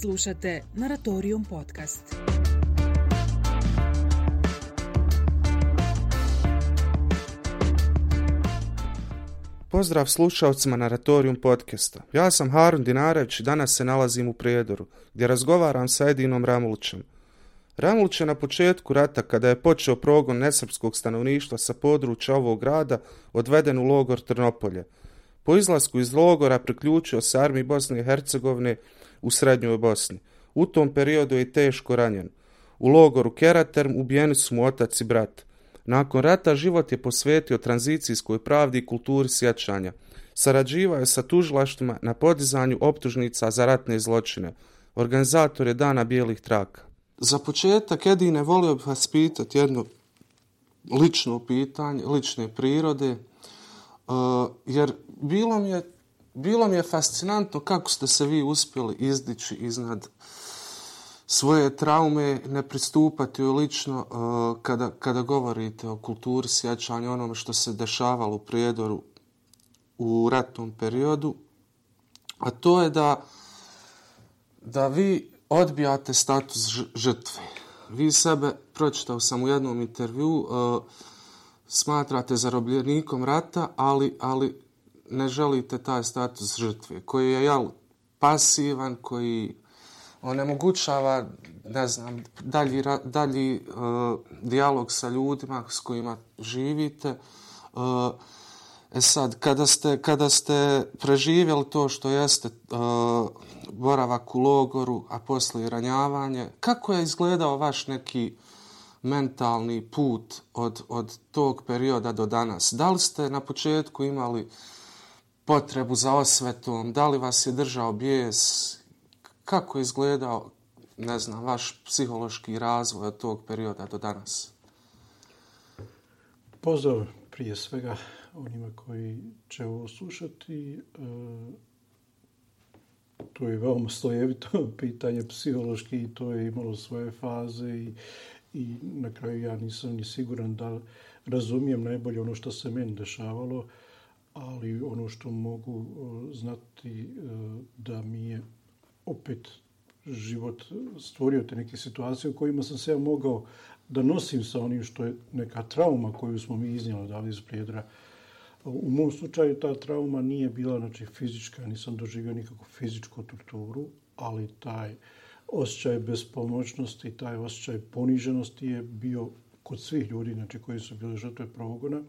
Slušate Naratorium podcast. Pozdrav slušalcima Naratorium podcasta. Ja sam Harun Dinarević i danas se nalazim u Prijedoru, gdje razgovaram sa Edinom Ramulćem. Ramulć je na početku rata, kada je počeo progon nesrpskog stanovništva sa područja ovog grada, odveden u logor Trnopolje. Po izlasku iz logora priključio se armiji Bosne i Hercegovine u srednjoj Bosni. U tom periodu je teško ranjen. U logoru Keraterm ubijeni su mu otac i brat. Nakon rata život je posvetio tranzicijskoj pravdi i kulturi sjećanja. Sarađivao je sa tužilaštima na podizanju optužnica za ratne zločine. Organizator je Dana bijelih traka. Za početak, Edine, volio bih vas pitati jedno lično pitanje, lične prirode, eh, jer bilo mi, je, bilo mi je fascinantno kako ste se vi uspjeli izdići iznad svoje traume, ne pristupati joj lično uh, kada, kada govorite o kulturi sjećanja, onome što se dešavalo u prijedoru u ratnom periodu, a to je da da vi odbijate status žrtve. Vi sebe, pročitao sam u jednom intervju, uh, e, smatrate zarobljenikom rata, ali, ali ne želite taj status žrtve, koji je jel, pasivan, koji onemogućava ne znam, dalji, dalji uh, dijalog sa ljudima s kojima živite. Uh, e sad, kada ste, kada ste preživjeli to što jeste uh, boravak u logoru, a posle ranjavanje, kako je izgledao vaš neki mentalni put od, od tog perioda do danas? Da li ste na početku imali potrebu za osvetom? Da li vas je držao bijes? Kako je izgledao, ne znam, vaš psihološki razvoj od tog perioda do danas? Pozdrav prije svega onima koji će ovo slušati. E, to je veoma slojevito pitanje psihološki i to je imalo svoje faze i, i na kraju ja nisam ni siguran da razumijem najbolje ono što se meni dešavalo, ali ono što mogu e, znati e, da mi je opet život stvorio te neke situacije u kojima sam se ja mogao da nosim sa onim što je neka trauma koju smo mi iznijeli odavde iz prijedra, U mom slučaju ta trauma nije bila znači, fizička, nisam doživio nikakvu fizičku torturu, ali taj osjećaj bespomoćnosti, taj osjećaj poniženosti je bio kod svih ljudi znači, koji su bili žrtve progona. Uh,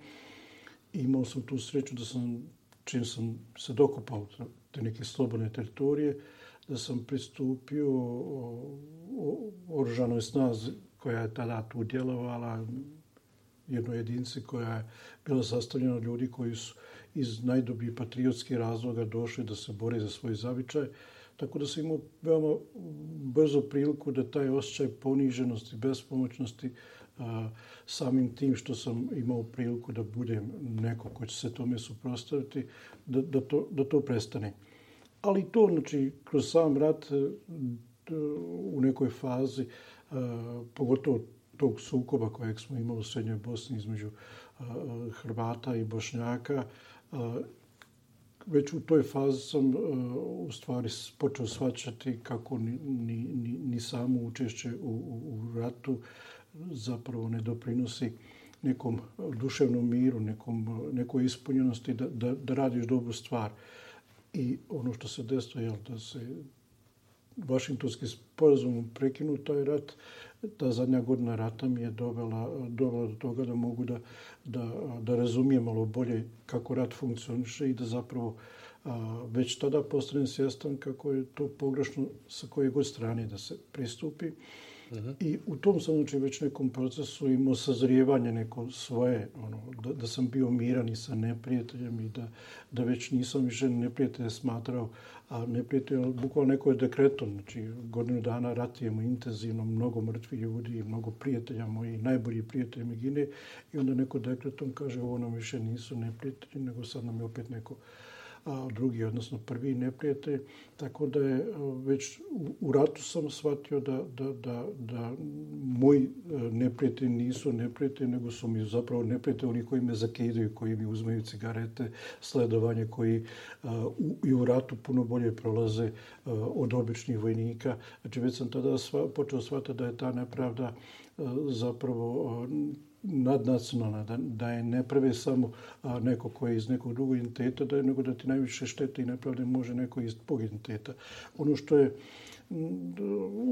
imao sam tu sreću da sam, čim sam se dokopao te neke slobodne teritorije, da sam pristupio oružanoj snazi koja je tada tu djelovala, jednoj jedinci koja je bila sastavljena od ljudi koji su iz najdobljih patriotskih razloga došli da se bore za svoj zavičaj. Tako da sam imao veoma brzo priliku da taj osjećaj poniženosti, bespomoćnosti, uh, samim tim što sam imao priliku da budem neko ko će se tome suprostaviti, da, da, to, da to prestane. Ali to, znači, kroz sam rat e, u nekoj fazi, e, pogotovo tog sukoba kojeg smo imali u Srednjoj Bosni između e, Hrvata i Bošnjaka, već u toj fazi sam u stvari počeo svačati kako ni, ni, ni, ni samo učešće u, u, u ratu zapravo ne doprinosi nekom duševnom miru, nekom, nekoj ispunjenosti da, da, da radiš dobru stvar. I ono što se desilo je da se Vašingtonski sporazum prekinu taj rat, ta zadnja godina rata mi je dovela, dovela do toga da mogu da, da, da razumijem malo bolje kako rat funkcioniše i da zapravo a, već tada postanem svjestan kako je to pogrešno sa koje god strane da se pristupi. I u tom sam znači, već nekom procesu imao sazrijevanje neko svoje, ono, da, da sam bio miran i sa neprijateljem i da, da već nisam više neprijatelje smatrao, a neprijatelj, bukvalno neko je dekretom, znači godinu dana ratujemo intenzivno, mnogo mrtvi ljudi, mnogo prijatelja moji, najbolji prijatelji mi gine i onda neko dekretom kaže ovo nam više nisu neprijatelji, nego sad nam je opet neko a drugi, odnosno prvi neprijatelj. Tako da je već u ratu sam shvatio da, da, da, da moji e, neprijatelji nisu neprijatelji, nego su mi zapravo neprijatelji oni koji me zakidaju, koji mi uzmeju cigarete, sledovanje, koji e, u, i u ratu puno bolje prolaze e, od običnih vojnika. Znači, već sam tada sva, počeo shvatiti da je ta nepravda zapravo nadnacionalna, da, da je ne samo a, neko ko je iz nekog drugog identiteta, da je nego da ti najviše štete i nepravde može neko iz tog identiteta. Ono što je mm,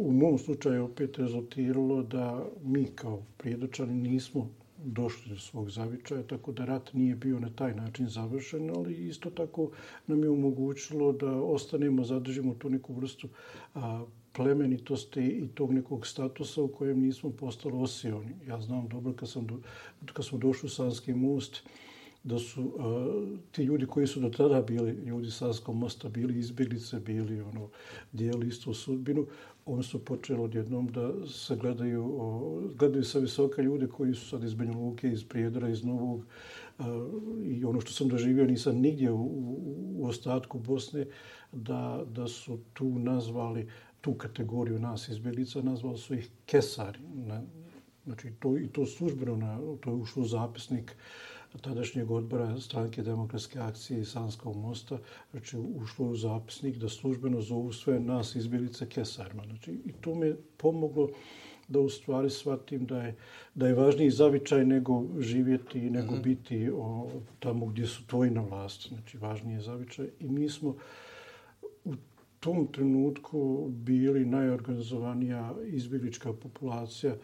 u mom slučaju opet rezultiralo da mi kao prijedočani nismo došli do svog zavičaja, tako da rat nije bio na taj način završen, ali isto tako nam je omogućilo da ostanemo, zadržimo tu neku vrstu a, plemenitosti i tog nekog statusa u kojem nismo postali osioni. Ja znam dobro kad, sam do, kad smo došli u Sanski most, da su uh, ti ljudi koji su do tada bili ljudi Sanskog mosta, bili izbjeglice, bili ono, dijeli istu sudbinu, oni su počeli odjednom da se gledaju, uh, gledaju sa visoka ljude koji su sad iz Benja Luke, iz Prijedora, iz Novog, uh, i ono što sam doživio nisam nigdje u, u, u ostatku Bosne, da, da su tu nazvali tu kategoriju nas izbjeglica, nazvali su ih kesari. Na, znači, to, i to službeno, na, to je ušlo u zapisnik tadašnjeg odbora stranke demokratske akcije i Sanskog mosta, znači ušlo u zapisnik da službeno zovu sve nas izbjeglice kesarima. Znači, I to mi je pomoglo da u stvari shvatim da je, da je važniji zavičaj nego živjeti nego mm -hmm. biti o, tamo gdje su tvoji na vlast. Znači, važniji je zavičaj. I mi smo u tom trenutku bili najorganizovanija izbjeglička populacija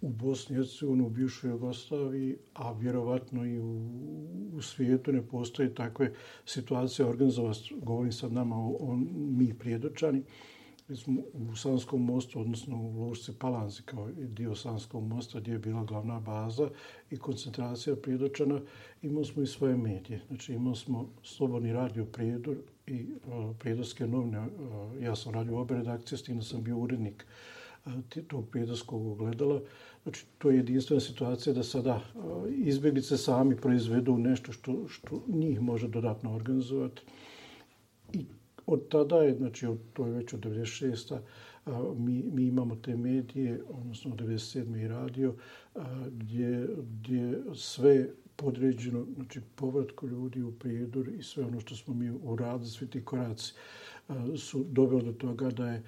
u Bosni i Hercegovini, u bivšoj Jugoslaviji, a vjerovatno i u, u svijetu ne postoje takve situacije organizovanosti. Govorim sad nama o, o mi prijedočani. Mi smo u Sanskom mostu, odnosno u Lušci Palanzi, kao dio Sanskog mosta, gdje je bila glavna baza i koncentracija prijedočana, imali smo i svoje medije. Znači imali smo Slobodni radio Prijedor, i prijedorske novine. Ja sam radio obe redakcije, s tim sam bio urednik e, tog prijedorskog ogledala. Znači, to je jedinstvena situacija da sada izbjeglice sami proizvedu nešto što, što njih može dodatno organizovati. I od tada je, znači, od, to je već od 96. A, mi, mi imamo te medije, odnosno 97. i radio, a, gdje, gdje sve podređeno znači, povratku ljudi u prijedor i sve ono što smo mi u radu, svi ti koraci su doveli do toga da je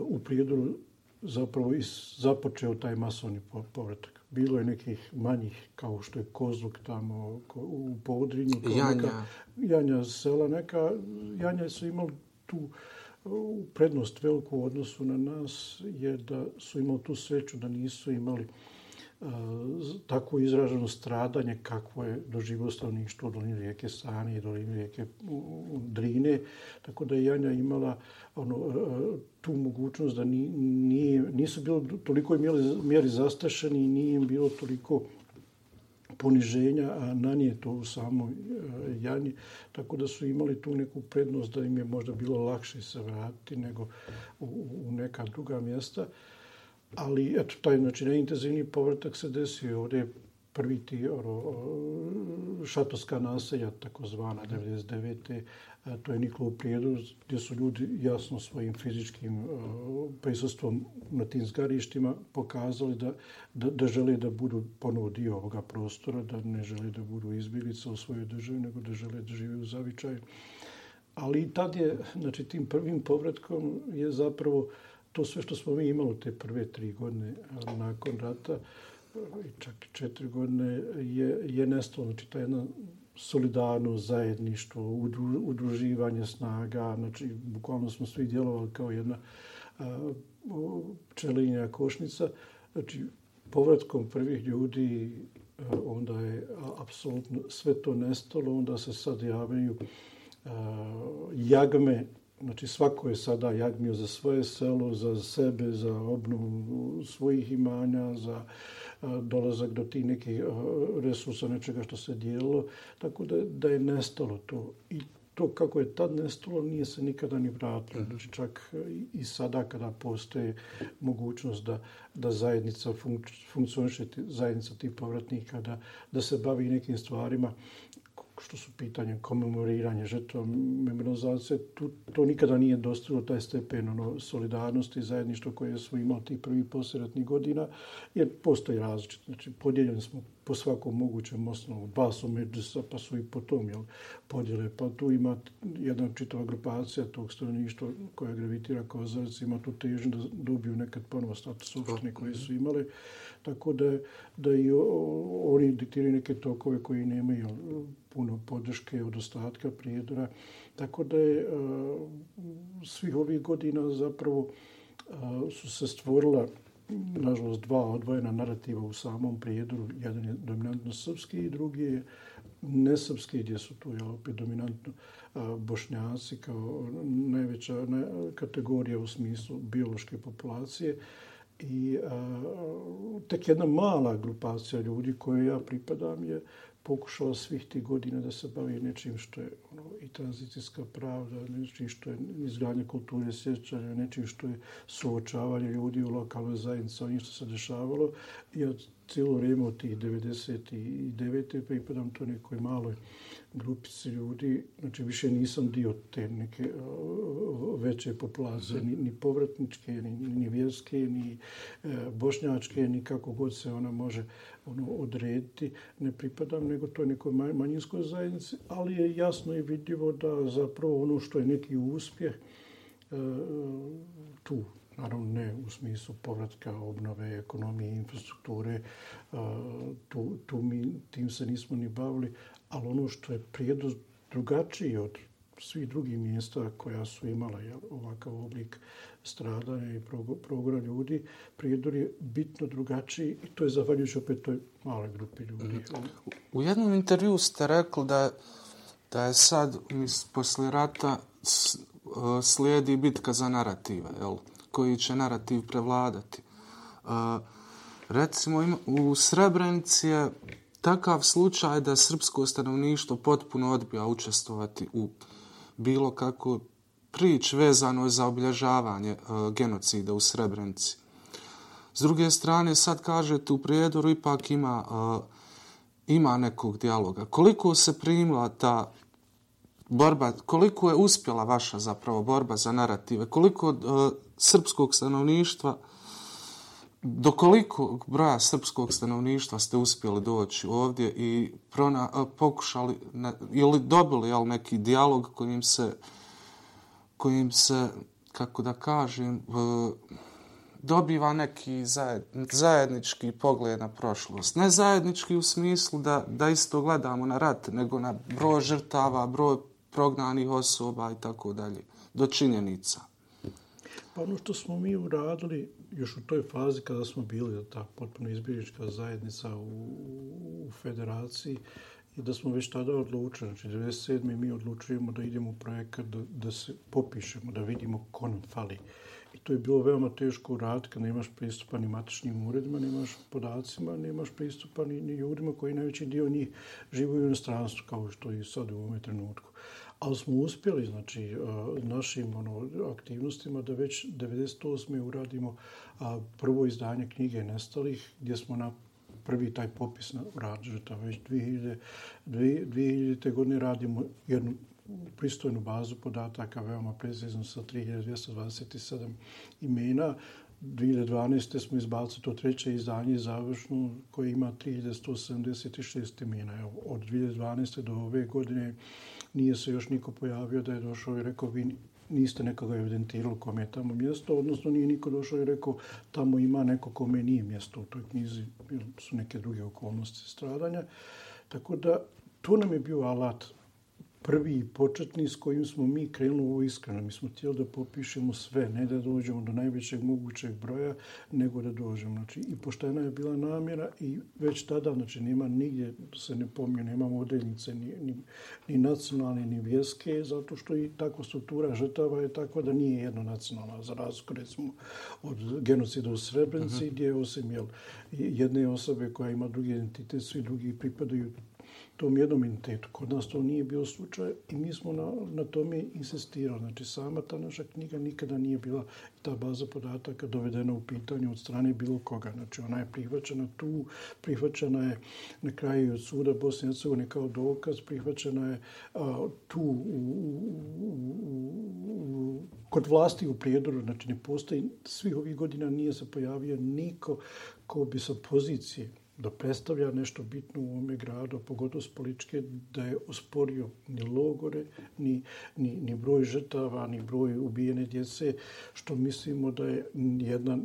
u prijedoru zapravo započeo taj masovni povratak. Bilo je nekih manjih, kao što je Kozluk tamo u Podrinju. Janja. Neka, Janja sela neka. Janja su imali tu prednost veliku u odnosu na nas je da su imali tu sreću da nisu imali uh, tako izraženo stradanje kakvo je doživio stanovništvo u dolini rijeke Sani i dolini rijeke Drine. Tako da je Janja imala ono, e, e, tu mogućnost da nije, nisu bilo toliko imali mjeri zastašeni i nije im bilo toliko poniženja, a na to u samoj e, Janji. Tako da su imali tu neku prednost da im je možda bilo lakše se vratiti nego u, u neka druga mjesta. Ali, eto, taj, znači, neintenzivni povratak se desio ovdje prvi ti oro, šatorska naselja, takozvana 99. To je Niklo u Prijedu, gdje su ljudi jasno svojim fizičkim prisustvom na tim zgarištima pokazali da, da, da žele da budu ponovo dio ovoga prostora, da ne žele da budu izbjeglice u svojoj državi, nego da žele da žive u zavičaju. Ali tad je, znači, tim prvim povratkom je zapravo uh, to sve što smo mi imali te prve tri godine nakon rata, i čak i četiri godine, je, je nestalo. Znači, ta jedna solidarno zajedništvo, udruživanje snaga, znači, bukvalno smo svi djelovali kao jedna a, pčelinja košnica. Znači, povratkom prvih ljudi, a, onda je apsolutno sve to nestalo, onda se sad javljaju a, jagme Znači svako je sada jagmio za svoje selo, za sebe, za obnovu svojih imanja, za dolazak do tih nekih resursa, nečega što se dijelilo. Tako da, da je nestalo to. I to kako je tad nestalo, nije se nikada ni vratilo. Mhm. Znači čak i sada kada postoje mogućnost da, da zajednica funkcioniše, zajednica tih povratnika, da, da se bavi nekim stvarima što su pitanje komemoriranja žrtva memorizacije, tu, to nikada nije dostalo taj stepen ono, solidarnosti i zajedništva koje smo imali tih prvih posljednatnih godina, jer postoji različit. Znači, podijeljeni smo po svakom mogućem osnovu. Dva su međusa, pa su i po tom jel, podjele. Pa tu ima jedna čitava grupacija tog stanovništva koja gravitira kao zarac, ima tu težnju da dobiju nekad ponovo status opštine koje su imale. Tako da, da i oni diktiraju neke tokove koji nemaju puno podrške od ostatka prijedora. Tako da je svih ovih godina zapravo su se stvorila nažalost, dva odvojena narativa u samom prijedoru. Jedan je dominantno srpski i drugi je nesrpski, gdje su tu je opet dominantno bošnjaci kao najveća kategorija u smislu biološke populacije. I a, tek jedna mala grupacija ljudi koje ja pripadam je pokušala svih tih godina da se bavi nečim što je ono, i tranzicijska pravda, nečim što je izgradnja kulture sjećanja, nečim što je suočavanje ljudi u lokalnoj zajednici, onim što se dešavalo. I od cijelo vrijeme od tih 99. pripadam to nekoj maloj grupici ljudi, znači više nisam dio te neke veće populacije, ni, ni povratničke, ni, ni vjerske, ni e, bošnjačke, ni kako god se ona može ono odrediti, ne pripadam, nego to je nekoj manjinskoj zajednici, ali je jasno i vidljivo da zapravo ono što je neki uspjeh e, tu, naravno ne u smislu povratka obnove ekonomije i infrastrukture, tu, tu mi tim se nismo ni bavili, ali ono što je prijedo drugačiji od svih drugih mjesta koja su imala jel, ovakav oblik stradanja i progora ljudi, prijedor je bitno drugačiji i to je zahvaljujući opet toj male grupi ljudi. U jednom intervju ste rekli da, da je sad posle rata slijedi bitka za narative, jel, koji će narativ prevladati. Uh, recimo, ima, u Srebrenici je takav slučaj da srpsko stanovništvo potpuno odbija učestvovati u bilo kako prič vezano za obilježavanje uh, genocida u Srebrenici. S druge strane, sad kažete u prijedoru ipak ima, uh, ima nekog dijaloga. Koliko se primila ta borba, koliko je uspjela vaša zapravo borba za narative, koliko uh, srpskog stanovništva do koliko broja srpskog stanovništva ste uspjeli doći ovdje i prona, pokušali, ne, ili dobili jel, neki dijalog kojim se, kojim se, kako da kažem, dobiva neki zajednički pogled na prošlost. Ne zajednički u smislu da, da isto gledamo na rat, nego na broj žrtava, broj prognanih osoba i tako dalje, do činjenica. Pa ono što smo mi uradili još u toj fazi kada smo bili ta potpuno izbjeglička zajednica u, u federaciji i da smo već tada odlučili, znači 97. mi odlučujemo da idemo u projekat da, da se popišemo, da vidimo ko nam fali. I to je bilo veoma teško uraditi kad nemaš pristupa ni matičnim uredima, nemaš podacima, nemaš pristupa ni, ni ljudima koji najveći dio njih živuju u inostranstvu, kao što i sad u ovom trenutku. Ali smo uspjeli, znači, e, našim ono, aktivnostima da već 98. uradimo prvo izdanje knjige Nestalih, gdje smo na prvi taj popis uradili, to već 2000, 2000. godine radimo jednu pristojnu bazu podataka, veoma precizno sa 3227 imena. 2012. smo izbacili to treće izdanje završno koje ima 3176 imena. Evo, od 2012. do ove godine nije se još niko pojavio da je došao i rekao vi niste nekoga evidentirali kome je tamo mjesto, odnosno nije niko došao i rekao tamo ima neko kome nije mjesto u toj knjizi, ili su neke druge okolnosti stradanja. Tako da to nam je bio alat prvi početni s kojim smo mi krenuli ovo iskreno. Mi smo htjeli da popišemo sve, ne da dođemo do najvećeg mogućeg broja, nego da dođemo. Znači, I poštena je bila namjera i već tada, znači, nema nigdje, se ne pomnije, nema modeljnice ni, ni, ni nacionalne, ni vjeske, zato što i takva struktura žrtava je takva da nije jedno nacionalna, za razliku, recimo, od genocida u Srebrenici, uh mhm. -huh. gdje osim jel, jedne osobe koja ima drugi identitet, svi drugi pripadaju tom jednom entitetu. Kod nas to nije bio slučaj i mi smo na, na tome insistirali. Znači, sama ta naša knjiga nikada nije bila ta baza podataka dovedena u pitanje od strane bilo koga. Znači, ona je prihvaćena tu, prihvaćena je na kraju od suda Bosne i Hercegovine kao dokaz, prihvaćena je a, tu u, u, u, u, kod vlasti u Prijedoru. Znači, ne postoji, svih ovih godina nije se pojavio niko ko bi sa pozicije da predstavlja nešto bitno u ovome gradu, pogotovo s političke, da je osporio ni logore, ni, ni, ni broj žrtava, ni broj ubijene djece, što mislimo da je jedna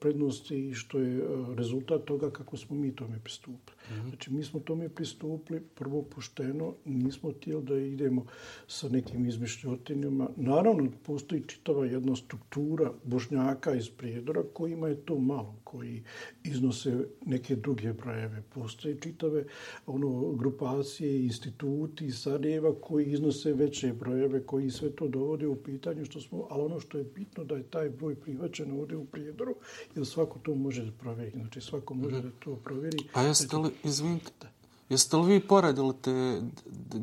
prednost i što je eh, rezultat toga kako smo mi tome pristupili. -hmm. Znači, mi smo tome pristupili prvo pošteno, nismo htjeli da idemo sa nekim izmišljotinjama. Naravno, postoji čitava jedna struktura bošnjaka iz prijedora kojima je to malo, koji iznose neke druge brojeve. Postoje čitave ono, grupacije, instituti iz Sarajeva koji iznose veće brojeve, koji sve to dovode u pitanje, što smo, ali ono što je bitno da je taj broj prihvaćen ovdje u prijedoru, jer svako to može da provjeri. Znači, svako može -hmm. da to provjeri. A jeste li, izvinite, jeste li vi poredili te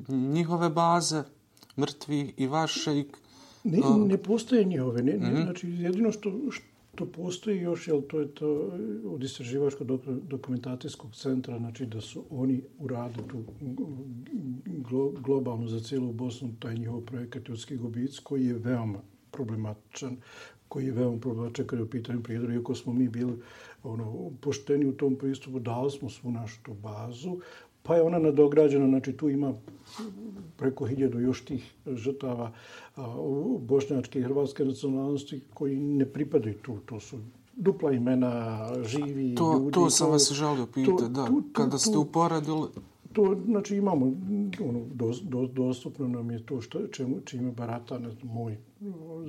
njihove baze, mrtvi i vaše? I, ne, ne postoje njihove. Ne, mm -hmm. Znači, jedino što, što postoji još, jel to je to od istraživačkog dokumentacijskog centra, znači da su oni uradili tu glo, globalno za cijelu Bosnu, taj njihov projekat Ljudski gubic, koji je veoma problematičan, koji je veoma problematičan kada je u pitanju prijedora, iako smo mi bili ono, pošteni u tom pristupu, dali smo svu našu tu bazu, pa je ona nadograđena, znači tu ima preko hiljadu još tih žrtava bošnjačke i hrvatske nacionalnosti koji ne pripadaju tu, to su dupla imena, živi to, ljudi. To sam to, vas žalio pitati, da. Tu, tu, Kada ste uporadili... To, znači, imamo, ono, do, do, dostupno nam je to što, čemu, čime barata moj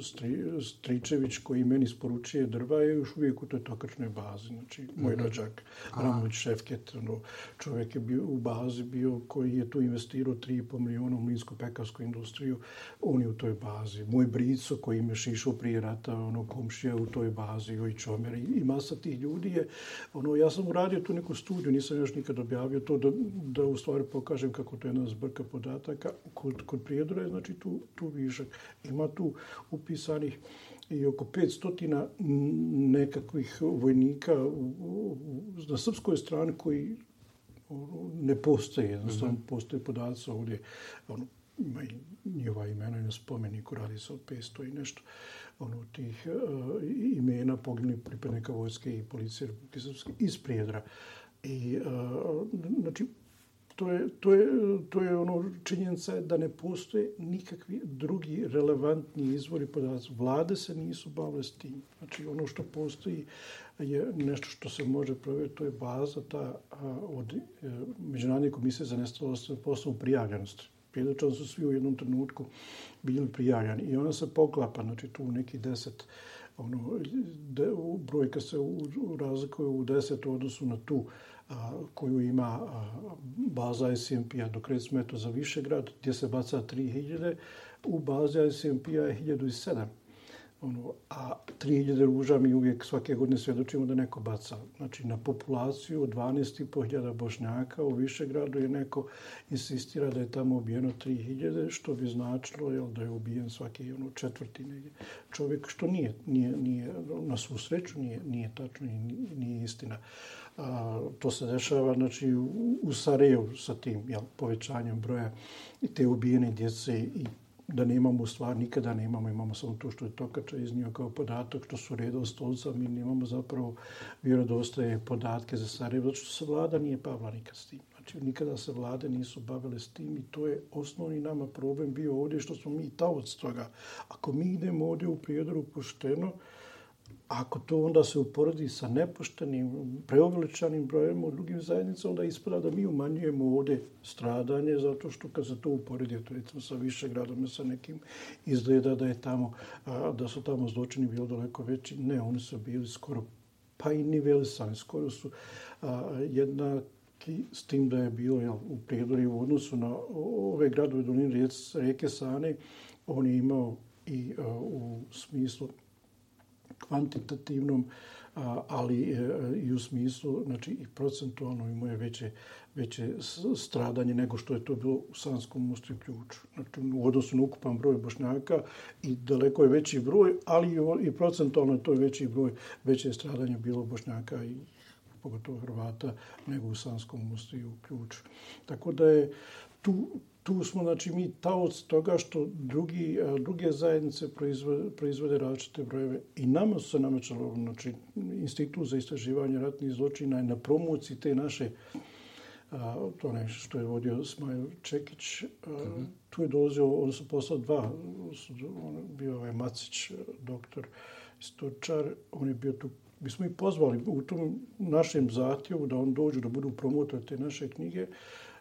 Stri, Stričević koji meni isporučuje drva je još uvijek u toj tokačnoj bazi. Znači, moj mm -hmm. rođak Ramović Šefket, ono, čovjek je bio u bazi bio koji je tu investirao 3,5 milijuna u mlinsko-pekarsku industriju, on je u toj bazi. Moj Brico koji me šišao prije rata, ono, komšija u toj bazi, i Čomer i, i masa tih ljudi je, ono, ja sam uradio tu neku studiju, nisam još nikad objavio to da, da u stvari pokažem kako to je jedna zbrka podataka. Kod, kod prijedora je, znači, tu, tu višak. Ima tu upisanih i oko 500 nekakvih vojnika na srpskoj strani koji ne postoje, jednostavno mm -hmm. postoje podaci ovdje, ono, ima i njihova imena i na spomeniku, radi se od 500 i nešto ono, tih uh, imena poginuli pripadnika vojske i policije Republike Srpske iz Prijedra. I, uh, znači, to je, to je, to je ono činjenica da ne postoje nikakvi drugi relevantni izvori podaca. Vlade se nisu bavile s tim. Znači ono što postoji je nešto što se može provjeriti, to je baza ta a, od e, Međunarodne komisije za nestalo poslovu prijavljenosti. Prijedočan su svi u jednom trenutku bili prijavljeni i ona se poklapa, znači tu neki deset ono, de, brojka se u, u razlikuje u deset u odnosu na tu koju ima baza SMP-a, dok recimo je za Višegrad, gdje se baca 3000, u bazi SMP-a je 1007. Ono, a 3000 ruža mi uvijek svake godine svjedočimo da neko baca. Znači, na populaciju 12.500 bošnjaka u Višegradu je neko insistira da je tamo ubijeno 3000, što bi značilo jel, da je ubijen svaki ono, četvrti negdje čovjek, što nije, nije, nije na svu sreću, nije, nije tačno i nije istina a, to se dešava znači, u, u Sarajevu sa tim jel, povećanjem broja i te ubijene djece i da nemamo u stvar, nikada nemamo, imamo samo to što je Tokača iznio kao podatak, što su redom stolca, mi nemamo zapravo vjerodostaje podatke za Sarajevo, zato što se vlada nije pavla nikad s tim. Znači, nikada se vlade nisu bavile s tim i to je osnovni nama problem bio ovdje što smo mi taoc toga. Ako mi idemo ovdje u prijedoru pošteno, ako to onda se uporedi sa nepoštenim, preoveličanim brojem u drugim zajednicama, onda ispada da mi umanjujemo ovdje stradanje, zato što kad se to uporedi, to recimo sa više gradom, sa nekim, izgleda da je tamo, da su tamo zločini bili daleko veći. Ne, oni su bili skoro pa i nivelisani, skoro su jednaki s tim da je bilo jel, u prijedori u odnosu na ove gradove doline rijeke Sane, on je imao i u smislu kvantitativnom, ali e, i u smislu, znači i procentualno imao je veće, veće stradanje nego što je to bilo u Sanskom mostu i ključu. Znači, u odnosu na ukupan broj bošnjaka i daleko je veći broj, ali i procentualno to je veći broj, veće stradanje bilo bošnjaka i pogotovo Hrvata, nego u Sanskom mostu i u ključu. Tako da je tu, tu smo, znači, mi taoc toga što drugi, druge zajednice proizvode, proizvode različite brojeve i nama su se namećalo, znači, Institut za istraživanje ratnih zločina je na promociji te naše a, to ne što je vodio Smajl Čekić, a, uh -huh. tu je dolazio, on su poslao dva, on je bio ovaj Macić, doktor, istočar, on je bio tu, mi smo ih pozvali u tom našem zahtjevu da on dođu da budu promotor te naše knjige,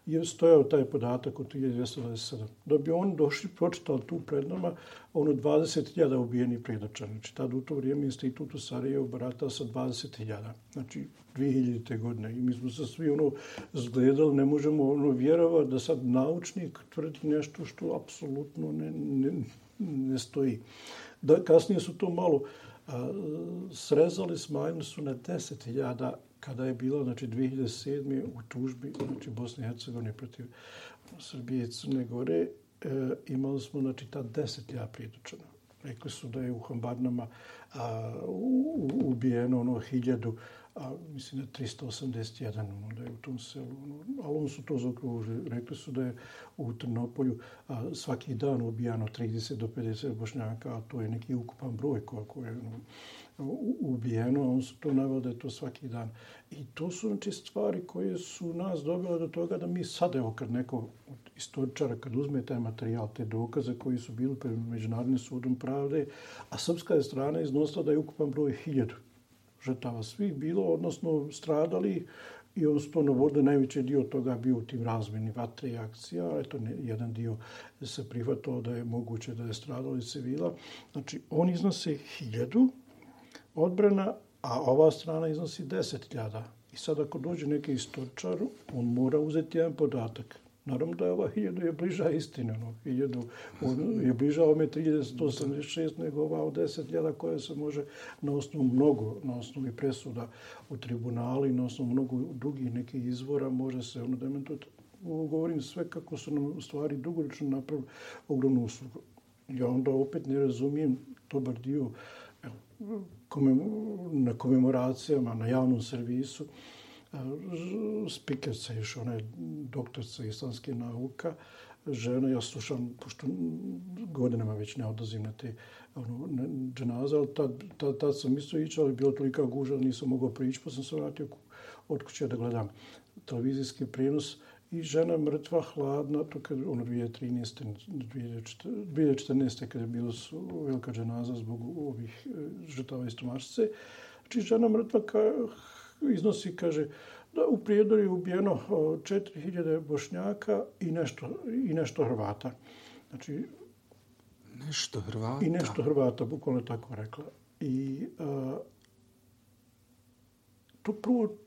je stojao taj podatak od 1227. Da bi oni došli, pročitali tu pred nama, ono 20.000 ubijeni predača. Znači, tad u to vrijeme institut u Sarajevo barata sa 20.000. Znači, 2000. godine. I mi smo se svi ono zgledali, ne možemo ono vjerovati da sad naučnik tvrdi nešto što apsolutno ne, ne, ne stoji. Da, kasnije su to malo a, srezali, smanjili su na 10.000 kada je bilo znači 2007. u tužbi znači Bosne i Hercegovine protiv Srbije i Crne Gore e, imali smo znači ta 10.000 prijedočena. Rekli su da je u Hambarnama a, u, ubijeno ono hiljadu a mislim da 381 ono, da je u tom selu, ono, ali oni su to zaokružili. Rekli su da je u Trnopolju a, svaki dan ubijano 30 do 50 bošnjaka, a to je neki ukupan broj koliko je ono, ubijeno, on su to navio da je to svaki dan. I to su znači, stvari koje su nas dobile do toga da mi sad, evo, kad neko istoričara, kad uzme taj materijal, te dokaze koji su bili pred Međunarodnim sudom pravde, a srpska je strana iznosila da je ukupan broj hiljadu žrtava svih bilo, odnosno stradali i on su to navodili, najveći dio toga bio u tim razmeni vatre i akcija, eto ne, jedan dio se prihvatao da je moguće da je stradali civila. Znači, on iznose hiljadu, odbrana, a ova strana iznosi 10.000. I sad ako dođe neki istočar, on mora uzeti jedan podatak. Naravno da je ova 1000 je bliža istine. ono, 1000 on je bliža ome 3186 nego ova od 10.000 koja se može na osnovu mnogo, na osnovu presuda u tribunali, na osnovu mnogo drugih nekih izvora može se ono dementovati. Govorim sve kako su nam u stvari dugoročno napravili ogromnu uslugu. Ja onda opet ne razumijem dobar dio na komemoracijama, na javnom servisu, spikerca još, ona je doktorca islamske nauka, žena, ja slušam, pošto godinama već ne odlazim na te ono, dženaze, ali tad, tad, tad sam isto ići, ali bilo tolika guža, nisam mogao prići, pa sam se vratio od kuće da gledam televizijski prijenos i žena mrtva, hladna, to kad ono 2013. 2014. kad je bilo su velika dženaza zbog ovih e, žrtava iz Tomašice. Znači, žena mrtva ka, iznosi, kaže, da u Prijedoru je ubijeno 4000 bošnjaka i nešto, i nešto Hrvata. Znači, nešto Hrvata? I nešto Hrvata, bukvalno tako rekla. I a, to prvo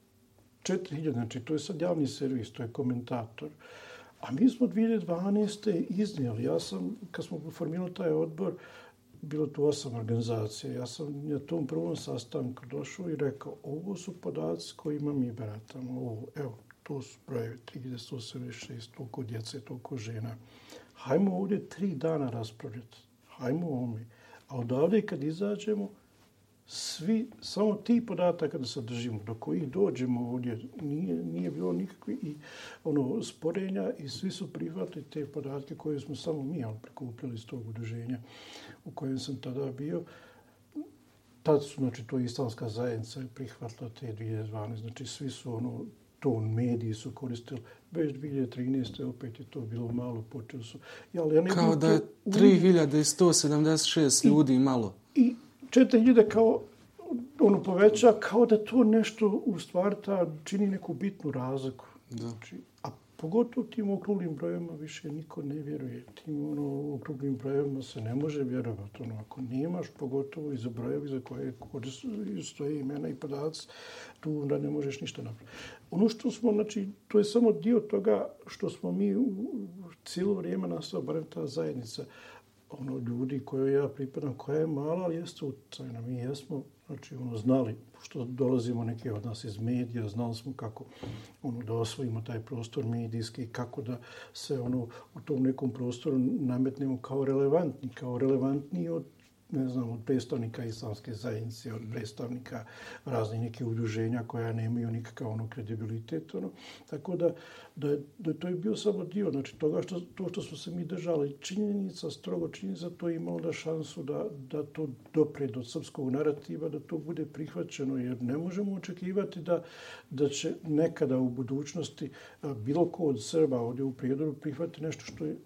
4000, znači to je sad javni servis, to je komentator. A mi smo 2012. iznijeli, ja sam, kad smo formirali taj odbor, bilo tu osam organizacija. Ja sam na tom prvom sastanku došao i rekao, ovo su podaci kojima mi baratamo. Ovo, evo, to su brojevi 386, toliko djece, toliko žena. Hajmo ovdje tri dana raspravljati. Hajmo ovome. A odavde kad izađemo, svi, samo ti podataka da se držimo, do kojih dođemo ovdje, nije, nije bilo nikakve i, ono, sporenja i svi su prihvatili te podatke koje smo samo mi ali, prikupili iz tog udruženja u kojem sam tada bio. Tad su, znači, to islamska zajednica prihvatila te 2012. Znači, svi su, ono, to mediji su koristili. Već 2013. opet je to bilo malo, počeo su. Ja, ali ja ne Kao da je 3176 ljudi malo. I, četiri ljude kao ono poveća kao da to nešto u stvari ta čini neku bitnu razliku. Da. Znači, a pogotovo tim okruglim brojima više niko ne vjeruje. Tim ono, okruglim brojima se ne može vjerovati. Ono, ako nemaš pogotovo iz brojevi za koje stoje imena i podaci, tu onda ne možeš ništa napraviti. Ono što smo, znači, to je samo dio toga što smo mi u cijelo vrijeme nastao, barem ta zajednica, ono ljudi koje ja pripadam, koja je mala, ali jeste utjecajna. Mi jesmo znači, ono, znali, što dolazimo neke od nas iz medija, znali smo kako ono, da osvojimo taj prostor medijski, kako da se ono, u tom nekom prostoru nametnemo kao relevantni, kao relevantni od ne znam, od predstavnika islamske zajednice, od predstavnika raznih neke udruženja koja nemaju nikakav ono kredibilitet. Ono. Tako da, da, da to je bio samo dio, znači toga što, to što smo se mi držali, činjenica, strogo činjenica, to je imalo da šansu da, da to dopre do srpskog narativa, da to bude prihvaćeno, jer ne možemo očekivati da, da će nekada u budućnosti bilo ko od Srba ovdje u prijedoru prihvati nešto što je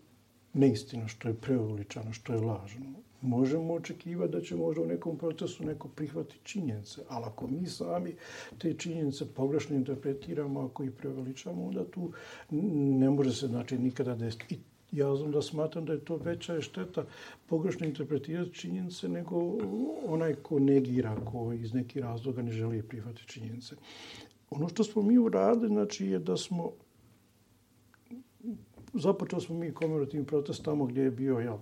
neistina, što je preuveličano, što je lažno možemo očekivati da će možda u nekom procesu neko prihvati činjenice, ali ako mi sami te činjenice pogrešno interpretiramo, ako ih preveličamo, onda tu ne može se znači, nikada desiti. I ja znam da smatram da je to veća šteta pogrešno interpretirati činjenice nego onaj ko negira, ko iz nekih razloga ne želi prihvatiti činjenice. Ono što smo mi uradili, znači, je da smo započeli smo mi komemorativni protest tamo gdje je bio jel,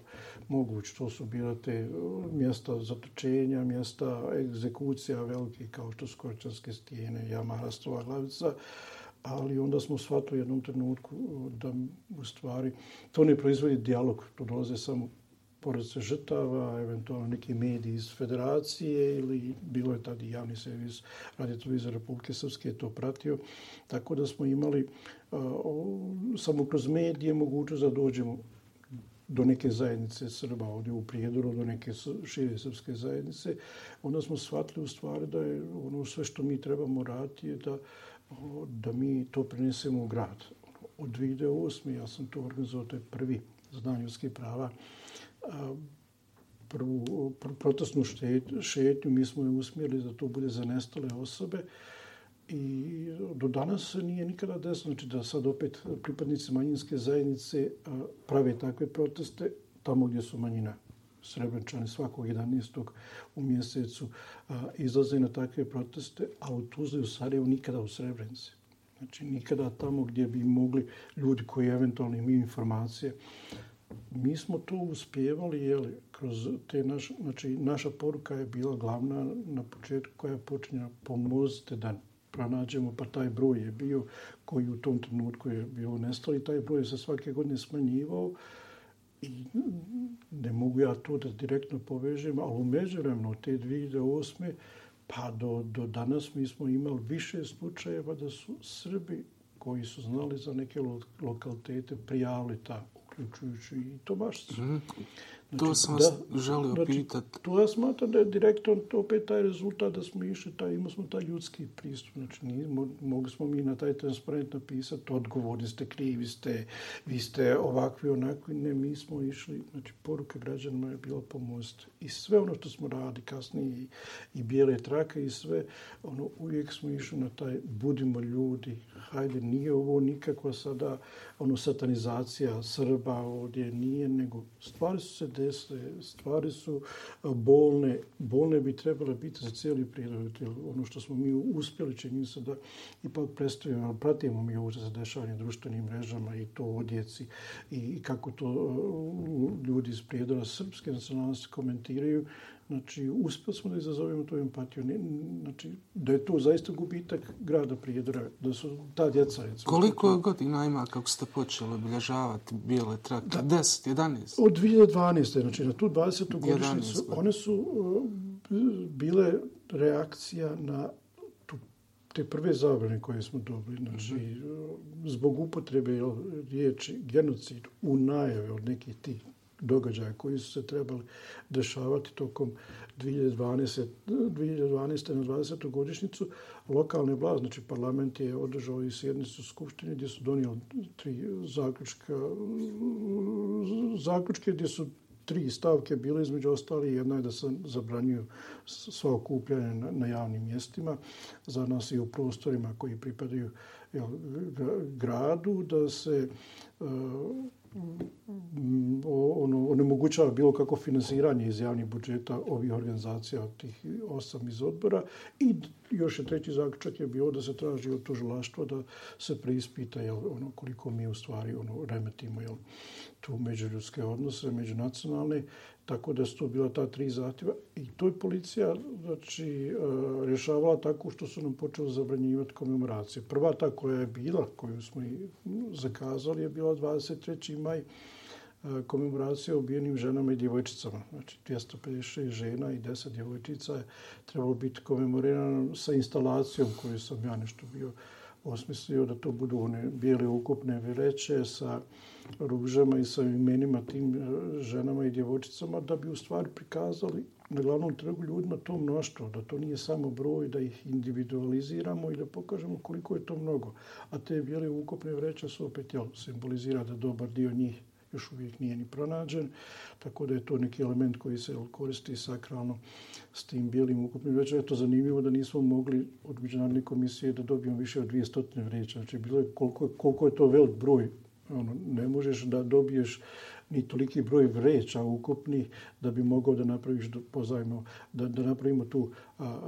moguć. To su bila te e, mjesta zatočenja, mjesta egzekucija velike kao što su Korčanske stijene, Jamarastova glavica. Ali onda smo shvatili u jednom trenutku e, da u stvari to ne proizvodi dijalog. To dolaze samo porodice žrtava, eventualno neki mediji iz federacije ili bilo je tada javni servis Radio Republike Srpske je to pratio. Tako da smo imali uh, samo kroz medije mogućnost da dođemo do neke zajednice Srba ovdje u Prijedoru, do neke šire srpske zajednice, onda smo shvatili u stvari da je ono sve što mi trebamo raditi je da, ono, da mi to prinesemo u grad. Od 2008. ja sam to organizovao, to je prvi znanje ljudskih prava, prvu protestnu šetnju, mi smo je usmjerili da to bude za nestale osobe. I do danas se nije nikada desno, znači da sad opet pripadnici manjinske zajednice prave takve proteste tamo gdje su manjina. Srebrenčani svakog 11. u mjesecu izlaze na takve proteste, a u Tuzli u Sarajevu nikada u Srebrenci. Znači nikada tamo gdje bi mogli ljudi koji eventualno imaju informacije mi smo to uspjevali, jeli, kroz te naš, znači, naša poruka je bila glavna na početku koja je počinjena pomozite da pronađemo, pa taj broj je bio koji u tom trenutku je bio nestao i taj broj se svake godine smanjivao i ne mogu ja to da direktno povežem, ali u međuvremenu te 2008. pa do, do danas mi smo imali više slučajeva da su Srbi koji su znali za neke lokalitete prijavili ta uključujući i Tomašicu. Mm. Znači, to sam vas želio znači, pitati. To ja smatram da je direktno opet taj rezultat da smo išli, taj, imali smo taj ljudski pristup. Znači, nije, mogli smo mi na taj transparent napisati, odgovorni ste, krivi ste, vi ste ovakvi, onakvi. Ne, mi smo išli, znači, poruka građanima je bila pomost. I sve ono što smo radili kasnije, i, i bijele trake i sve, ono, uvijek smo išli na taj, budimo ljudi, hajde, nije ovo nikakva sada, ono, satanizacija Srba ovdje, nije, nego stvari su se desne stvari su bolne, bolne bi trebale biti za cijeli prirod. Ono što smo mi uspjeli čini se da ipak predstavimo, pratimo mi ovo za dešavanje društvenim mrežama i to o djeci i kako to ljudi iz prijedora srpske nacionalnosti komentiraju, Znači, uspjeli smo da izazovemo tu empatiju. Znači, da je to zaista gubitak grada Prijedora, da su ta djeca... Recimo, Koliko tako... godina ima kako ste počeli obilježavati bijele trake? Da. 10, 11? Od 2012. Znači, na tu 20. godišnicu, one su uh, bile reakcija na tu, te prve zabrane koje smo dobili. Znači, mm -hmm. zbog upotrebe riječi genocid u najave od nekih tih događaja koji su se trebali dešavati tokom 2012. 2012. na 20. godišnicu, lokalne vlast, znači parlament je održao i sjednicu Skupštine gdje su donijeli tri zaključka, zaključke gdje su tri stavke bile između ostali. Jedna je da se zabranjuju sva okupljanja na, na javnim mjestima za nas i u prostorima koji pripadaju jel, gradu, da se uh, ono, onemogućava bilo kako finansiranje iz javnih budžeta ovih organizacija, tih osam iz odbora. I još je treći zaključak je bio da se traži od tužilaštva da se preispita jel, ono, koliko mi u stvari ono, remetimo jel, tu međuljudske odnose, međunacionalne, tako da su to bila ta tri zahtjeva. I to je policija znači, e, rješavala tako što su nam počeli zabranjivati komemoracije. Prva ta koja je bila, koju smo i zakazali, je bila 23. maj e, komemoracija ubijenim ženama i djevojčicama. Znači, 256 žena i 10 djevojčica je trebalo biti komemorirano sa instalacijom koju sam ja nešto bio osmislio da to budu one bijele ukupne vreće sa ružama i sa imenima tim e, ženama i djevojčicama da bi u stvari prikazali na glavnom trgu ljudima to mnoštvo, da to nije samo broj, da ih individualiziramo i da pokažemo koliko je to mnogo. A te bijele ukopne vreće su opet jel, simbolizira da dobar dio njih još uvijek nije ni pronađen, tako da je to neki element koji se koristi sakralno s tim bijelim ukupnim vrećama. Je to zanimljivo da nismo mogli od Međunarodne komisije da dobijemo više od 200 vreća. Znači, bilo je koliko, koliko je to velik broj. Ono, ne možeš da dobiješ ni toliki broj vreća ukupnih da bi mogao da napraviš pozajmo, da, da napravimo tu a,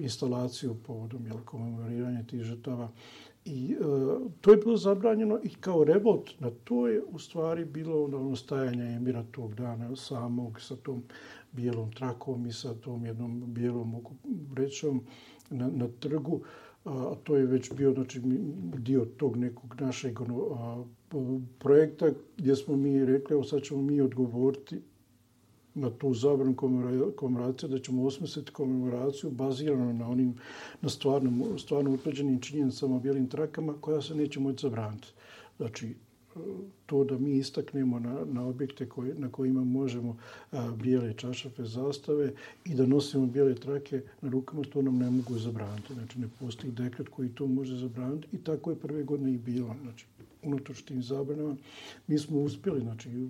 instalaciju povodom jel, komemoriranja tih žrtava. I a, to je bilo zabranjeno i kao revolt na to je u stvari bilo ono stajanje Emira tog dana samog sa tom bijelom trakom i sa tom jednom bijelom vrećom na, na trgu. A, to je već bio znači, dio tog nekog našeg ono, a, projekta gdje smo mi rekli, evo sad ćemo mi odgovoriti na tu zabranu komemoraciju, da ćemo osmisliti komemoraciju bazirano na onim na stvarno, stvarno utvrđenim činjenicama, bijelim trakama, koja se neće moći zabraniti. Znači, to da mi istaknemo na, na objekte koji, na kojima možemo a, bijele čašafe zastave i da nosimo bijele trake na rukama, to nam ne mogu zabraniti. Znači, ne postoji dekret koji to može zabraniti i tako je prve godine i bilo. Znači, unatoč tim zabranama, mi smo uspjeli, znači,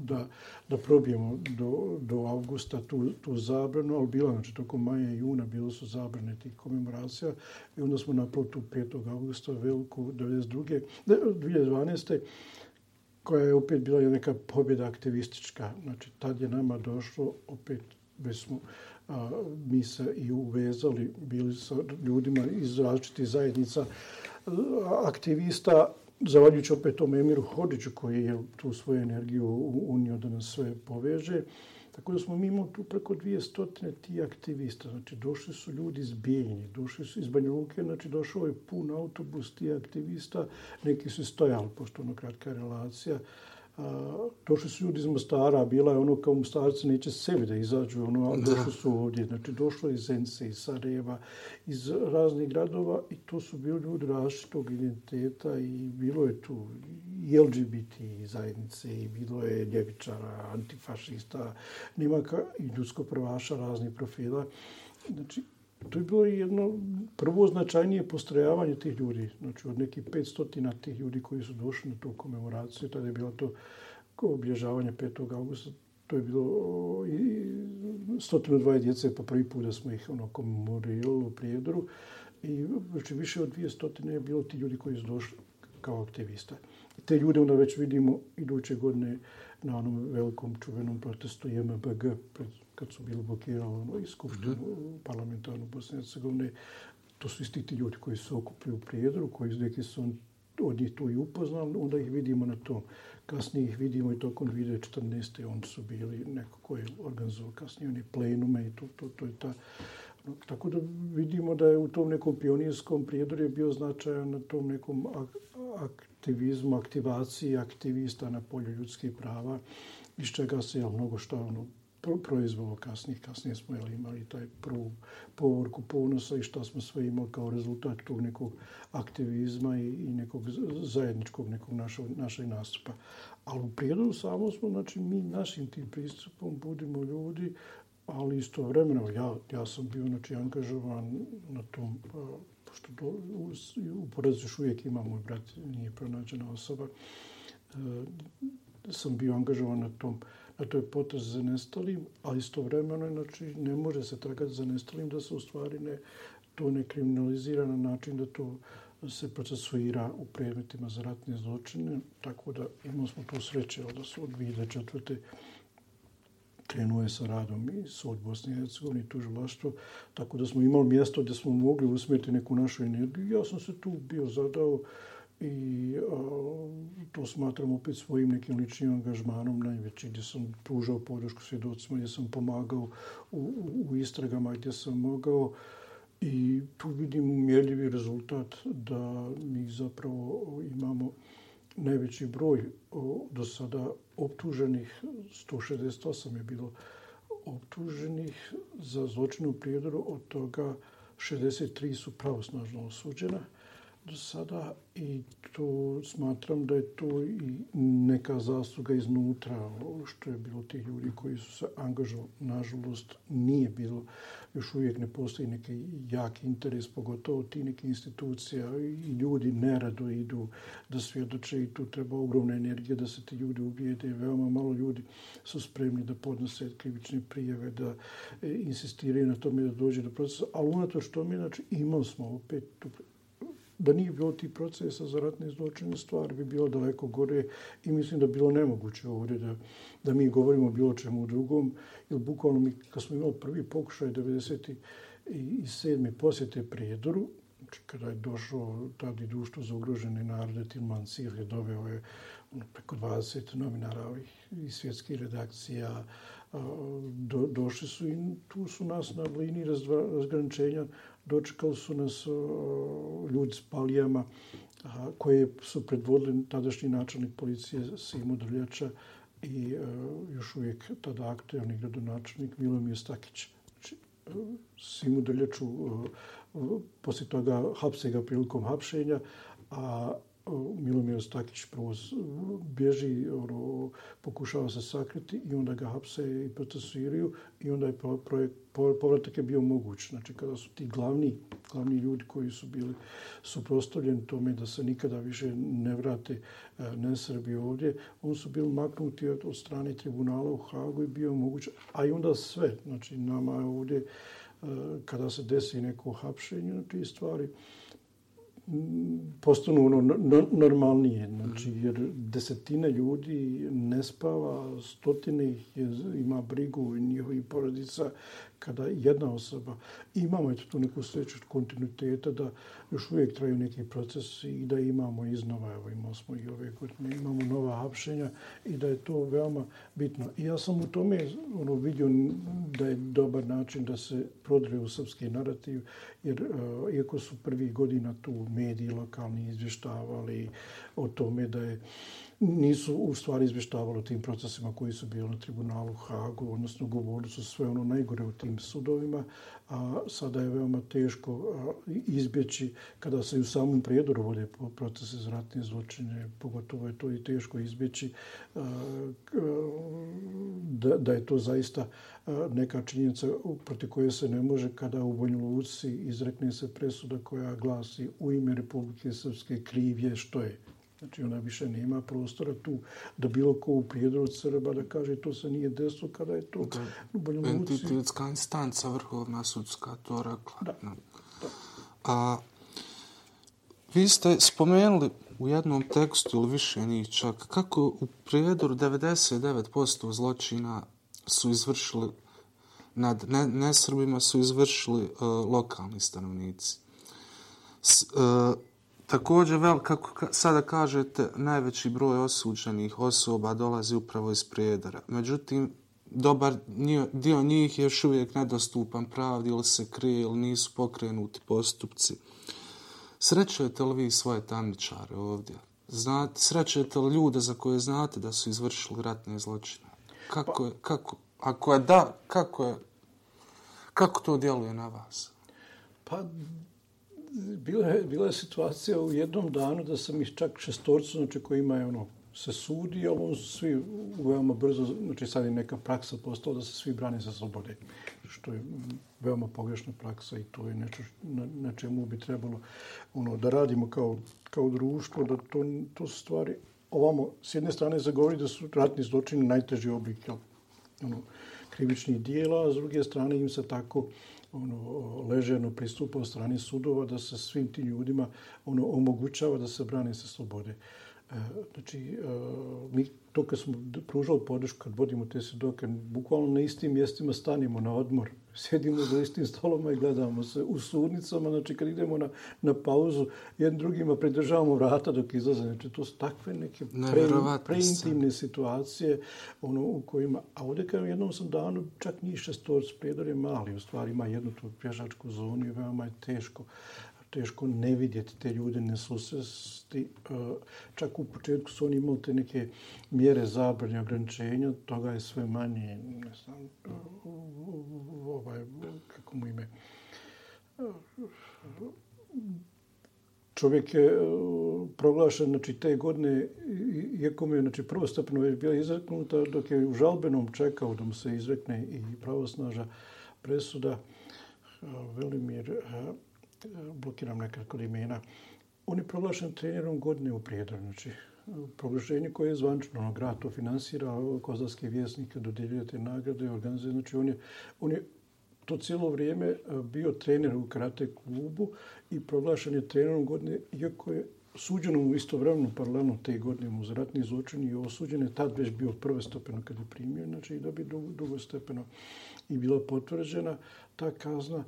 da, da probijemo do, do avgusta tu, tu zabranu, ali bila, znači, toko maja i juna bilo su zabrane tih komemoracija i onda smo napravili tu 5. augusta veliku 92. 2012. koja je opet bila neka pobjeda aktivistička. Znači, tad je nama došlo, opet već smo a, mi se i uvezali, bili sa ljudima iz različitih zajednica aktivista, Zavaljujući opet tom Emiru Hodiću koji je tu svoju energiju unio da nas sve poveže. Tako da smo mi imali tu preko dvije stotine ti aktivista. Znači, došli su ljudi iz Bijeljnje, došli su iz Banja Luke, znači došao je pun autobus ti aktivista. Neki su stojali, pošto ono kratka relacija došli su ljudi iz Mostara, bila je ono kao Mostarci neće sebi da izađu, ono, ali došli su ovdje. Znači, došlo iz Zence, iz Sarajeva, iz raznih gradova i to su bili ljudi različitog identiteta i bilo je tu i LGBT zajednice i bilo je ljevičara, antifašista, nemaka i ljudsko prvaša raznih profila. Znači, to je bilo jedno prvo značajnije postrojavanje tih ljudi. Znači, od nekih 500 tih ljudi koji su došli na tu komemoraciju, tada je bilo to obježavanje 5. augusta, to je bilo i 102 djece po prvi put da smo ih ono, komemorirali u Prijedoru. I znači, više od 200 je bilo ti ljudi koji su došli kao aktivista. I te ljude onda već vidimo iduće godine na onom velikom čuvenom protestu JMBG pred kad su bili blokirali ono, i skupštinu mm. parlamentarnu Bosne i Hercegovine, to su isti ti ljudi koji su okupili u prijedru, koji neki su od njih tu i upoznali, onda ih vidimo na tom. Kasnije ih vidimo i tokom 2014. Oni su bili neko koji je organizovao kasnije oni plenume i to, to, to je ta... Tako da vidimo da je u tom nekom pionirskom prijedoru je bio značajan na tom nekom aktivizmu, aktivaciji aktivista na polju ljudskih prava, iz čega se je mnogo što ono, proizvalo kasnije. Kasnije smo jeli, imali taj prvu povorku ponosa i što smo sve imali kao rezultat tog nekog aktivizma i, i nekog zajedničkog nekog našo, našeg nastupa. Ali u prijedoru samo smo, znači mi našim tim pristupom budimo ljudi, ali istovremeno ja, ja sam bio znači, angažovan na tom, pošto do, u, u porazu još uvijek ima moj brat, nije pronađena osoba, e, sam bio angažovan na tom a to je potez za nestalim, a istovremeno znači, ne može se tragati za nestalim da se u stvari ne, to ne kriminalizira na način da to se procesuira u predmetima za ratne zločine, tako da imali smo tu sreće da su od 2004. krenuo je sa radom i sud Bosne i Hercegovine i tužilaštvo, tako da smo imali mjesto gdje smo mogli usmjeriti neku našu energiju. Ja sam se tu bio zadao i a, to smatram opet svojim nekim ličnim angažmanom. Najveći gdje sam pružao podršku svjedocima, gdje sam pomagao u, u, istragama gdje sam mogao. I tu vidim mjerljivi rezultat da mi zapravo imamo najveći broj do sada optuženih, 168 je bilo optuženih za zločinu prijedoru, od toga 63 su pravosnažno osuđena sada i to smatram da je to i neka zasluga iznutra što je bilo tih ljudi koji su se angažovali. Nažalost, nije bilo, još uvijek ne postoji neki jak interes, pogotovo ti neke institucija i ljudi nerado idu da svjedoče i tu treba ogromna energija da se ti ljudi ubijede. Veoma malo ljudi su spremni da podnose krivične prijeve, da e, insistiraju na tome da dođe do procesa. Ali unatoč tome, znači, imali smo opet tu da nije bilo ti procesa za ratne zločine, stvar bi bilo daleko gore i mislim da bi bilo nemoguće ovdje da, da mi govorimo o bilo čemu drugom. Jer bukvalno mi, kad smo imali prvi pokušaj 97. posjete Prijedoru, znači kada je došao tada i društvo za ugrožene narode, Tilman Sir je doveo je ono, preko 20 novinara iz svjetskih redakcija, do, došli su i tu su nas na liniji razgraničenja dočekali su nas ljudi s palijama koje su predvodili tadašnji načelnik policije Simo Drljača i e, još uvijek tada aktualni gradonačelnik Milomir Stakić. Znači, e, Simu Drljaču e, poslije toga hapse ga prilikom hapšenja, a Milomir Stakić prvo bježi, ono, pokušava se sakriti i onda ga hapse i procesuiraju i onda je projekt, povratak je bio moguć. Znači, kada su ti glavni, glavni ljudi koji su bili suprostavljeni tome da se nikada više ne vrate e, ne Srbi ovdje, on su bili maknuti od, od strane tribunala u Hagu i bio moguć. A i onda sve, znači, nama je ovdje, e, kada se desi neko hapšenje, znači, stvari, postanu ono normalnije. Znači, jer desetine ljudi ne spava, stotine ih je, ima brigu i njihovi porodica kada jedna osoba, imamo eto tu neku sreću kontinuiteta da još uvijek traju neki procesi i da imamo iznova, evo imamo smo i ove godine, imamo nova hapšenja i da je to veoma bitno. I ja sam u tome ono, vidio da je dobar način da se prodre u srpski narativ, jer uh, iako su prvi godina tu mediji lokalni izvještavali o tome da je nisu u stvari izvještavali o tim procesima koji su bili na tribunalu Hagu, odnosno govorili su sve ono najgore u tim sudovima, a sada je veoma teško izbjeći kada se u samom prijedoru vode procese za ratne zločine, pogotovo je to i teško izbjeći da, da je to zaista neka činjenica proti koje se ne može kada u Banja Luci izrekne se presuda koja glasi u ime Republike Srpske krivje što je Znači ona više nema prostora tu da bilo ko u prijedu od Srba da kaže to se nije desilo kada je to da, u Banja Luci. Entitetska instanca vrhovna sudska to rekla. Da. da. A, vi ste spomenuli u jednom tekstu ili više njih čak kako u prijedoru 99% zločina su izvršili nad nesrbima su izvršili uh, lokalni stanovnici. S, uh, Također, vel, kako sada kažete, najveći broj osuđenih osoba dolazi upravo iz prijedara. Međutim, dobar dio njih je još uvijek nedostupan pravdi ili se krije ili nisu pokrenuti postupci. Srećujete li vi svoje tamničare ovdje? Znate, srećujete li ljude za koje znate da su izvršili ratne zločine? Kako je, kako, ako je da, kako je, kako to djeluje na vas? Pa, bila je, bila je situacija u jednom danu da sam ih čak šestorcu, znači koji ima ono, se sudi, ovo su svi veoma brzo, znači sad je neka praksa postala da se svi brane za slobode, što je veoma pogrešna praksa i to je nešto na, na čemu bi trebalo ono, da radimo kao, kao društvo, da to, to su stvari ovamo, s jedne strane zagovori da su ratni zločini najteži oblik ono, krivičnih dijela, a s druge strane im se tako ono, ležerno pristupa od strani sudova da se svim tim ljudima ono, omogućava da se brane sa slobode. Znači, e, mi to kad smo pružali podršku, kad vodimo te svedoke, bukvalno na istim mjestima stanimo na odmor, sjedimo za istim stoloma i gledamo se u sudnicama, znači kad idemo na, na pauzu, jednim drugima pridržavamo vrata dok izlaze. Znači, to su takve neke pre, preintimne situacije ono, u kojima... A ovdje kao jednom sam danu, čak nije šestorc, predor je mali, u stvari ima jednu tu pješačku zonu i veoma je teško teško ne vidjeti te ljude, ne susresti. E, čak u početku su oni imali te neke mjere zabranja, ograničenja, toga je sve manje, ne znam, e, ovaj, kako mu ime, čovjek je e, proglašen znači, te godine, iako mu je znači, prvostepno već bila izreknuta, dok je u žalbenom čekao da mu se izrekne i pravosnaža presuda, Velimir blokiram nekako imena, on je proglašen trenerom godine u Prijedoru. Znači, proglašenje koje je zvančno, ono, grad to finansira, kozarske vjesnike dodeljuje te nagrade, organizuje. Znači, on je, on je to cijelo vrijeme e, bio trener u karate klubu i proglašen je trenerom godine, iako je suđeno u istovremenu paralelno te godine mu za ratni zločin i osuđen je tad već bio prve stepeno kad je primio, znači i da bi drugo stepeno i bila potvrđena ta kazna. Uh,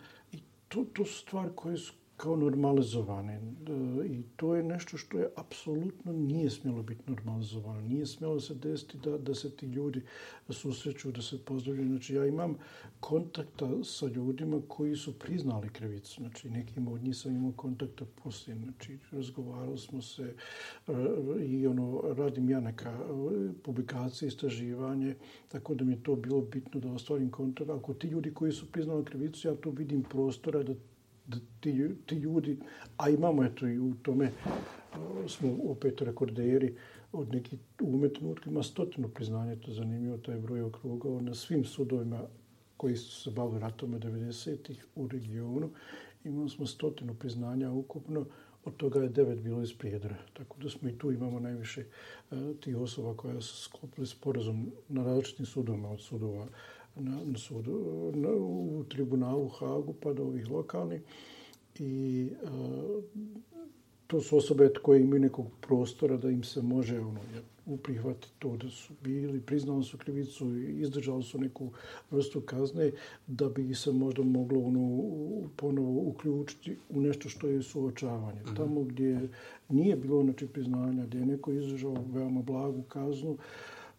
to, to su stvari koje su kao normalizovane. E, I to je nešto što je apsolutno nije smjelo biti normalizovano. Nije smjelo se desiti da, da se ti ljudi susreću, da se pozdravljaju. Znači, ja imam kontakta sa ljudima koji su priznali krivicu. Znači, nekim od njih sam imao kontakta poslije. Znači, razgovarali smo se e, i ono, radim ja neka publikacija, publikacije, istraživanje, tako da mi je to bilo bitno da ostvarim kontakt. Ako ti ljudi koji su priznali krivicu, ja tu vidim prostora da ti, ti ljudi, a imamo eto i u tome, e, smo opet rekorderi od nekih ume trenutka, ima stotinu priznanja, to zanimljivo, taj broj okrugao na svim sudovima koji su se bavili ratome 90-ih u regionu. Imamo smo stotinu priznanja ukupno, od toga je devet bilo iz Prijedra. Tako da smo i tu imamo najviše uh, tih osoba koja su sklopili sporazum na različitim sudovima od sudova na, na sudu, na, u tribunalu Hagu pa do ovih lokalnih. I a, to su osobe koje imaju nekog prostora da im se može ono, uprihvatiti to da su bili, priznali su krivicu izdržali su neku vrstu kazne da bi se možda moglo ono, ponovo uključiti u nešto što je suočavanje. Mm -hmm. Tamo gdje nije bilo znači, priznanja, gdje je neko izdržao veoma blagu kaznu, uh,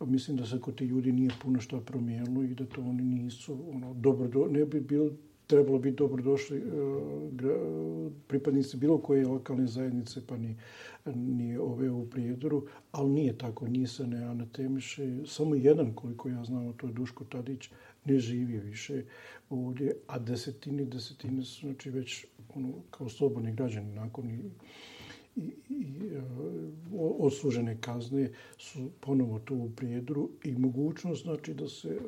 mislim da se kod te ljudi nije puno što promijenilo i da to oni nisu ono dobro do, ne bi bilo trebalo biti dobro došli e, pripadnici bilo koje lokalne zajednice pa ni ni ove u Prijedoru al nije tako nije se ne anatemiše. Samo jedan koliko ja znam to je Duško Tadić ne živi više ovdje a desetine desetine su znači već ono kao slobodni građani nakon i i, odslužene kazne su ponovo tu u prijedru i mogućnost znači da se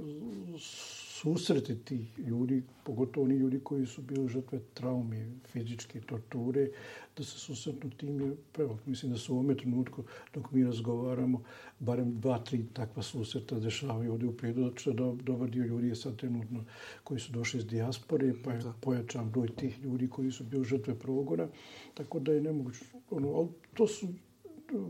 susreti tih ljudi, pogotovo oni ljudi koji su bili žrtve traume, fizičke torture, da se susretnu tim je prvo. Mislim da su u ovom trenutku, dok mi razgovaramo, barem dva, tri takva susreta dešavaju ovdje u prijedu, zato što do, dobar dio ljudi je sad trenutno koji su došli iz dijaspore, pa je pojačan broj tih ljudi koji su bili žrtve progona, tako da je nemoguće. Ono, to su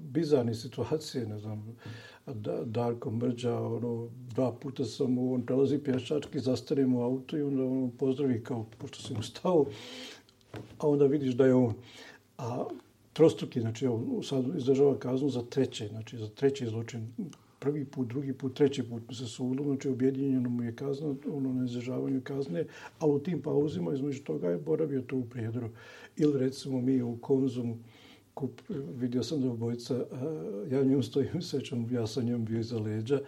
bizarne situacije, ne znam, da, Darko Mrđa, ono, dva puta sam on prelazi pješački, zastanem u auto i onda on pozdravi kao, pošto sam ustao, a onda vidiš da je on. A trostruki, znači, on sad izdržava kaznu za treće, znači, za treći zločin, prvi put, drugi put, treći put mu se sudilo, znači objedinjeno mu je kazna, ono na izdržavanju kazne, ali u tim pauzima između toga je boravio tu u Prijedoru. Ili recimo mi u konzumu, kup, vidio sam da obojica, ja njom stojim sećam, ja sam njom bio iza leđa,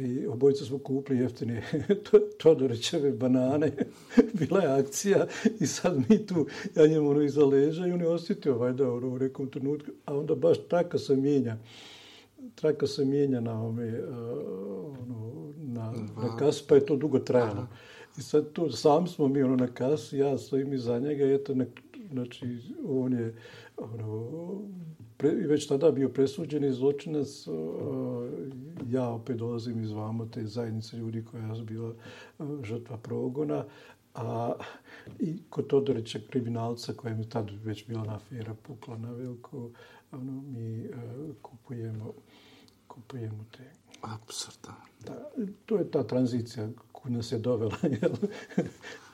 i obojica smo kupili jeftine Todorićeve banane, bila je akcija i sad mi tu, ja njemu ono iza leđa i on je osjetio vajda ono, u nekom trenutku, a onda baš traka se mijenja, traka se mijenja na ome, ono, na, na kasu, pa je to dugo trajalo. I sad tu sam smo mi ono na kasi, ja stojim iza njega eto, nek, znači, on je, ono, pre, već tada bio presuđeni zločinac, ja opet dolazim iz vama te zajednice ljudi koja je bila žrtva progona, A, I kod Todorića, kriminalca, koja je tad već bila na afera pukla na veliko, ono, mi kupujemo, kupujemo te... Absurda. Da, to je ta tranzicija koja nas je dovela jel,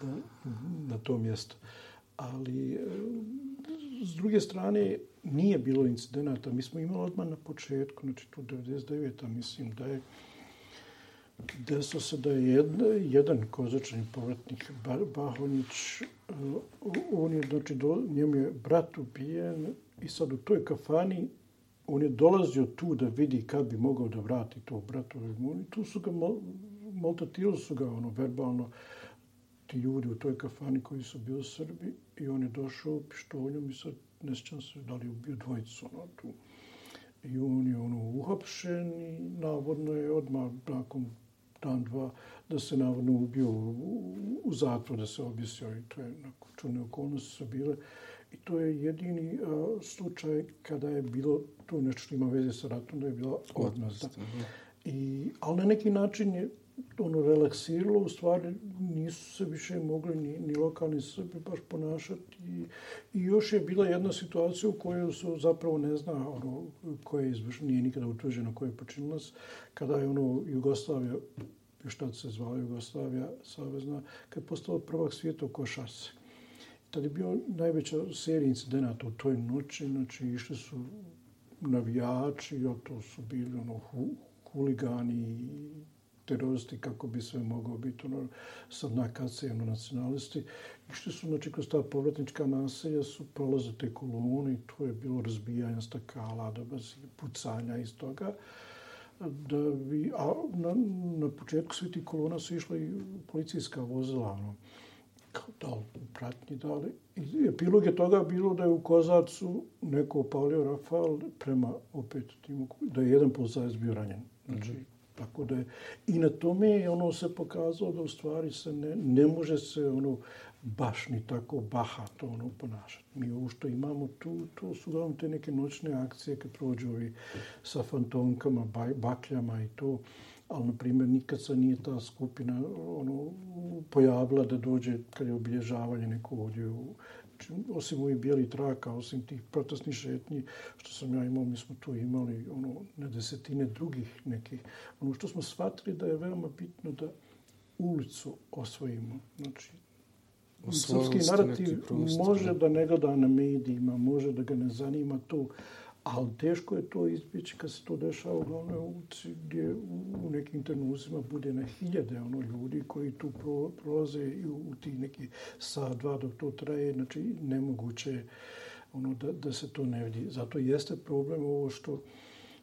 na, na to mjesto. Ali, s druge strane, nije bilo incidenata. Mi smo imali odmah na početku, znači tu 99. mislim da je desilo se da je jedna, jedan kozačni povratnik, Bahonić, e, on je, znači, do, njemu je brat ubijen i sad u toj kafani on je dolazio tu da vidi kad bi mogao da vrati to bratovi. I tu su ga, maltatirali su ga ono, verbalno ti ljudi u toj kafani koji su bili Srbi i on je došao pištoljom i sad ne sjećam se da li je ubio dvojicu ono, tu. I on je ono uhapšen i navodno je odmah nakon dan, dva, da se navodno ubio u, u zatvor, da se objesio i to je nakon čudne okolnosti su bile. I to je jedini a, slučaj kada je bilo to nešto što ima veze sa ratom, da je bila odmazda. I, ali na neki način je ono relaksiralo, u stvari nisu se više mogli ni, ni lokalni Srbi baš ponašati. I, I još je bila jedna situacija u kojoj su zapravo ne zna ono, koje je izvršeno, nije nikada utvrđeno koje je počinilac, kada je ono Jugoslavija, još tad se zvala Jugoslavija savezna, kad je postala prvak svijeta u košarce. Tad je bio najveća serija incidenata u toj noći, znači išli su navijači, a to su bili ono, hu, huligani, teroristi, kako bi sve mogao biti ono, sad nakace, ono, nacionalisti. I što su, znači, kroz ta povratnička naselja su prolaze te kolone i to je bilo razbijanje stakala, da bazi pucanja iz toga. Da bi, a na, na početku svi ti kolona su išla i policijska vozila, ono, kao da li u pratnji, da li. I epilog je toga bilo da je u Kozarcu neko opalio Rafal prema opet timu, da je jedan policajac bio ranjen. Znači, mm -hmm. Tako da je, I na tome je ono se pokazalo da u stvari se ne, ne može se ono baš ni tako bahato ono ponašati. Mi ovo što imamo tu, to su uglavnom te neke noćne akcije kad prođu ovi sa fantomkama, baj, bakljama i to. Ali, na primjer, nikad se nije ta skupina ono, pojavila da dođe kad je obilježavanje neko ovdje u, Znači, osim ovih bijelih traka, osim tih protestnih šetnji što sam ja imao, mi smo tu imali ono, ne desetine drugih nekih. Ono što smo shvatili da je veoma bitno da ulicu osvojimo. Znači, srpski narativ može da ne gleda na medijima, može da ga ne zanima to, Ali teško je to izbjeći kad se to dešava u glavnoj ulici gdje u nekim trenuzima bude na hiljade ono ljudi koji tu pro, prolaze i u, u ti neki sat, dva dok to traje. Znači, nemoguće je ono, da, da se to ne vidi. Zato jeste problem ovo što,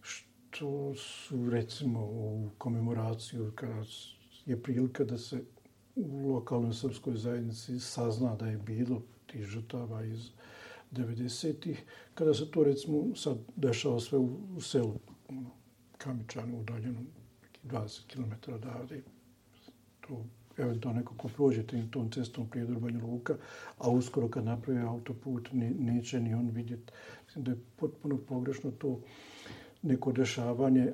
što su recimo u komemoraciju kada je prilika da se u lokalnoj srpskoj zajednici sazna da je bilo tih žrtava iz 90-ih, kada se to recimo sad dešava sve u, u selu ono, Kamičanu, udaljenom 20 km odavde. To eventualno neko ko prođe tim tom cestom prije Banja Luka, a uskoro kad napravi autoput ne, neće ni on vidjeti. Mislim da je potpuno pogrešno to neko dešavanje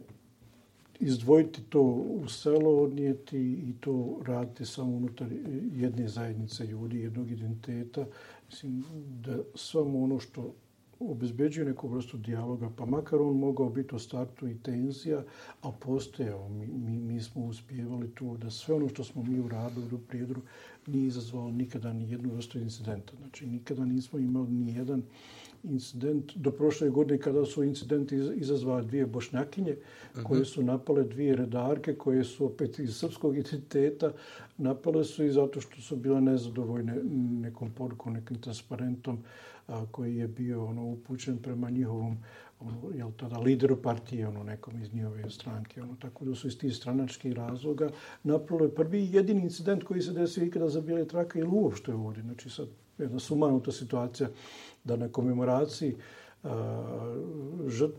izdvojiti to u selo, odnijeti i to raditi samo unutar jedne zajednice ljudi, jednog identiteta, Mislim da samo ono što obezbeđuje neku vrstu dijaloga, pa makar on mogao biti u startu i tenzija, a postojao. mi, mi, mi smo uspjevali tu da sve ono što smo mi uradili u prijedru nije izazvalo nikada ni jednu vrstu incidenta. Znači, nikada nismo imali ni jedan incident do prošle godine kada su incidenti izazvali dvije bošnjakinje uh -huh. koje su napale dvije redarke koje su opet iz srpskog identiteta napale su i zato što su bile nezadovoljne nekom porukom, nekim transparentom a, koji je bio ono upućen prema njihovom ono, jel tada lideru partije, ono, nekom iz njihove stranke. Ono, tako da su iz tih stranačkih razloga napravili prvi jedini incident koji se desio ikada za bijele traka ili uopšte ovdje. Znači sad jedna sumanuta situacija da na komemoraciji žrt,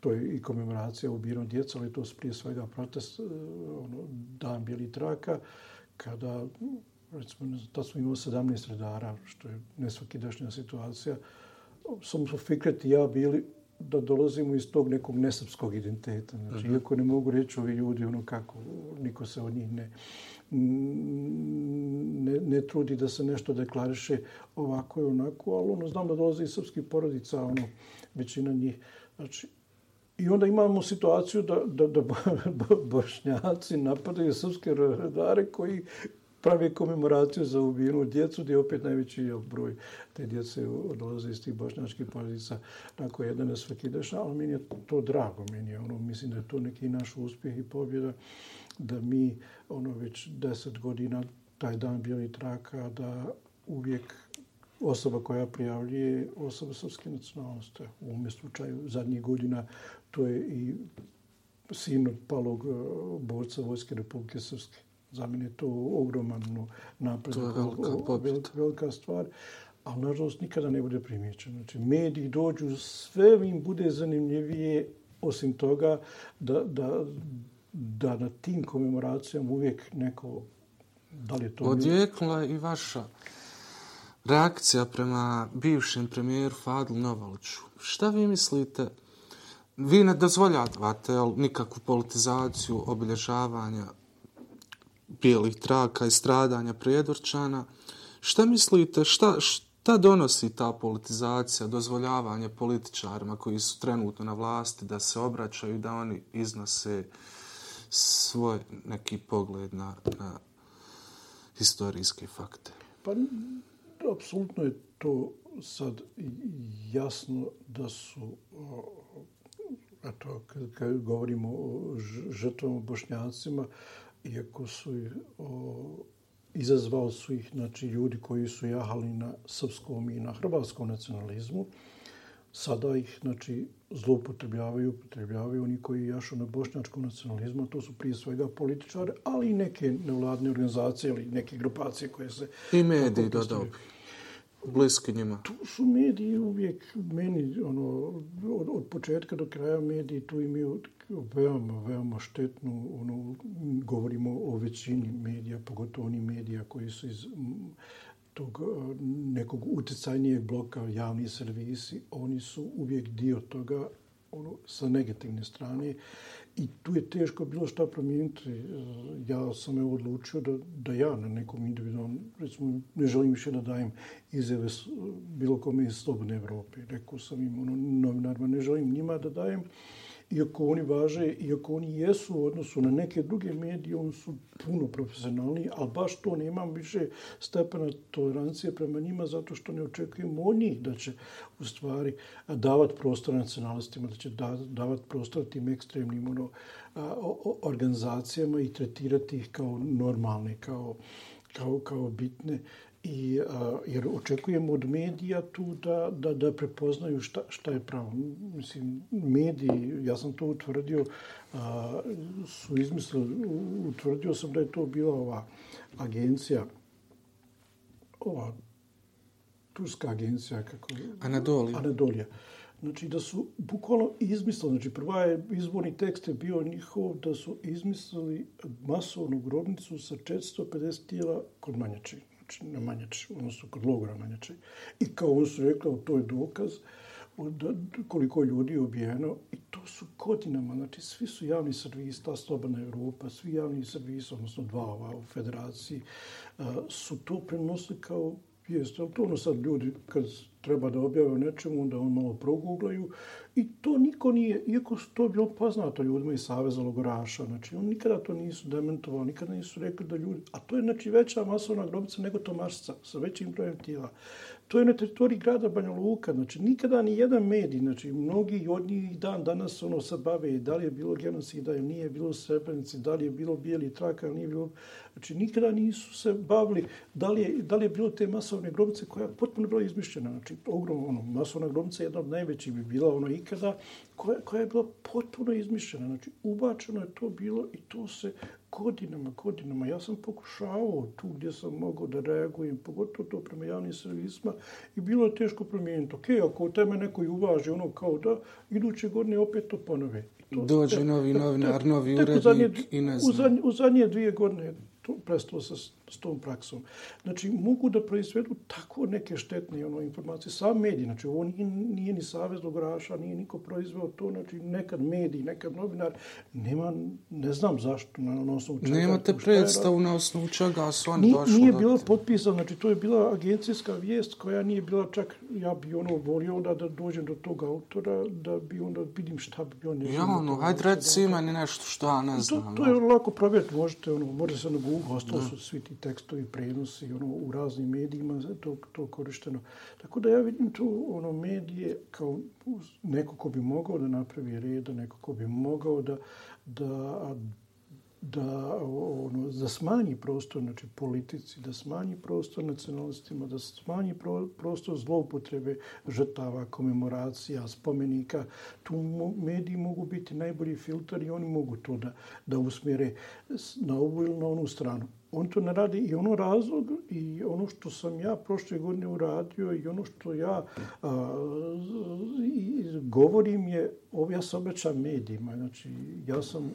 to je i komemoracija ubijenog djeca, ali to je prije svega protest, ono, dan bijeli traka, kada, recimo, tad smo imali 17 redara, što je nesvakidašnja situacija, sam su Fikret i ja bili da dolazimo iz tog nekog nesrpskog identiteta. Znači, uh -huh. iako ne mogu reći ovi ljudi ono kako, niko se od njih ne, ne, ne trudi da se nešto deklariše ovako i onako, ali ono, znam da dolaze iz srpskih porodica, ono, većina njih. Znači, I onda imamo situaciju da, da, da bošnjaci napadaju srpske redare koji pravi komemoraciju za ubijenu djecu, gdje opet najveći broj te djece dolaze iz tih bošnjačkih porodica nakon jedna nesvakideša, ali meni je to drago, meni je ono, mislim da je to neki naš uspjeh i pobjeda, da mi ono već deset godina taj dan bili traka, da uvijek osoba koja prijavljuje osoba srpske nacionalnosti. U ovom slučaju zadnjih godina to je i sin palog e, borca Vojske Republike Srpske. Za mene je to ogroman napred. To je velika, velika, velika stvar. Ali, nažalost, nikada ne bude primjećeno. Znači, mediji dođu, sve im bude zanimljivije, osim toga da, da, da na tim komemoracijama uvijek neko... Da li je to... Odjeknula i vaša reakcija prema bivšem premijeru Fadlu Novaliću. Šta vi mislite? Vi ne dozvoljavate nikakvu politizaciju obilježavanja bijelih traka i stradanja prijedorčana. Šta mislite, šta, šta donosi ta politizacija, dozvoljavanje političarima koji su trenutno na vlasti da se obraćaju da oni iznose svoj neki pogled na, na historijske fakte? Pa apsolutno je to sad jasno da su, eto, kad, kad govorimo o žrtvama bošnjacima, iako su o, izazvao su ih znači, ljudi koji su jahali na srpskom i na hrvatskom nacionalizmu, sada ih znači, zloupotrebljavaju, upotrebljavaju oni koji jašu na bošnjačkom nacionalizmu, to su prije svega političare, ali i neke nevladne organizacije ili neke grupacije koje se... I mediji dodao bliski njima. Tu su mediji uvijek meni, ono, od, od početka do kraja mediji tu imaju veoma, veoma štetnu, ono, govorimo o većini medija, pogotovo oni medija koji su iz tog e, nekog utjecajnijeg bloka javni servisi, oni su uvijek dio toga ono, sa negativne strane i tu je teško bilo šta promijeniti. E, ja sam evo odlučio da, da ja na nekom individualnom, recimo, ne želim više da dajem izjave bilo kome iz Slobodne Evrope. Rekao sam im ono, novinarima, ne želim njima da dajem, iako oni važe, iako oni jesu u odnosu na neke druge medije, oni su puno profesionalni, ali baš to nemam više stepena tolerancije prema njima, zato što ne očekujem od njih da će u stvari davati prostor nacionalistima, da će davati prostor tim ekstremnim ono, organizacijama i tretirati ih kao normalne, kao, kao, kao bitne. I, a, jer očekujemo od medija tu da, da, da prepoznaju šta, šta je pravo. Mislim, mediji, ja sam to utvrdio, a, su izmislili, utvrdio sam da je to bila ova agencija, ova turska agencija, kako... Anadolija. Anadolija. Znači da su bukvalno izmislili, znači prva je izborni tekst je bio njihov da su izmislili masovnu grobnicu sa 450 tijela kod Manjači znači na Manjači, odnosno kod logora Manjači. I kao on su rekla, to je dokaz da, koliko ljudi je ubijeno. I to su godinama, znači svi su javni servis, ta slobodna Evropa, svi javni servis, odnosno dva ova u federaciji, su to prenosili kao vijest. Ali to ono sad ljudi, kad treba da objave nečemu, onda on malo proguglaju. I to niko nije, iako su to bilo poznato ljudima iz Saveza Logoraša, znači oni nikada to nisu dementovali, nikada nisu rekli da ljudi, a to je znači veća masovna grobica nego Tomašca sa većim brojem tijela. To je na teritoriji grada Banja Luka, znači nikada ni jedan medij, znači mnogi od njih dan danas ono se bave da li je bilo genocida ili nije bilo srebrenici, da li je bilo bijeli traka ili nije bilo, znači nikada nisu se bavili da li je, da li je bilo te masovne grobice koja je potpuno bila izmišljena, znači ogromno, ono, masovna grobnica je jedna od najvećih bi bila ono ikada, koja, koja je bila potpuno izmišljena. Znači, ubačeno je to bilo i to se godinama, godinama. Ja sam pokušavao tu gdje sam mogao da reagujem, pogotovo to prema javnim servisima, i bilo je teško promijeniti. Ok, ako u teme neko i uvaži ono kao da, iduće godine opet to ponove. To, Dođe novi novinar, novi urednik i ne znam. U zadnje, u zadnje dvije godine to prestalo se s tom praksom. Znači, mogu da proizvedu tako neke štetne ono, informacije. Sam mediji, znači, ovo nije, nije ni savez logoraša, nije niko proizveo to, znači, nekad mediji, nekad novinar, nema, ne znam zašto, na, na osnovu čega. Nemate predstavu na osnovu čega su oni došli. Nije bilo potpisano, znači, to je bila agencijska vijest koja nije bila čak, ja bi ono volio da, da dođem do tog autora, da bi onda vidim šta bi on... Ja, no, hajde reci meni nešto što ja ne znam. To, to je lako provjeriti, možete, ono, možete se na Google, ostalo su svi ti tekstovi, prenosi, ono, u raznim medijima to, to korišteno. Tako da ja vidim tu, ono, medije kao neko ko bi mogao da napravi reda, neko ko bi mogao da, da da ono da smanji prostor znači politici da smanji prostor nacionalistima da smanji pro, prostor zloupotrebe žrtava komemoracija spomenika tu mediji mogu biti najbolji filter i oni mogu to da da usmjere na ovu ili na onu stranu on to ne radi i ono razlog i ono što sam ja prošle godine uradio i ono što ja a, i govorim je ovo ja se obećam medijima. Znači ja sam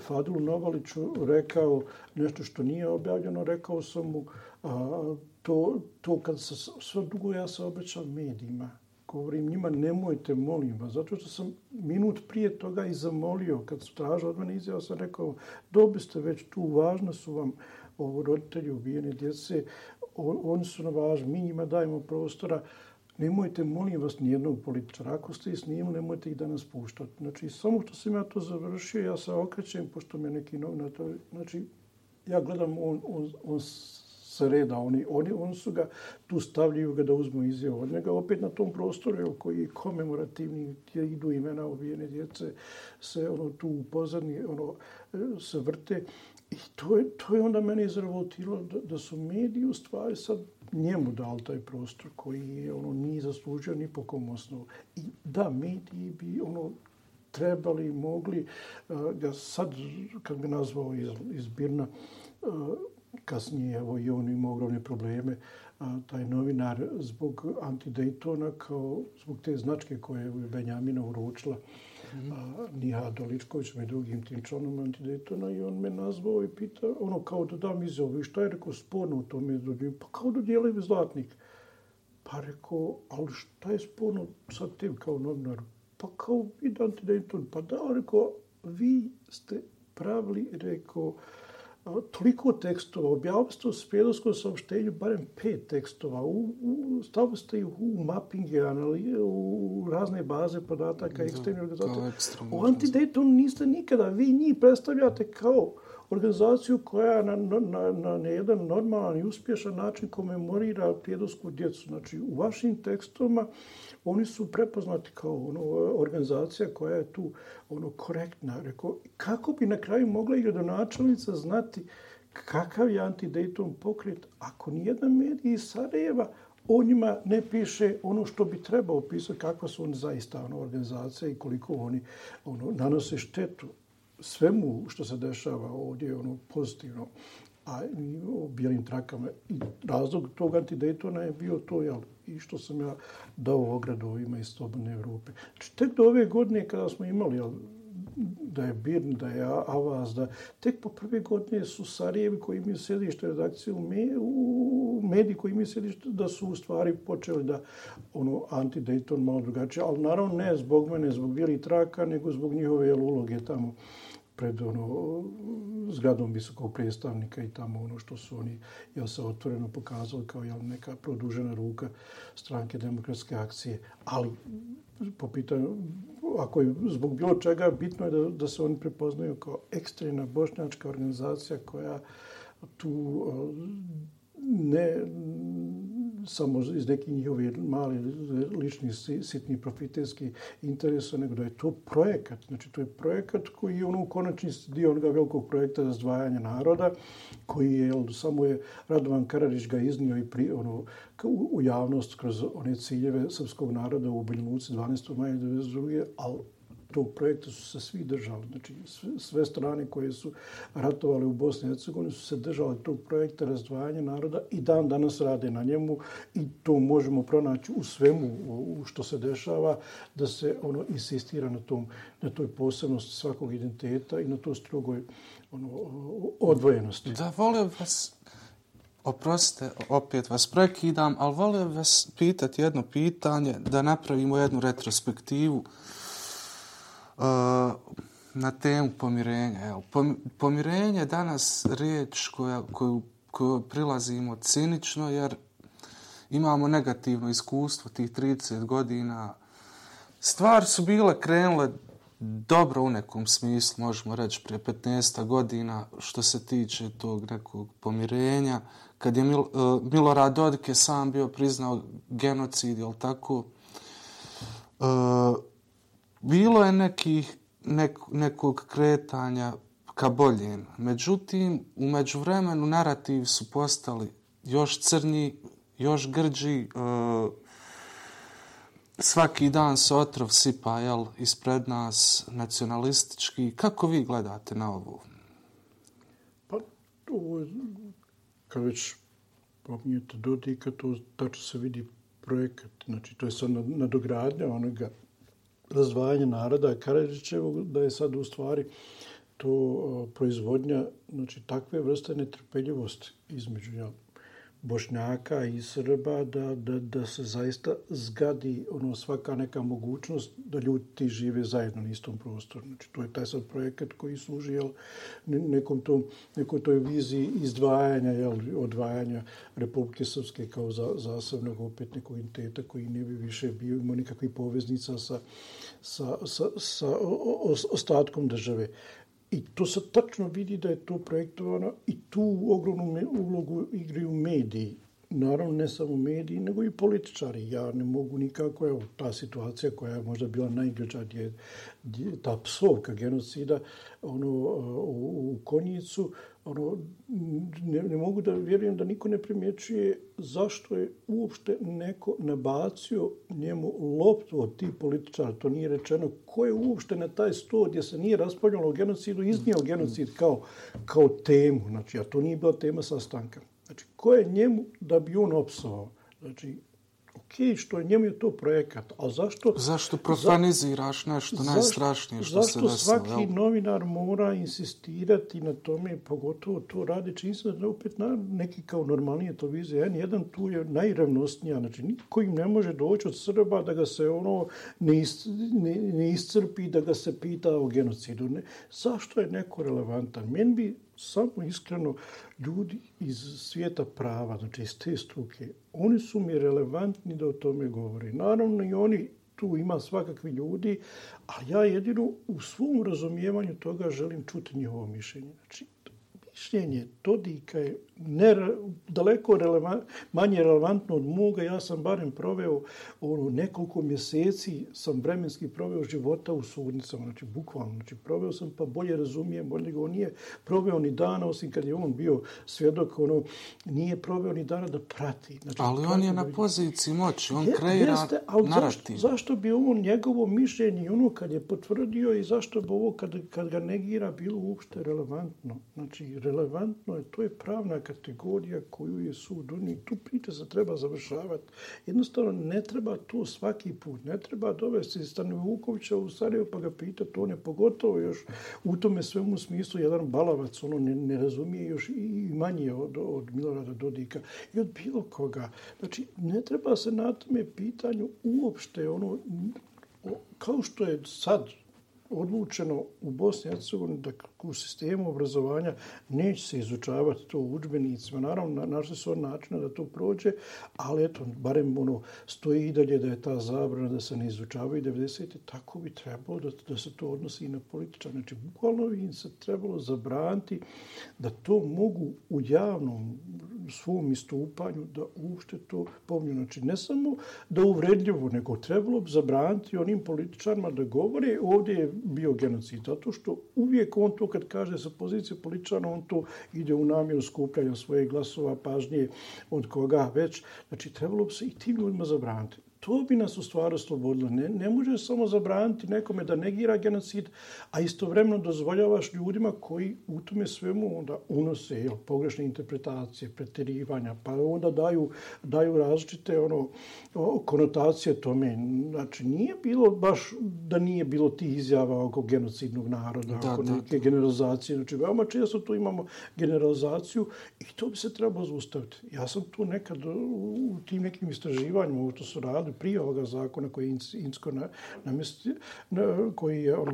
Fadulu Novaliću rekao nešto što nije objavljeno, rekao sam mu a, to, to kad se sve dugo ja se obećam medijima, govorim njima nemojte, molim vas, zato što sam minut prije toga i zamolio, kad su tražili od mene izjava, sam rekao, dobi ste već tu, važno su vam ovo roditelji ubijene djece, oni su na važni, mi njima dajemo prostora, nemojte, molim vas, nijednog političara. Ako ste i snimili, nemojte ih danas puštati. Znači, samo što sam ja to završio, ja se okrećem, pošto me neki novinar. Znači, ja gledam, on, on, on se reda, oni, oni, oni su ga tu stavljaju ga da uzmu izjavu od njega. Opet na tom prostoru, jel, koji je komemorativni, gdje idu imena ubijene djece, se ono tu u pozadnji, ono, e, se vrte. I to je, to je onda mene izravotilo da, da su mediji u stvari sad njemu dal taj prostor koji je ono nije zaslužio ni po kom osnovu. I da, mediji bi ono trebali mogli e, uh, ja sad, kad bi nazvao iz, iz Birna, uh, kasnije evo, i on ima ogromne probleme, a, taj novinar zbog anti-Daytona, kao zbog te značke koje je Benjamina uručila, a, Niha Doličković i drugim tim članom antidetona i on me nazvao i pita, ono kao da dam izjavu i šta je rekao sporno u tome izdođenju, pa kao da dijelim zlatnik. Pa rekao, ali šta je sporno sa tim kao novinaru? Pa kao vid antidejton, pa da, rekao, vi ste pravili, rekao, toliko tekstova, objavili ste u spjedovskom saopštenju barem pet tekstova, u, u, stavili ste ih u mappinge, anali, u razne baze podataka, ekstremne organizacije. U Antidayton niste nikada, vi njih predstavljate kao organizaciju koja na, na, na, na jedan normalan i uspješan način komemorira prijedosku djecu. Znači, u vašim tekstovima oni su prepoznati kao ono, organizacija koja je tu ono korektna. Rekao, kako bi na kraju mogla i gradonačelnica znati kakav je anti-Dayton pokret ako nijedna medija iz Sarajeva o njima ne piše ono što bi trebao pisati, kakva su oni zaista ono, organizacija i koliko oni ono, nanose štetu svemu što se dešava ovdje ono pozitivno a i o bijelim trakama. I razlog tog antidejtona je bio to, jel, i što sam ja dao ogradu ovima iz Slobodne Evrope. Znači, tek do ove godine kada smo imali, jel, da je Birn, da je Avaz, da tek po prve godine su Sarajevi koji imaju sedište redakcije u, me, u mediji koji imaju sedište da su u stvari počeli da ono anti-Dayton malo drugačije, ali naravno ne zbog mene, zbog Bili Traka, nego zbog njihove uloge tamo pred ono, zgradom visokog predstavnika i tamo ono što su oni jel, se otvoreno pokazali kao jel, neka produžena ruka stranke demokratske akcije. Ali po pitanju, ako je zbog bilo čega, bitno je da, da se oni prepoznaju kao ekstremna bošnjačka organizacija koja tu ne samo iz nekih njihovi mali lični sitni profiterski interesa, nego da je to projekat. Znači, to je projekat koji je ono u konačnici dio onoga velikog projekta za zdvajanje naroda, koji je, jel, samo je Radovan Karadžić ga iznio i pri, ono, u, u javnost kroz one ciljeve srpskog naroda u Biljunuci 12. maja 1992. ali tog projekta su se svi držali. Znači, sve strane koje su ratovali u Bosni i Hercegovini su se držali tog projekta razdvajanja naroda i dan danas rade na njemu i to možemo pronaći u svemu u što se dešava da se ono insistira na tom na toj posebnosti svakog identiteta i na toj strogoj ono, odvojenosti. Da, volio vas, oprostite, opet vas prekidam, ali volim vas pitati jedno pitanje, da napravimo jednu retrospektivu na temu pomirenja. Evo, pomirenje je danas riječ koja, koju, koju prilazimo cinično, jer imamo negativno iskustvo tih 30 godina. Stvar su bile krenule dobro u nekom smislu, možemo reći, prije 15 godina što se tiče tog nekog pomirenja. Kad je Mil, uh, Milorad Dodik je sam bio priznao genocid, jel tako? Uh, bilo je nekih, nek, nekog kretanja ka boljem. Međutim, u međuvremenu narativ su postali još crnji, još grđi, e, svaki dan se otrov sipa jel, ispred nas nacionalistički. Kako vi gledate na ovo? Pa, ovo, kad već pominjete Dodika, to tačno se vidi projekat. Znači, to je sad nadogradnja onoga razdvajanja naroda Karadžićevog, da je sad u stvari to proizvodnja znači, takve vrste netrpeljivosti između ja, Bošnjaka i Srba da, da, da se zaista zgadi ono svaka neka mogućnost da ljudi ti žive zajedno na istom prostoru. Znači, to je taj sad projekat koji služi jel, nekom tom, nekoj toj viziji izdvajanja, jel, odvajanja Republike Srpske kao za, zasebnog opet nekog entiteta koji ne bi više bio imao nikakvih poveznica sa, sa, sa, sa ostatkom države. I to se tačno vidi da je to projektovano i tu ogromnu ulogu igraju mediji. Naravno, ne samo mediji, nego i političari. Ja ne mogu nikako, evo, ta situacija koja je možda bila najgrđa, je ta psovka genocida ono, u, u Konjicu, ono, ne, ne mogu da vjerujem da niko ne primjećuje zašto je uopšte neko nabacio njemu loptu od tih političara. To nije rečeno ko je uopšte na taj sto gdje se nije raspravljalo o genocidu, iznio genocid kao, kao temu. Znači, a to nije bila tema sastanka. Znači, ko je njemu da bi on opsao? Znači, ok, što je njemu je to projekat, a zašto... Zašto profaniziraš nešto zašto, najstrašnije što zašto se desilo? Zašto svaki jel? novinar mora insistirati na tome, pogotovo to radi, čini se da opet na neki kao normalnije to vize, jedan, jedan tu je najrevnostnija, znači niko im ne može doći od Srba da ga se ono ne, is, ne, ne iscrpi, da ga se pita o genocidu. Ne. Zašto je neko relevantan? Meni bi samo iskreno ljudi iz svijeta prava, znači iz te struke, oni su mi relevantni da o tome govori. Naravno i oni tu ima svakakvi ljudi, a ja jedino u svom razumijevanju toga želim čuti njihovo mišljenje. Znači, mišljenje Dodika je ne, daleko relevant, manje relevantno od moga. Ja sam barem proveo ono, nekoliko mjeseci, sam vremenski proveo života u sudnicama, znači bukvalno. Znači, proveo sam pa bolje razumijem, bolje on nije proveo ni dana, osim kad je on bio svjedok, ono, nije proveo ni dana da prati. Znači, ali on je na poziciji moći, on je, kreira jeste, ali. Zašto, zašto bi ovo njegovo mišljenje, ono kad je potvrdio i zašto bi ovo kad, kad ga negira bilo uopšte relevantno? Znači, relevantno je, to je pravna kategorija koju je sud unio. Tu priča se treba završavati. Jednostavno, ne treba to svaki put. Ne treba dovesti Stanu Vukovića u Sarajevo pa ga pitati. On je pogotovo još u tome svemu smislu jedan balavac. Ono ne, ne razumije još i manje od, od Milorada Dodika i od bilo koga. Znači, ne treba se na tome pitanju uopšte ono kao što je sad odlučeno u Bosni i Hercegovini da u sistemu obrazovanja neće se izučavati to u učbenicima. Naravno, našli su načina da to prođe, ali eto, barem ono, stoji i dalje da je ta zabrana da se ne izučavaju 90. Tako bi trebalo da, da se to odnosi i na političar. Znači, bukvalno im se trebalo zabraniti da to mogu u javnom svom istupanju da uopšte to pomnju. Znači, ne samo da uvredljivo, nego trebalo bi zabraniti onim političarima da govore ovdje je bio genocid. Zato što uvijek on to kad kaže sa pozicije političara, on to ide u namjeru skupljanja svojih glasova, pažnje od koga već. Znači, trebalo bi se i tim ljudima zabraniti. To bi nas u stvari oslobodilo. Ne, ne može samo zabraniti nekome da negira genocid, a istovremeno dozvoljavaš ljudima koji u tome svemu onda unose jel, pogrešne interpretacije, preterivanja, pa onda daju, daju različite ono, konotacije tome. Znači, nije bilo baš da nije bilo ti izjava oko genocidnog naroda, da, oko neke da. generalizacije. Znači, veoma često tu imamo generalizaciju i to bi se trebalo zaustaviti. Ja sam tu nekad u tim nekim istraživanjima, ovo to su radili prije ovoga zakona koji je Insko na, namesti, na, koji je ono,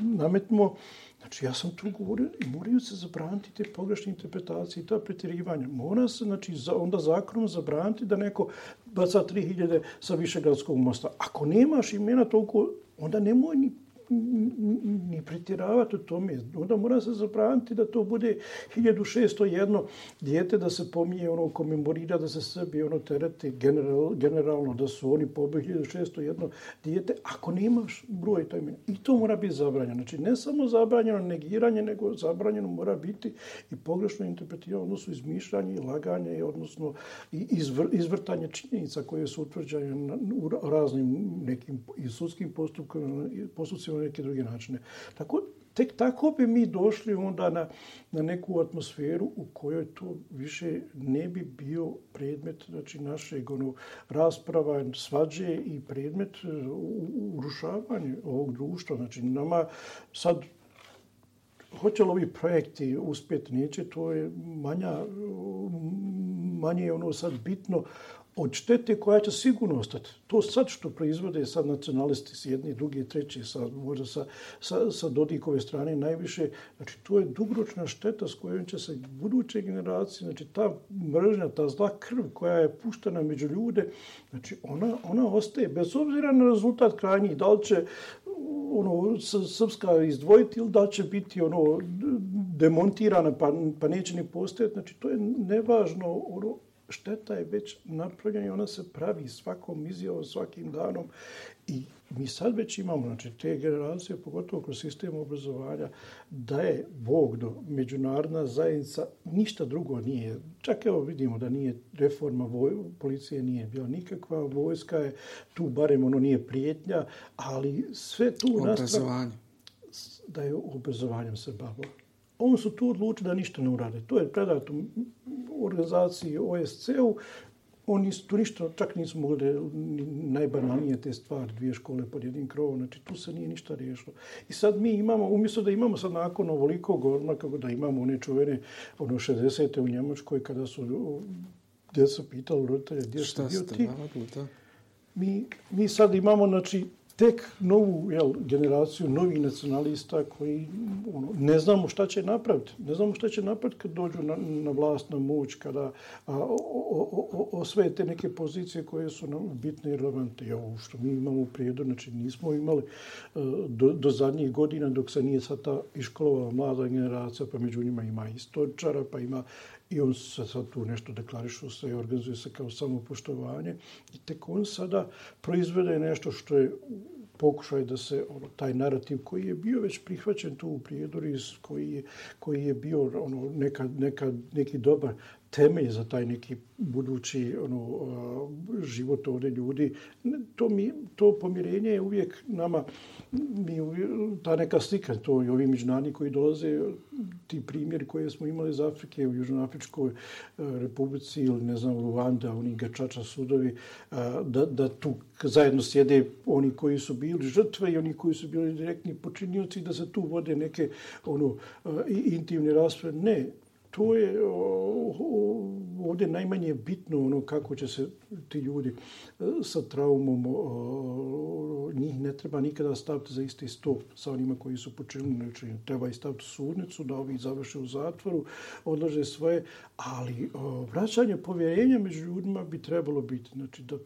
nametnuo, Znači, ja sam tu govorio i moraju se zabraniti te pogrešne interpretacije i ta pretjerivanja. Mora se, znači, za, onda zakonom zabraniti da neko baca 3000 sa Višegradskog mosta. Ako nemaš imena toliko, onda nemoj ni ni pritiravati u tome. Onda mora se zapraviti da to bude 1601 dijete da se pomije, ono, komemorira da se sebi ono tereti general, generalno, da su oni pobegli 1601 dijete, ako nemaš broj to imena. I to mora biti zabranjeno. Znači, ne samo zabranjeno negiranje, nego zabranjeno mora biti i pogrešno interpretirano, odnosno izmišljanje i laganje, odnosno i izvr, izvrtanje činjenica koje su utvrđene u raznim nekim i sudskim postupkama, postupcima neke druge načine. Tako, tek tako bi mi došli onda na, na neku atmosferu u kojoj to više ne bi bio predmet znači, našeg ono, rasprava, svađe i predmet e, urušavanja ovog društva. Znači, nama sad Hoće li ovi projekti uspjeti, neće, to je manja, manje je ono sad bitno od štete koja će sigurno ostati. To sad što proizvode sad nacionalisti s jedni, drugi, treći, sa, možda sa, sa, sa Dodikove strane najviše, znači to je dugoročna šteta s kojom će se buduće generacije, znači ta mržnja, ta zla krv koja je puštena među ljude, znači ona, ona ostaje bez obzira na rezultat krajnjih, da li će ono, srpska izdvojiti ili da će biti ono demontirana pa, pa neće ni postojati. Znači, to je nevažno. Ono, šteta je već napravljena i ona se pravi svakom izjavom, svakim danom. I mi sad već imamo, znači, te generacije, pogotovo kroz sistem obrazovanja, da je Bog do međunarodna zajednica ništa drugo nije. Čak evo vidimo da nije reforma voj, policije nije bila nikakva, vojska je tu, barem ono nije prijetnja, ali sve tu Obrazovanje. Da je obrazovanjem se bavilo. Oni su tu odlučili da ništa ne urade. To je predato organizaciji OSCE-u. Oni tu ništa, čak nisu mogli najbanalnije te stvari, dvije škole pod jednim krovom, znači tu se nije ništa riješilo. I sad mi imamo, umjesto da imamo sad nakon ovoliko godina, kako da imamo one čuvene, ono 60. u Njemačkoj, kada su djeca pitali roditelja, gdje ste bio ti? Mi, mi sad imamo, znači, tek novu jel, generaciju novih nacionalista koji ono, ne znamo šta će napraviti. Ne znamo šta će napraviti kad dođu na, na vlast, na moć, kada a, o, o, o, osvoje neke pozicije koje su nam bitne i relevante. Ja, ovo što mi imamo prijedor, prijedu, znači nismo imali e, do, do zadnjih godina dok se nije sad ta iškolovala mlada generacija, pa među njima ima istoričara, pa ima i on se sad tu nešto deklarišu se i organizuje se kao samopoštovanje. I tek on sada proizvede nešto što je pokušaj da se ono, taj narativ koji je bio već prihvaćen tu u Prijedoris, koji je, koji je bio ono, neka, neka, neki dobar temelj za taj neki budući ono, život ovdje ljudi. To, mi, to pomirenje je uvijek nama, mi, ta neka slika, to i ovi međunarodni koji dolaze, ti primjeri koje smo imali iz Afrike u Južnoafričkoj e, republici ili ne znam, Ruanda, oni gačača sudovi, e, da, da tu zajedno sjede oni koji su bili žrtve i oni koji su bili direktni počinioci, da se tu vode neke ono, e, intimne rasprave. Ne, to je ovdje najmanje bitno ono kako će se ti ljudi e, sa traumom njih ne treba nikada staviti za isti stop sa onima koji su počinili znači treba i staviti sudnicu da ovi završe u zatvoru odlaže svoje ali vraćanje povjerenja među ljudima bi trebalo biti. Znači da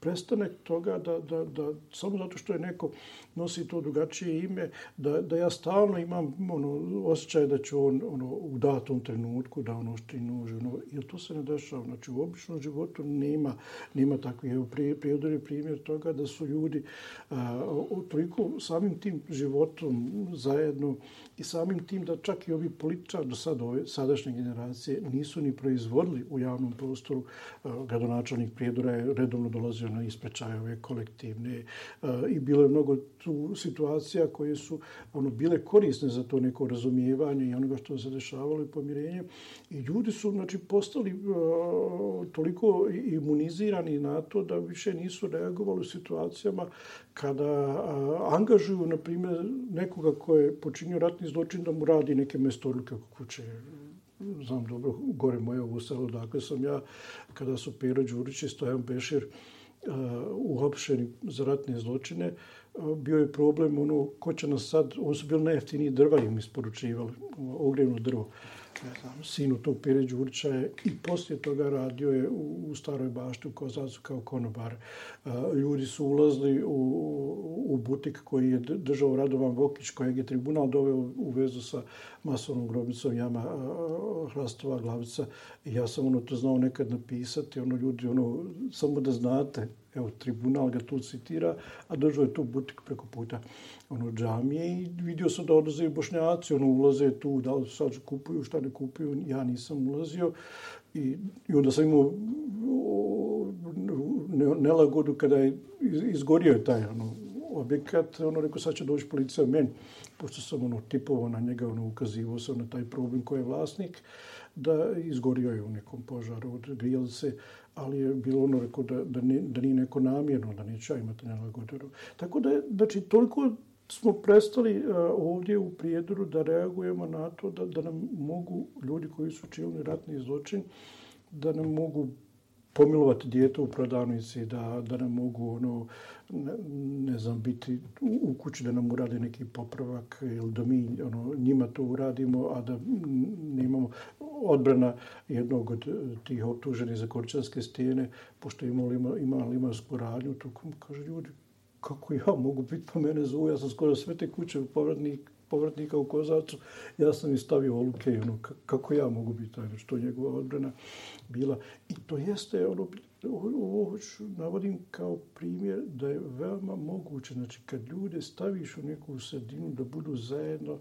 prestanak toga da, da, da samo zato što je neko nosi to drugačije ime, da, da ja stalno imam ono, osjećaj da ću on ono, u datom trenutku da ono što nož. Ono, jer to se ne dešava. Znači u običnom životu nema, nema takvih. Evo, prije, prije primjer toga da su ljudi a, toliko samim tim životom zajedno i samim tim da čak i ovi političari do sada ove sadašnje generacije nisu ni proizvodili u javnom prostoru. E, gradonačelnik Prijedora je redovno dolazio na isprečaje ove kolektivne. E, I bilo je mnogo tu situacija koje su ono bile korisne za to neko razumijevanje i onoga što se dešavalo i pomirenje. I ljudi su znači, postali e, toliko imunizirani na to da više nisu reagovali u situacijama kada angažuju, na primjer, nekoga ko je počinio ratni zločin da mu radi neke mestorluke oko kuće. Znam dobro, gore moje ovo selo, dakle sam ja, kada su Pero Đurić i Stojan Bešir uh, e, uhapšeni za ratne zločine, uh, bio je problem ono, ko će nas sad, on su bili najjeftiniji drva im isporučivali, ogrevno ono, drvo ne znam, sinu tog Pire Đurća je i poslije toga radio je u, u Staroj bašti u Kozacu kao konobar. E, ljudi su ulazili u, u butik koji je držao Radovan Vokić, kojeg je tribunal doveo u vezu sa masovnom grobnicom jama e, Hrastova glavica. I ja sam ono to znao nekad napisati, ono ljudi, ono, samo da znate, evo, tribunal ga tu citira, a držao je tu butik preko puta ono, džamije i vidio sam da odlaze i bošnjaci, ono, ulaze tu, da li sad kupuju, šta ne kupuju, ja nisam ulazio. I, i onda sam imao nelagodu kada je izgorio je taj ono, objekat, ono, rekao, sad će doći policija meni, pošto sam ono, tipovao na njega, ono, ukazivao sam na taj problem koji je vlasnik, da izgorio je u nekom požaru od se ali je bilo ono rekao da, da, ne, da nije neko namjerno, da neće imati nelagodu. Tako da znači, toliko smo prestali uh, ovdje u Prijedoru da reagujemo na to da, da nam mogu ljudi koji su činili ratni zločin, da nam mogu pomilovati dijete u prodavnici, da, da nam mogu ono, ne, ne znam, biti u, u kući da nam urade neki popravak ili da mi ono, njima to uradimo, a da nemamo odbrana jednog od tih optuženih za korčanske stijene, pošto imali, ima, ima limansku radnju, to kaže ljudi, kako ja mogu biti po mene zvu, ja sam skoro sve te kuće povratnik, povratnika u Kozacu, ja sam i stavio oluke, ono, kako ja mogu biti taj, što njegova odbrana bila. I to jeste, ono, ovo navodim kao primjer da je veoma moguće, znači kad ljude staviš u neku sredinu da budu zajedno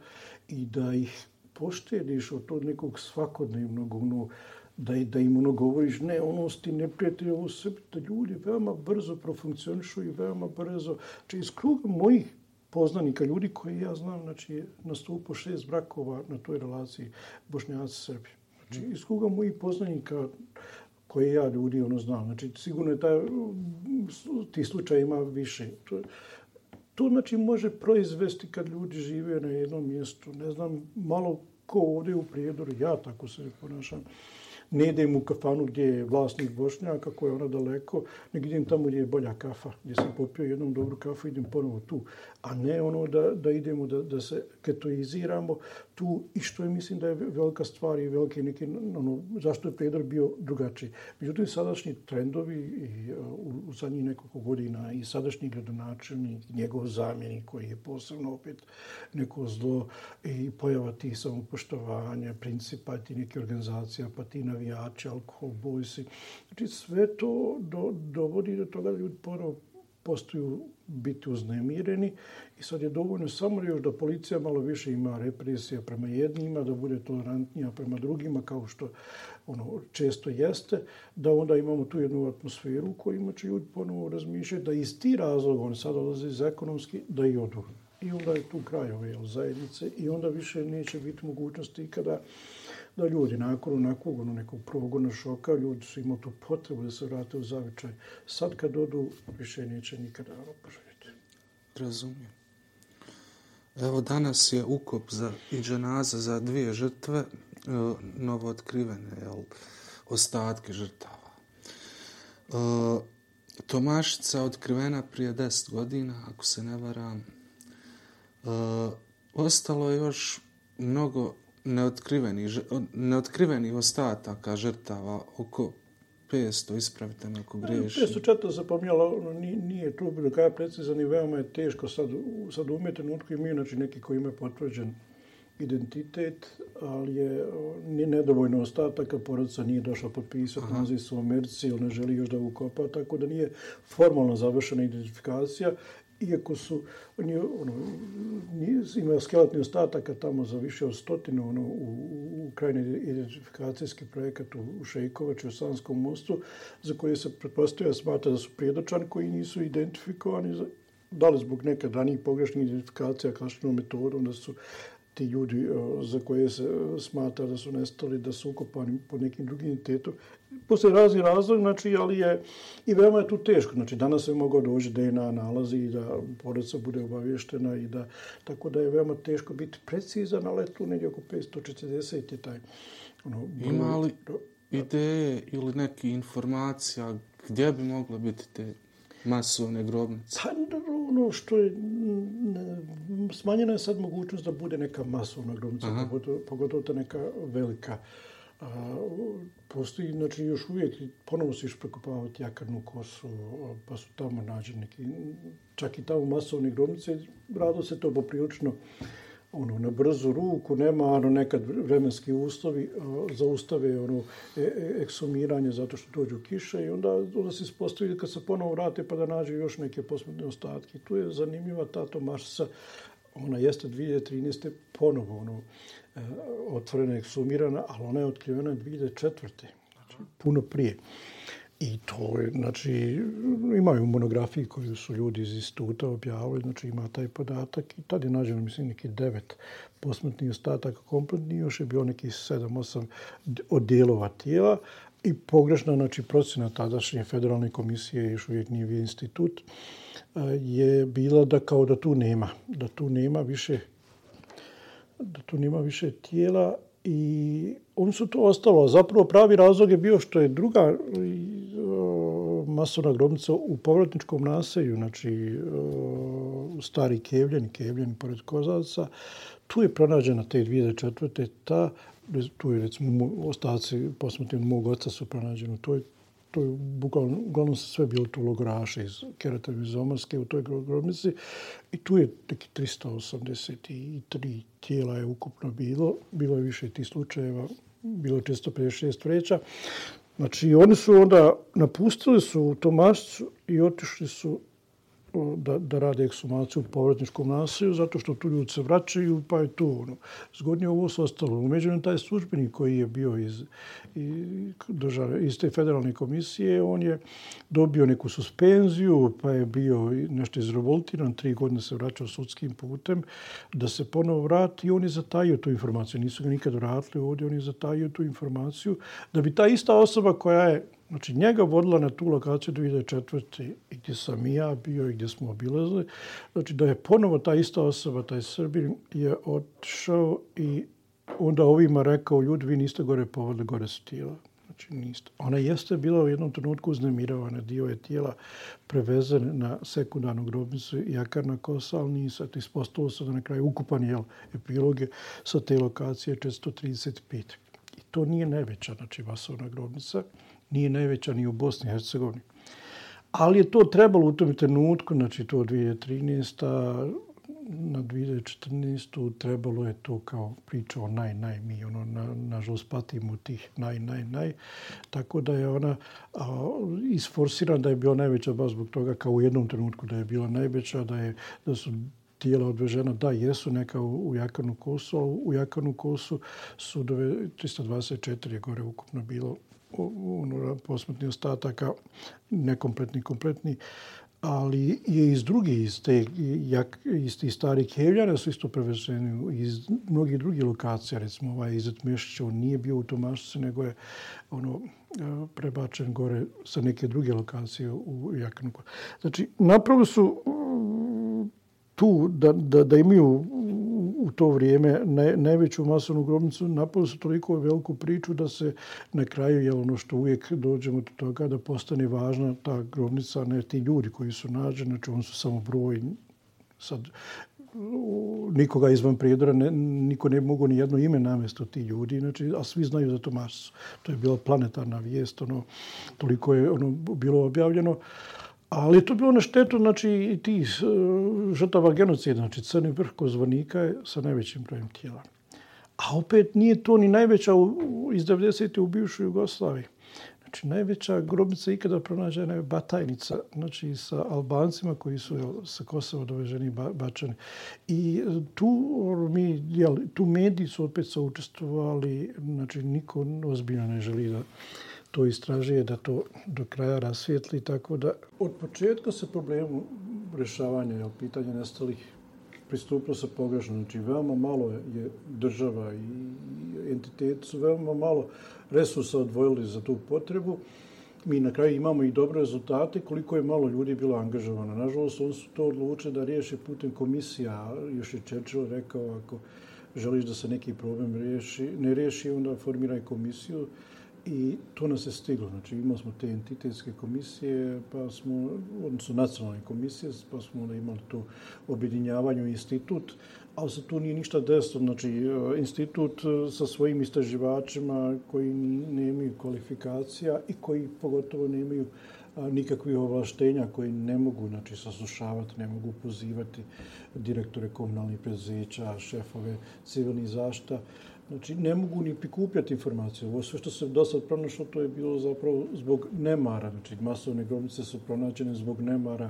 i da ih poštediš od tog nekog svakodnevnog, ono, da, da im ono govoriš, ne, ono ti ne prijatelji, ovo sve, da ljudi veoma brzo profunkcionišu i veoma brzo. če iz kruga mojih poznanika, ljudi koji ja znam, znači, nastupo šest brakova na toj relaciji Bošnjaci-Srbi. Znači, iz kruga mojih poznanika, koje ja ljudi ono znam, znači, sigurno je taj, ti slučaj ima više. To, to, znači, može proizvesti kad ljudi žive na jednom mjestu. Ne znam, malo ko ovdje u prijedoru, ja tako se ponašam, ne idem u kafanu gdje je vlasnik Bošnjaka, kako je ona daleko, nego idem tamo gdje je bolja kafa, gdje sam popio jednom dobru kafu, idem ponovo tu. A ne ono da, da idemo, da, da se ketoiziramo tu i što je, mislim, da je velika stvar i veliki neke, ono, zašto je Pedro bio drugačiji. Međutim, sadašnji trendovi i, uh, u, u zadnjih nekoliko godina i sadašnji gradonačelnik, njegov zamjenik koji je posebno opet neko zlo i pojava tih samopoštovanja, principa ti neke organizacija, pa ti navijači, alkohol, bojsi. Znači sve to do, dovodi do toga da ljudi ponovo postaju biti uznemireni i sad je dovoljno samo još da policija malo više ima represija prema jednima, da bude tolerantnija prema drugima kao što ono često jeste, da onda imamo tu jednu atmosferu u kojima će ljudi ponovo razmišljati da iz ti razloga, on sad odlaze iz ekonomski, da i odu. I onda je tu kraj ove zajednice i onda više neće biti mogućnosti kada da ljudi nakon onakvog ono, nekog progona šoka, ljudi su imali tu potrebu da se vrate u zavičaj. Sad kad odu, više neće nikada poželjeti. Razumijem. Evo danas je ukop za i dženaza za dvije žrtve, e, novo otkrivene jel, ostatke žrtava. E, Tomašica otkrivena prije deset godina, ako se ne varam. E, ostalo je još mnogo neotkriveni, neotkriveni ostataka žrtava oko 500, ispravite me ako grešim. 504 se pomijalo, ono, nije tu bilo kada precizan i veoma je teško sad, sad umije trenutku imaju znači, neki koji imaju potvrđen identitet, ali je ni nedovoljno ostataka, porodica nije došla potpisati, naziv su u Americi, on ne želi još da ukopa, tako da nije formalno završena identifikacija iako su, on je, ono, ima skeletni ostataka tamo za više od stotinu, ono, u, u krajni identifikacijski projekat u, u Šejkovaču, u Sanskom mostu, za koje se pretpostavlja smatra da su prijedočani koji nisu identifikovani, za, da li zbog nekad ranijih pogrešnih identifikacija klasičnom metodom, da su ti ljudi za koje se smatra da su nestali, da su ukopani po nekim drugim identitetom. Posle razni razlog, znači, ali je i veoma je tu teško. Znači, danas se mogao doći DNA nalazi i da porodica bude obavještena i da, tako da je veoma teško biti precizan, ali tu negdje oko 540 je taj ono, broj. Ima li ideje ili neke informacija gdje bi mogle biti te masovne grobnice? Pa, ono što je, smanjena je sad mogućnost da bude neka masovna grobnica, pogotovo, pogotovo ta neka velika. A, postoji, znači, još uvijek ponovo se još prekopavati jakarnu kosu, pa su tamo nađeni neki, čak i tamo masovne grobnice, rado se to poprilično ono, na brzu ruku, nema ono, nekad vremenski uslovi a, zaustave ono, e, e, eksumiranje zato što dođu kiše i onda, onda se ispostavi kad se ponovo vrate pa da nađe još neke posmrtne ostatke. Tu je zanimljiva ta Tomašca, ona jeste 2013. ponovo ono, Eh, otvorena i sumirana, ali ona je otkrivena 2004. Znači, puno prije. I to je, znači, imaju monografiji koju su ljudi iz instituta objavili, znači ima taj podatak i tad je nađeno, mislim, neki devet posmrtnih ostataka kompletni, još je bio neki sedam, osam odjelova tijela i pogrešna, znači, procena tadašnje federalne komisije, još uvijek nije institut, eh, je bila da kao da tu nema, da tu nema više da tu nema više tijela i oni su to ostalo. Zapravo pravi razlog je bio što je druga masovna grobnica u povratničkom naselju, znači stari Kevljen, Kevljen pored Kozavca. Tu je pronađena te 2004. Ta, tu je recimo ostaci posmetni mog oca su pronađeni u toj to je bukvalno, uglavnom su sve bili tu logoraše iz Kerata u toj grobnici. I tu je neki 383 tijela je ukupno bilo. Bilo je više tih slučajeva, bilo je 456 vreća. Znači, oni su onda napustili su u Tomašcu i otišli su da, da rade ekshumaciju u povratničkom naselju, zato što tu ljudi se vraćaju, pa je tu ono. Zgodnije ovo se ostalo. Umeđu taj službenik koji je bio iz, iz, države, iz te federalne komisije, on je dobio neku suspenziju, pa je bio nešto izrevoltiran, tri godine se vraćao sudskim putem, da se ponovo vrati i on je zatajio tu informaciju. Nisu ga nikad vratili ovdje, on je zatajio tu informaciju, da bi ta ista osoba koja je Znači, njega vodila na tu lokaciju 2004. i gdje sam i ja bio i gdje smo obilazili. Znači, da je ponovo ta ista osoba, taj Srbin, je otišao i onda ovima rekao, ljudi, vi niste gore povodili, gore su tijela. Znači, niste. Ona jeste bila u jednom trenutku uznemiravana. Dio je tijela prevezen na sekundarnu grobnicu i jakarna kosa, ali nije sad ispostavilo se da na kraju ukupan jel, epiloge sa te lokacije 435. I to nije najveća, znači, vasovna grobnica nije najveća ni u Bosni i Hercegovini. Ali je to trebalo u tom trenutku, znači to 2013 na 2014. trebalo je to kao priča o naj, naj, mi ono, na, nažalost patimo tih naj, naj, naj. Tako da je ona a, isforsirana da je bila najveća baš zbog toga kao u jednom trenutku da je bila najveća, da, je, da su tijela odvežena, da, jesu neka u, u Jakanu kosu, a u Jakanu kosu su 324 je gore ukupno bilo ono, posmrtni ostataka, nekompletni, kompletni, ali je iz druge, iz te jak, iz tih starih kevljara su isto prevezeni iz mnogih drugih lokacija, recimo ovaj Izet Mešić, on nije bio u Tomašcu, nego je ono, e, prebačen gore sa neke druge lokacije u Jakanu. Znači, napravo su tu da, da, da imaju u to vrijeme naj, najveću masovnu grobnicu, napali su toliko veliku priču da se na kraju, je ono što uvijek dođemo do toga, da postane važna ta grobnica, ne ti ljudi koji su nađeni, znači oni su samo broj, sad nikoga izvan prijedora, ne, niko ne mogu ni jedno ime namjesto ti ljudi, znači, a svi znaju za to masu. To je bila planetarna vijest, ono, toliko je ono bilo objavljeno. Ali to bilo na štetu, znači, i ti e, žrtava genocida, znači, crni vrh kozvornika je sa najvećim brojem tijela. A opet nije to ni najveća u, iz 90. u bivšoj Jugoslaviji. Znači, najveća grobnica ikada pronađena je Batajnica, znači sa Albancima koji su jel, sa Kosova doveženi ba, bačani. I e, tu, ono, mi, jel, tu mediji su opet saučestvovali, znači niko ozbiljno ne želi da to istražuje, da to do kraja rasvijetli, tako da... Od početka se problemu rešavanja, jel, pitanja nestalih pristupilo se pogrešno. Znači, veoma malo je država i entitet su veoma malo resursa odvojili za tu potrebu. Mi na kraju imamo i dobre rezultate koliko je malo ljudi bilo angažovano. Nažalost, oni su to odlučili da riješe putem komisija. Još je Čečilo rekao, ako želiš da se neki problem riješi, ne riješi, onda formiraj komisiju. I to nas je stiglo. Znači, imali smo te entitetske komisije, pa smo, odnosno nacionalne komisije, pa smo onda imali to objedinjavanje institut, ali se tu nije ništa desilo. Znači, e, institut e, sa svojim istraživačima koji nemaju kvalifikacija i koji pogotovo nemaju nikakvih ovlaštenja koji ne mogu znači, saslušavati, ne mogu pozivati direktore komunalnih prezeća, šefove civilnih zašta, Znači, ne mogu ni prikupljati informacije. Ovo sve što se do sad pronašlo, to je bilo zapravo zbog nemara. Znači, masovne grobnice su pronađene zbog nemara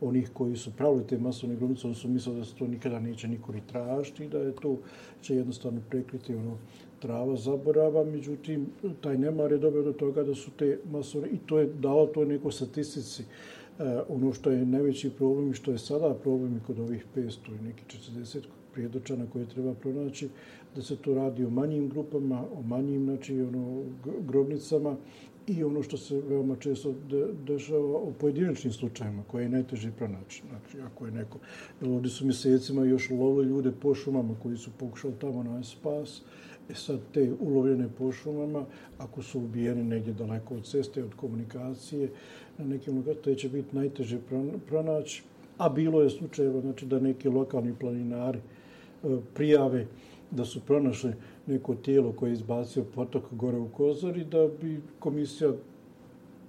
onih koji su pravili te masovne grobnice. Oni su mislili da se to nikada neće niko ni tražiti, da je to će jednostavno prekriti ono trava zaborava. Međutim, taj nemar je dobio do toga da su te masovne... I to je dalo to neko statistici. E, ono što je najveći problem i što je sada problem kod ovih 500 i neki 40 prijedočana koje treba pronaći, da se to radi o manjim grupama, o manjim znači, ono, grobnicama i ono što se veoma često de, dešava o pojedinačnim slučajima koje je najteže pronaći. Znači, ako je neko... Ovdje su mjesecima još lovili ljude po šumama koji su pokušali tamo na spas. E sad te ulovljene po šumama, ako su ubijeni negdje daleko od ceste, od komunikacije, na nekim lokacijama, će biti najteže pronaći. A bilo je slučajeva znači, da neki lokalni planinari e, prijave da su pronašli neko tijelo koje je izbacio potok gore u Kozari, da bi komisija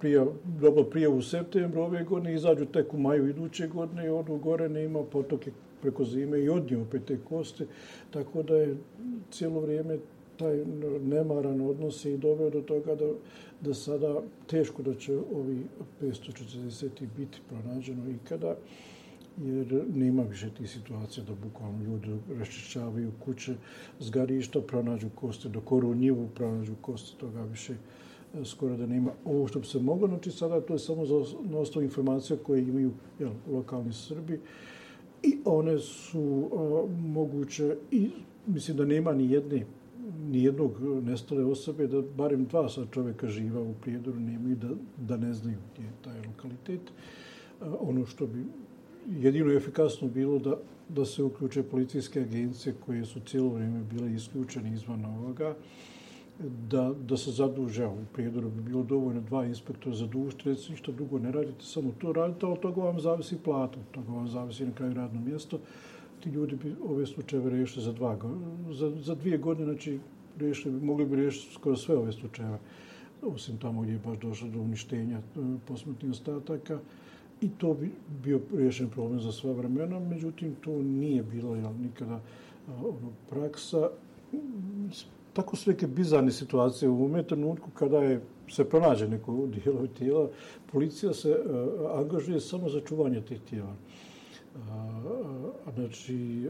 prija, dobro prije u septembru ove godine, izađu tek u maju iduće godine i odu gore ne ima potoke preko zime i odnije opet te koste. Tako da je cijelo vrijeme taj nemaran odnos i doveo do toga da, da sada teško da će ovi 540 biti pronađeno ikada jer nema više tih situacija da bukvalno ljudi raščišćavaju kuće, zgarišta, pronađu koste, do koru njivu pronađu koste, toga više e, skoro da nema. Ovo što bi se moglo znači sada, to je samo za osnovu informacija koje imaju jel, lokalni Srbi i one su a, moguće i mislim da nema ni jedne ni jednog nestale osobe, da barem dva sa čoveka živa u Prijedoru nemaju da, da ne znaju gdje je taj lokalitet. E, ono što bi jedino je efikasno bilo da, da se uključe policijske agencije koje su cijelo vrijeme bile isključene izvan ovoga, da, da se zaduže u prijedoru bi bilo dovoljno dva inspektora za dušt, recimo ništa drugo ne radite, samo to radite, ali toga vam zavisi plata, toga vam zavisi na kraju radno mjesto. Ti ljudi bi ove slučajeve riješili za, dva, za, za dvije godine, znači riješili, mogli bi riješiti skoro sve ove slučajeve, osim tamo gdje je baš došlo do uništenja e, posmrtnih ostataka. I to bi bio rješen problem za sva vremena, međutim, to nije bilo jel, nikada ono, praksa. Tako su neke bizarne situacije u ovome trenutku kada je se pronađe neko dijelo tijela, policija se uh, angažuje samo za čuvanje tih tijela. A, znači,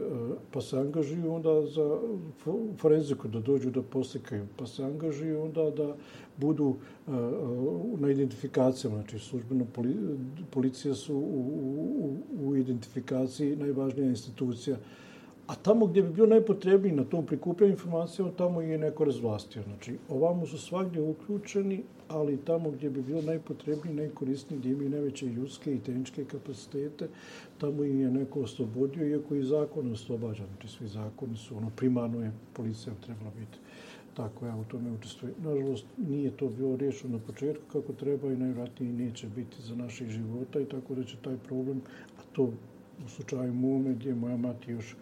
pa se angažuju onda za forenziku da dođu da poslikaju, pa se angažuju onda da budu na identifikacijama, znači službeno policija su u, u, u identifikaciji najvažnija institucija A tamo gdje bi bio najpotrebniji na tom prikupljanju informacija, tamo je neko razvlastio. Znači, ovamo su svakdje uključeni, ali tamo gdje bi bio najpotrebniji, najkorisniji, gdje imaju najveće ljudske i tehničke kapacitete, tamo je neko oslobodio, iako i zakon oslobađa. Znači, svi zakoni su, ono, primarno je policija trebala biti tako ja u tome učestvuje. Nažalost, nije to bilo riješeno na početku kako treba i najvratnije neće biti za naših života i tako da će taj problem, a to u slučaju mome gdje moja mati još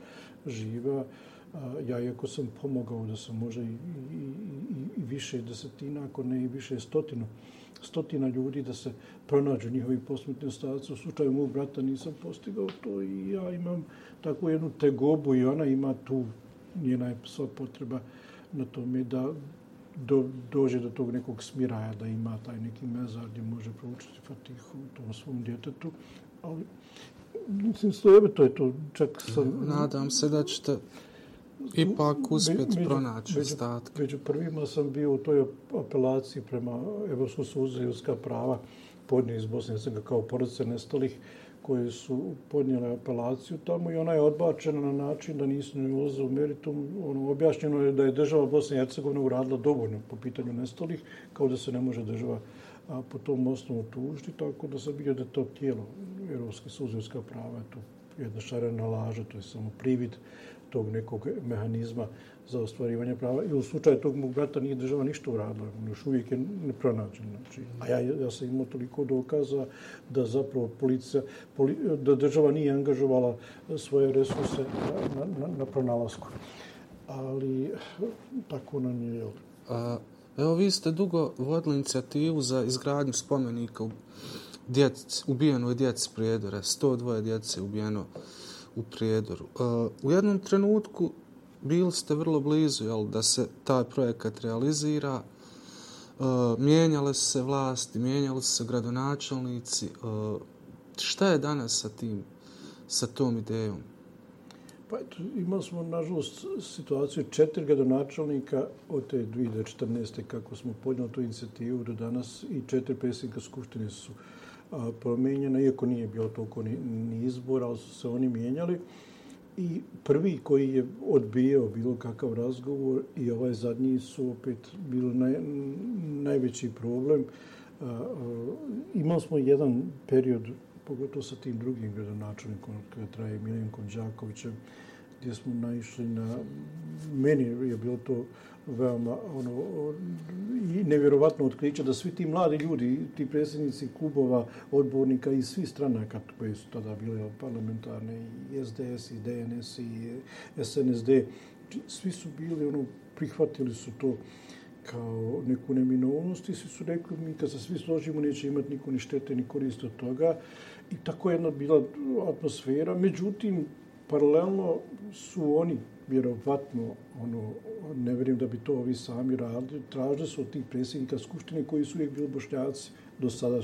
živa. Ja, iako sam pomogao da sam možda i, i, i, i više desetina, ako ne i više stotinu, stotina ljudi da se pronađu njihovi posmrtni ostaci. U slučaju mog brata nisam postigao to i ja imam takvu jednu tegobu i ona ima tu, njena je sva potreba na tome da do, dođe do tog nekog smiraja, da ima taj neki mezar gdje može proučiti Fatihu tom svom djetetu. Ali, mislim, stojebe, to je to. Čak sam... Nadam se da ćete ipak uspjeti među, pronaći među, ostatke. Među prvima sam bio u toj apelaciji prema Evropskom suzu za ljudska prava podnije iz Bosne i kao porodice nestalih koje su podnijele apelaciju tamo i ona je odbačena na način da nisu ne ulaze u meritum. Ono, objašnjeno je da je država Bosne i Hercegovine uradila dovoljno po pitanju nestalih, kao da se ne može država a, po tom osnovu tužiti, tako da sam vidio da to tijelo Europske suzivska prava je to jedna šarena laža, to je samo privid tog nekog mehanizma za ostvarivanje prava. I u slučaju tog mog brata nije država ništa uradila, još uvijek je nepronađen. Znači, a ja, ja sam imao toliko dokaza da zapravo policija, poli, da država nije angažovala svoje resurse na, na, na pronalasku. Ali tako nam je, jel? A, evo, vi ste dugo vodili inicijativu za izgradnju spomenika u djeci, ubijenoj djeci Prijedora. 102 djece ubijeno u prijedoru. E, u jednom trenutku bili ste vrlo blizu jel, da se taj projekat realizira. Uh, mijenjale se vlasti, mijenjali se gradonačelnici. E, šta je danas sa tim, sa tom idejom? Pa eto, imali smo, nažalost, situaciju četiri gradonačelnika od te 2014. kako smo podnjeli tu inicijativu do danas i četiri predsjednika Skupštine su a, promenjena, iako nije bilo toliko ni, ni izbora, ali su se oni mijenjali. I prvi koji je odbijao bilo kakav razgovor i ovaj zadnji su opet bilo naj, najveći problem. A, a, imali smo jedan period, pogotovo sa tim drugim gradonačelnikom, kada traje Milenkom Đakovićem, gdje smo naišli na... Meni je bilo to veoma ono, i nevjerovatno otkriće da svi ti mladi ljudi, ti predsjednici klubova, odbornika i svi stranaka koje su tada bile parlamentarne, i SDS, i DNS, i SNSD, svi su bili, ono, prihvatili su to kao neku neminovnost i svi su rekli, mi kad se svi složimo, neće imati niko ni štete, ni koriste od toga. I tako je jedna bila atmosfera. Međutim, paralelno su oni vjerovatno, ono, ne vjerujem da bi to ovi sami radili, tražili su od tih predsjednika Skupštine koji su uvijek bili bošnjaci do sada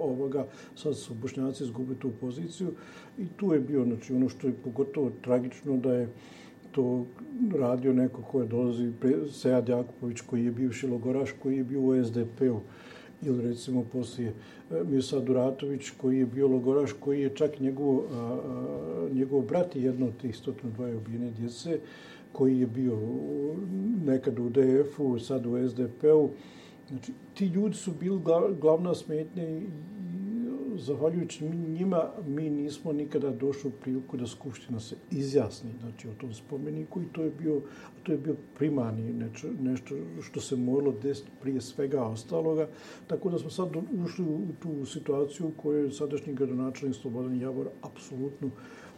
ovoga, sad su bošnjaci izgubili tu poziciju i tu je bio, znači, ono što je pogotovo tragično da je to radio neko ko je dolazi, Sejad Jakupović koji je bivši logoraš, koji je bio u SDP-u ili recimo poslije e, Duratović koji je bio logoraš, koji je čak njegov, njegov brat je jedno od tih 102 ubijene djece, koji je bio nekad u DF-u, sad u SDP-u. Znači, ti ljudi su bili glavna smetnja i zahvaljujući njima, mi nismo nikada došli u priliku da Skupština se izjasni znači, o tom spomeniku i to je bio, to je bio primarni neč, nešto što se moralo desiti prije svega ostaloga. Tako da smo sad ušli u tu situaciju u kojoj sadašnji gradonačelnik Slobodan Javor apsolutno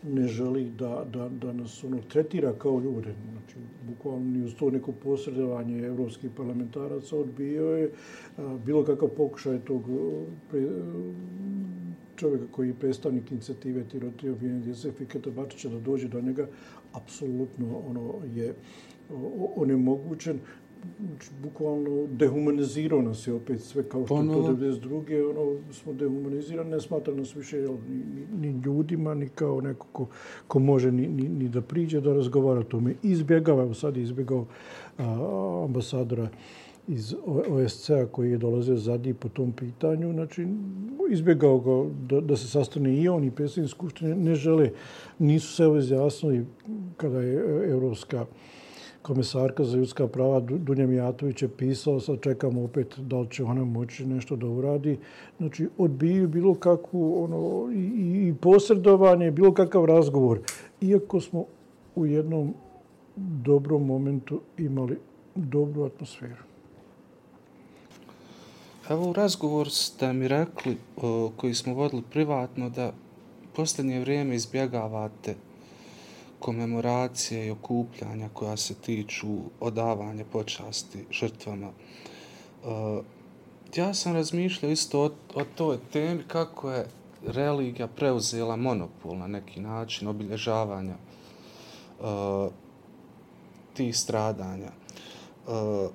ne želi da, da, da nas ono tretira kao ljude. Znači, bukvalno ni uz to neko posredovanje evropskih parlamentaraca odbio je a, bilo kakav pokušaj tog e, pre, e, čovjeka koji je predstavnik inicijative Tirotio i Fiketa Bačića da dođe do njega, apsolutno ono je onemogućen bukvalno dehumanizirao nas je opet sve kao što Ponovo. to 92. Ono, smo dehumanizirani, ne smatra nas više jel, ni, ni, ljudima, ni kao neko ko, ko može ni, ni, ni da priđe da razgovara o tome. Izbjegava, evo sad je izbjegao a, ambasadora iz OSCE-a koji je dolazio zadnji po tom pitanju, znači izbjegao ga da, da se sastane i on i predsjednik Skupštine, ne žele, nisu se ovo izjasnili kada je Evropska komisarka za ljudska prava Dunja Mijatović je pisao, sad čekamo opet da li će ona moći nešto da uradi. Znači, odbiju bilo kakvu ono, i, i posredovanje, bilo kakav razgovor. Iako smo u jednom dobrom momentu imali dobru atmosferu. Evo u razgovor ste mi rekli, o, koji smo vodili privatno, da posljednje vrijeme izbjegavate komemoracije i okupljanja koja se tiču odavanja počasti žrtvama. Uh, ja sam razmišljao isto o, o toj temi kako je religija preuzela monopol na neki način obilježavanja uh, tih stradanja. Uh,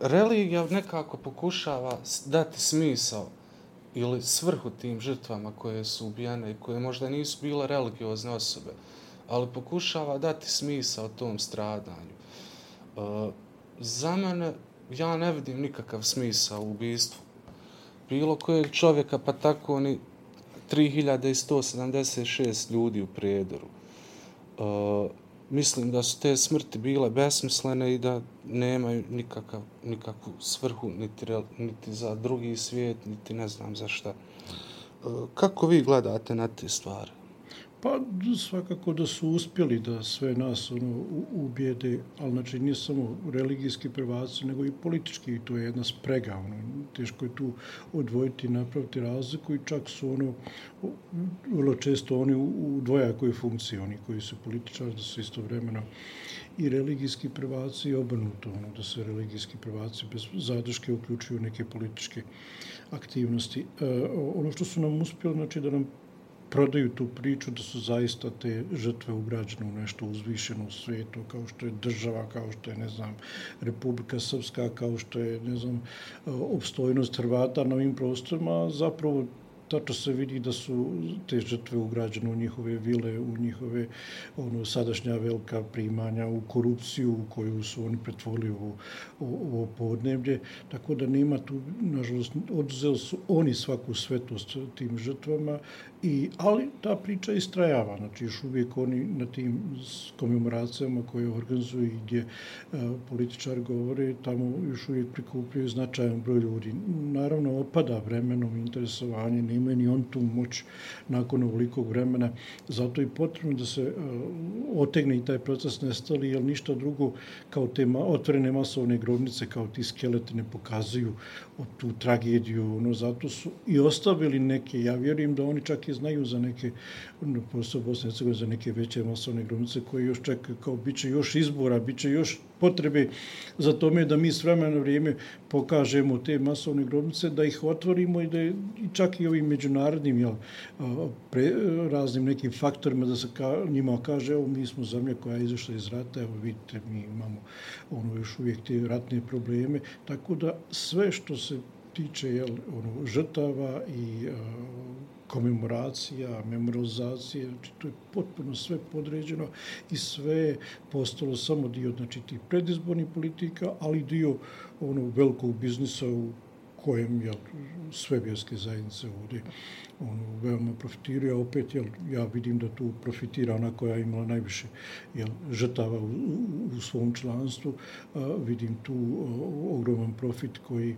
religija nekako pokušava dati smisao ili svrhu tim žrtvama koje su ubijene i koje možda nisu bile religiozne osobe, ali pokušava dati smisao tom stradanju. E, za mene, ja ne vidim nikakav smisa u ubijstvu bilo kojeg čovjeka, pa tako ni 3176 ljudi u prijedoru. E, mislim da su te smrti bile besmislene i da nemaju nikakav, nikakvu svrhu niti, niti za drugi svijet, niti ne znam za šta. E, kako vi gledate na te stvari? Pa svakako da su uspjeli da sve nas ono, ubijede, ali znači nije samo religijski prvaci, nego i politički, i to je jedna sprega. Ono, teško je tu odvojiti i napraviti razliku i čak su ono, vrlo često oni u dvojakoj funkciji, oni koji su političari, da su istovremeno i religijski prvaci i obrnuto, ono, da se religijski prvaci bez zadrške uključuju neke političke aktivnosti. E, ono što su nam uspjeli, znači da nam prodaju tu priču da su zaista te žrtve ugrađene u nešto uzvišeno u svijetu, kao što je država, kao što je, ne znam, Republika Srpska, kao što je, ne znam, eh, opstojnost Hrvata na ovim prostorima, zapravo tačno se vidi da su te žrtve ugrađene u njihove vile, u njihove ono, sadašnja velika primanja, u korupciju u koju su oni pretvorili ovo, ovo podneblje. Tako da nema tu, nažalost, oduzeli su oni svaku svetost tim žrtvama, i, ali ta priča istrajava. Znači, još uvijek oni na tim komemoracijama koje organizuju i gdje e, političar govore, tamo još uvijek prikupljaju značajan broj ljudi. Naravno, opada vremenom interesovanje, nema ni on tu moć nakon ovolikog vremena. Zato je potrebno da se e, otegne i taj proces nestali, jer ništa drugo kao te ma, otvorene masovne grobnice, kao ti skeleti ne pokazuju tu tragediju. ono, zato su i ostavili neke, ja vjerujem da oni čak i znaju za neke, prostor Bosne i za neke veće masovne grobnice koje još čekaju, kao bit će još izbora, bit će još potrebe za tome da mi s vremena vrijeme pokažemo te masovne grobnice, da ih otvorimo i da i čak i ovim međunarodnim jel, pre, raznim nekim faktorima da se ka, njima kaže, evo mi smo zemlja koja je izašla iz rata, evo vidite mi imamo ono još uvijek te ratne probleme, tako da sve što se tiče jel, ono, žrtava i komemoracija, memorizacije, znači to je potpuno sve podređeno i sve postalo samo dio znači, tih predizbornih politika, ali dio onog velikog biznisa u kojem je sve vjerske zajednice ovdje ono, veoma profitirao, opet jel, ja vidim da tu profitira ona koja je imala najviše jel, žrtava u, u, u svom članstvu, a, vidim tu a, ogroman profit koji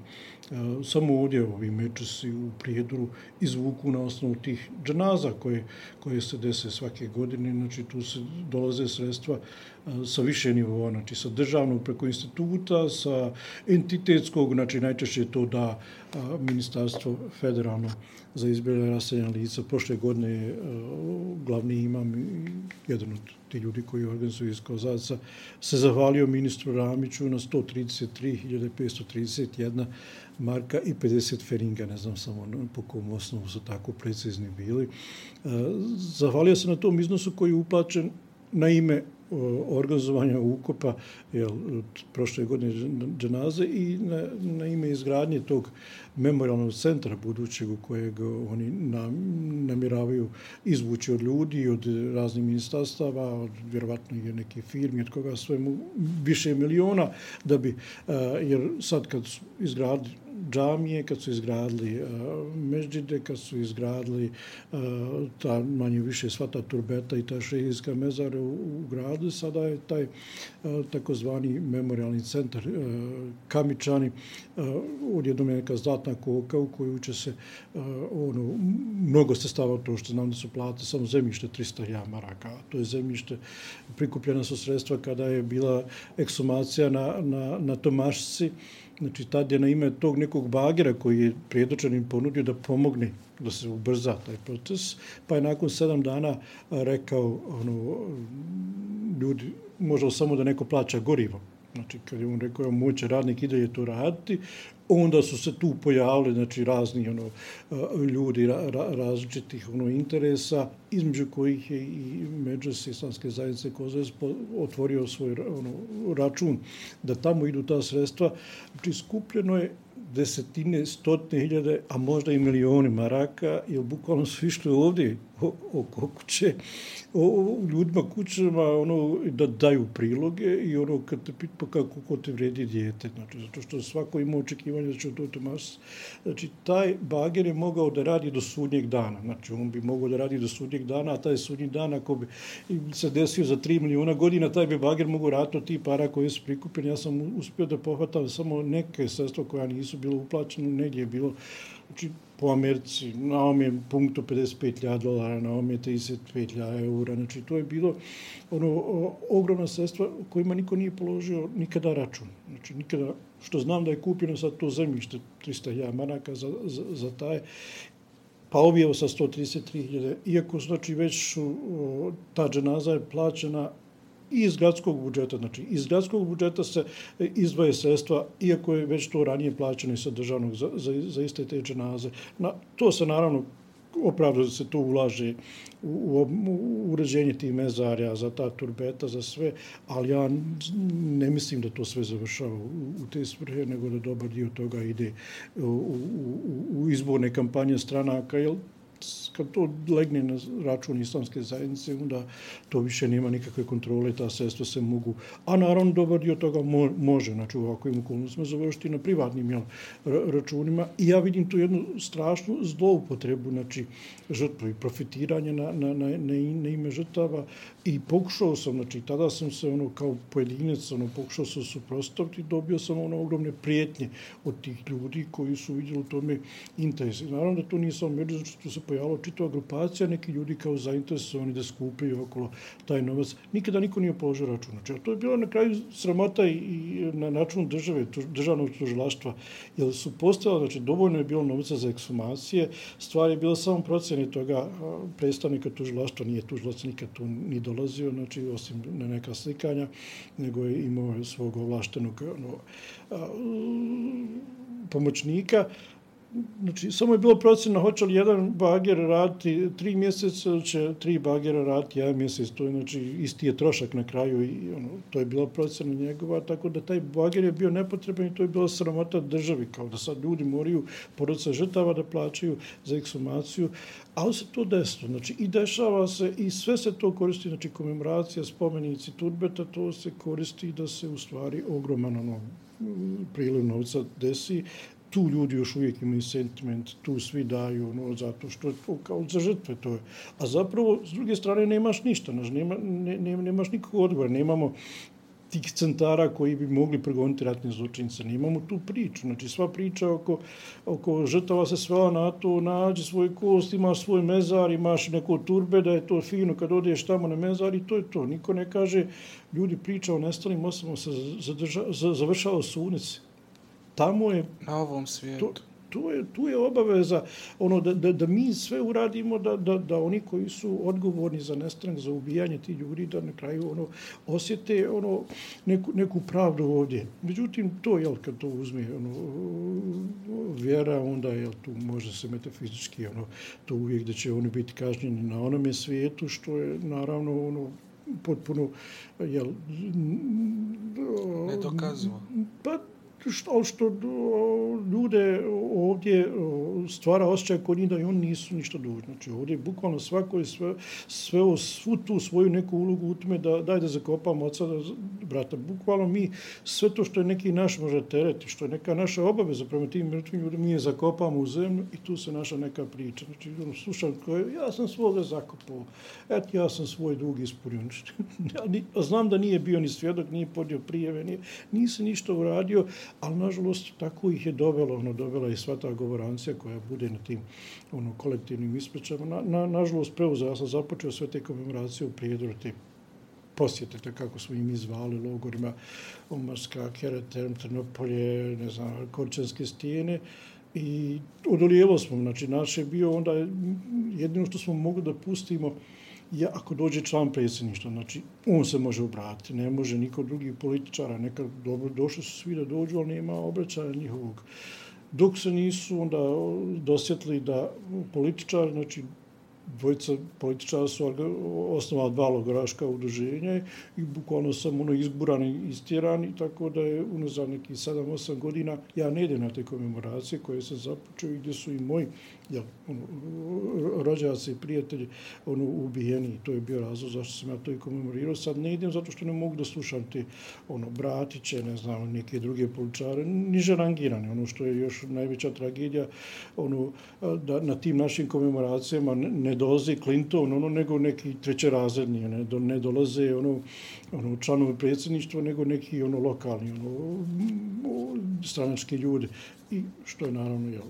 a, samo ovdje ovi mečesi u prijedoru izvuku na osnovu tih džanaza koje, koje se dese svake godine, znači tu se dolaze sredstva sa više nivova, znači sa državnog preko instituta, sa entitetskog, znači najčešće to da ministarstvo federalno za izbjele raseljena lica. Prošle godine e, glavni imam jedan od ti ljudi koji organizuju iz Kozaca se zahvalio ministru Ramiću na 133.531 marka i 50 feringa, ne znam samo po kom osnovu su tako precizni bili. E, zahvalio se na tom iznosu koji je uplaćen na ime organizovanja ukopa jel, prošle godine dženaze i na, na ime izgradnje tog memorialnog centra budućeg u kojeg oni nam, namiravaju izvući od ljudi, od raznih ministarstava, od vjerovatno i neke firme, od koga sve više miliona, da bi, jer sad kad izgradi džamije, kad su izgradili e, uh, međide, kad su izgradili uh, ta manje više svata turbeta i ta šehijska mezara u, u gradu, sada je taj uh, takozvani memorialni centar uh, Kamičani, uh, odjednom je neka zlatna koka u koju će se uh, ono, mnogo se stava to što znam da su plate, samo zemljište 300 jamaraka, to je zemljište, prikupljena su sredstva kada je bila eksumacija na, na, na Tomašci, Znači, tad je na ime tog nekog bagera koji je prijedočanin ponudio da pomogne da se ubrza taj proces, pa je nakon sedam dana rekao ono, ljudi, možda samo da neko plaća gorivo. Znači, kad je on rekao, moće radnik ide je to raditi, onda su se tu pojavili znači razni ono ljudi ra, ra, različitih ono interesa između kojih je i Međus islamske zajednice Kozes otvorio svoj ono, račun da tamo idu ta sredstva. Znači skupljeno je desetine, stotine hiljade, a možda i milioni maraka, jer bukvalno su išli ovdje oko kuće, o, o ljudima kućama, ono, da daju priloge i ono, kad te pita pa kako ko te vredi dijete, znači, zato što svako ima očekivanje da će to Tomas. Znači, taj bager je mogao da radi do sudnjeg dana, znači, on bi mogao da radi do sudnjeg dana, a taj sudnji dan, ako bi se desio za 3 miliona godina, taj bi bager mogao ratno ti para koje su prikupili, Ja sam uspio da pohvatam samo neke sredstva koja nisu bilo uplaćene, negdje je bilo, znači, po Americi, na ovom je punktu 55.000 dolara, na ovom je 35.000 eura. Znači, to je bilo ono, o, ogromna sredstva kojima niko nije položio nikada račun. Znači, nikada, što znam da je kupljeno sad to zemljište, 300.000 manaka za, za, za taj, pa objevo sa 133.000. Iako, znači, već su, o, ta dženaza je plaćena iz gradskog budžeta. Znači, iz gradskog budžeta se e, izdvaje sredstva, iako je već to ranije plaćeno i sa državnog za, za, za iste te dženaze. Na, to se naravno opravdu da se to ulaže u, u, u uređenje tih mezarja, za ta turbeta, za sve, ali ja ne mislim da to sve završava u, u te svrhe, nego da dobar dio toga ide u, u, u, u izborne kampanje stranaka, jer kad to legne na račun islamske zajednice, onda to više nema nikakve kontrole, ta sredstva se mogu, a naravno dobar dio toga mo, može, znači u ovakvim okolnostima završiti na privatnim jel, računima i ja vidim tu jednu strašnu zloupotrebu, znači žrtvu i profitiranje na, na, na, na, na ime žrtava i pokušao sam, znači tada sam se ono kao pojedinac, ono, pokušao sam suprostaviti, dobio sam ono ogromne prijetnje od tih ljudi koji su vidjeli u tome interes. Naravno da to nije samo znači tu se pojavilo čitava grupacija, neki ljudi kao zainteresovani da skupljaju okolo taj novac. Nikada niko nije položio račun. Znači, to je bilo na kraju sramota i, i na račun države, tuž, državnog tužilaštva, jer su postala, znači, dovoljno je bilo novca za eksumacije, stvar je bila samo procjeni toga predstavnika tužilaštva, nije tužilac nikad tu ni dolazio, znači, osim na neka slikanja, nego je imao svog ovlaštenog ono, a, pomoćnika, znači, samo je bilo procena hoće li jedan bager raditi tri mjeseca će tri bagera raditi jedan mjesec. To je, znači, isti je trošak na kraju i ono, to je bila procena njegova, tako da taj bager je bio nepotreban i to je bila sramota državi, kao da sad ljudi moraju porodca žrtava da plaćaju za eksumaciju, ali se to desilo, znači, i dešava se i sve se to koristi, znači, komemoracija, spomenici, turbeta, to se koristi da se u stvari ogroman ono, priliv novca desi, tu ljudi još uvijek imaju sentiment, tu svi daju, no, zato što je to kao za žrtve to je. A zapravo, s druge strane, nemaš ništa, naš, nema, ne, ne, nemaš nikog odgovora, nemamo tih centara koji bi mogli pregoniti ratne zločince. Nemamo tu priču. Znači, sva priča oko, oko žrtava se svela na to, nađe svoj kost, imaš svoj mezar, imaš neko turbe, da je to fino kad odeš tamo na mezar i to je to. Niko ne kaže, ljudi priča o nestalim osobama, se zadrža, završava sunice tamo je... Na ovom svijetu. To, tu je, tu je obaveza ono da, da, da mi sve uradimo da, da, da oni koji su odgovorni za nestrank, za ubijanje tih ljudi, da na kraju ono osjete ono neku, neku pravdu ovdje. Međutim, to je, kad to uzme ono, vjera, onda je tu može se metafizički ono, to uvijek da će oni biti kažnjeni na onome svijetu, što je naravno ono, potpuno jel, ne dokazuo. Pa što, što ljude ovdje stvara osjećaj kod njih da i oni nisu ništa dužni. Znači ovdje bukvalno svako je sve, sve o svu tu svoju neku ulogu u tome da daj da zakopamo oca, da, brata. Bukvalno mi sve to što je neki naš može tereti, što je neka naša obaveza prema tim mrtvim ljudima, mi je zakopamo u zemlju i tu se naša neka priča. Znači ono, slušam koje, ja sam svoga zakopao, eto ja sam svoj dug ispunio. Znači, znam da nije bio ni svjedok, nije podio prijeve, nije, nisi ništa uradio, ali nažalost tako ih je dovelo, ono, dovela i sva ta govorancija koja bude na tim ono, kolektivnim ispričama. Na, na, nažalost preuzeo, ja sam započeo sve te komemoracije u prijedoru, te posjete, kako smo im izvali logorima, Omarska, Keretem, Trnopolje, ne znam, Korčanske stijene, i odolijelo smo, znači naše bio onda jedino što smo mogli da pustimo ja, ako dođe član predsjedništva, znači on se može obratiti, ne može niko drugi političara, nekad dobro došli su svi da dođu, ali nema obraćanja njihovog. Dok se nisu onda dosjetili da političar, znači dvojica političara su osnovali dva logoraška udruženja i bukvalno sam ono izburan i istjeran tako da je unazad nekih 7-8 godina ja ne idem na te komemoracije koje se započeo i gdje su i moji jel, ono, rođaci i prijatelji ono, ubijeni. To je bio razlog zašto sam ja to i komemorirao. Sad ne idem zato što ne mogu da slušam te ono, bratiće, ne znam, neke druge poličare, niže rangirane. Ono što je još najveća tragedija, ono, da na tim našim komemoracijama ne dolaze Clinton, ono, nego neki trećerazredni, ne, do, ne dolaze ono, ono, članovi predsjedništva, nego neki ono, lokalni, ono, stranački ljudi. I što je naravno jel,